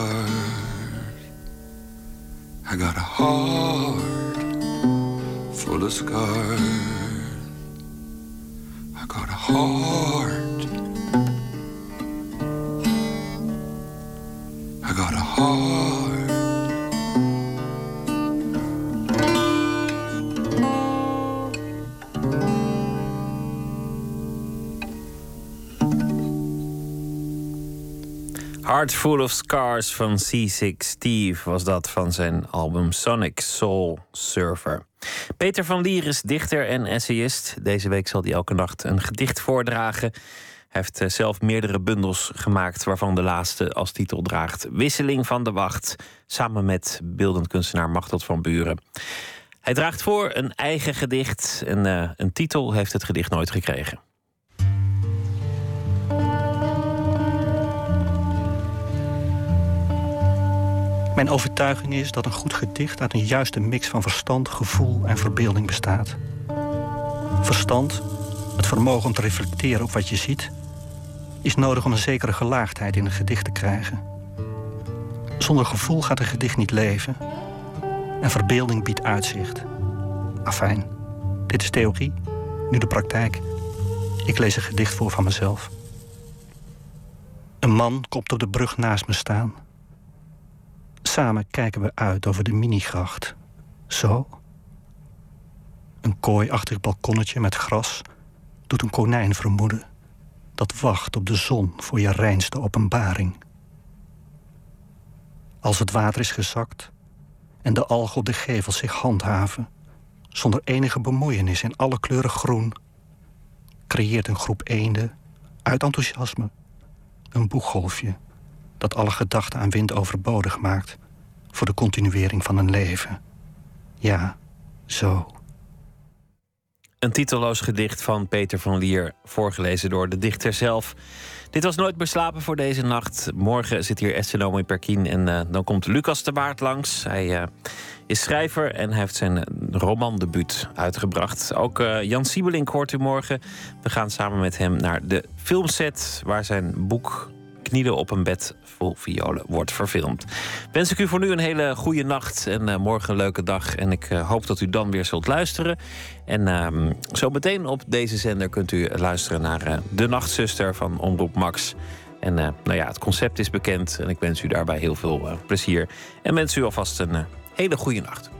Scars. I got a heart full of scars. I got a heart. I got a heart. Heart Full of Scars van C6 Steve was dat van zijn album Sonic Soul Surfer. Peter van Lier is dichter en essayist. Deze week zal hij elke nacht een gedicht voordragen. Hij heeft eh, zelf meerdere bundels gemaakt, waarvan de laatste als titel draagt Wisseling van de Wacht, samen met beeldend kunstenaar Machteld van Buren. Hij draagt voor een eigen gedicht en eh, een titel heeft het gedicht nooit gekregen. Mijn overtuiging is dat een goed gedicht uit een juiste mix van verstand, gevoel en verbeelding bestaat. Verstand, het vermogen om te reflecteren op wat je ziet, is nodig om een zekere gelaagdheid in een gedicht te krijgen. Zonder gevoel gaat een gedicht niet leven en verbeelding biedt uitzicht. Afijn, dit is theorie, nu de praktijk. Ik lees een gedicht voor van mezelf. Een man komt op de brug naast me staan. Samen kijken we uit over de minigracht. Zo. Een kooiachtig balkonnetje met gras doet een konijn vermoeden dat wacht op de zon voor je reinste openbaring. Als het water is gezakt en de algen op de gevels zich handhaven, zonder enige bemoeienis in alle kleuren groen, creëert een groep eenden uit enthousiasme een boeggolfje dat alle gedachten aan wind overbodig maakt voor de continuering van een leven. Ja, zo. Een titelloos gedicht van Peter van Lier, voorgelezen door de dichter zelf. Dit was Nooit meer slapen voor deze nacht. Morgen zit hier Estenomi Perkin en uh, dan komt Lucas de Waard langs. Hij uh, is schrijver en hij heeft zijn eh, romandebuut uitgebracht. Ook uh, Jan Siebelink hoort u morgen. We gaan samen met hem naar de filmset waar zijn boek Knielen op een bed vol violen wordt verfilmd. Wens ik u voor nu een hele goede nacht en uh, morgen een leuke dag. En ik uh, hoop dat u dan weer zult luisteren. En uh, zo meteen op deze zender kunt u luisteren naar uh, De Nachtzuster van Omroep Max. En nou ja, het concept is bekend en ik wens u daarbij heel veel plezier. En wens u alvast een hele goede nacht.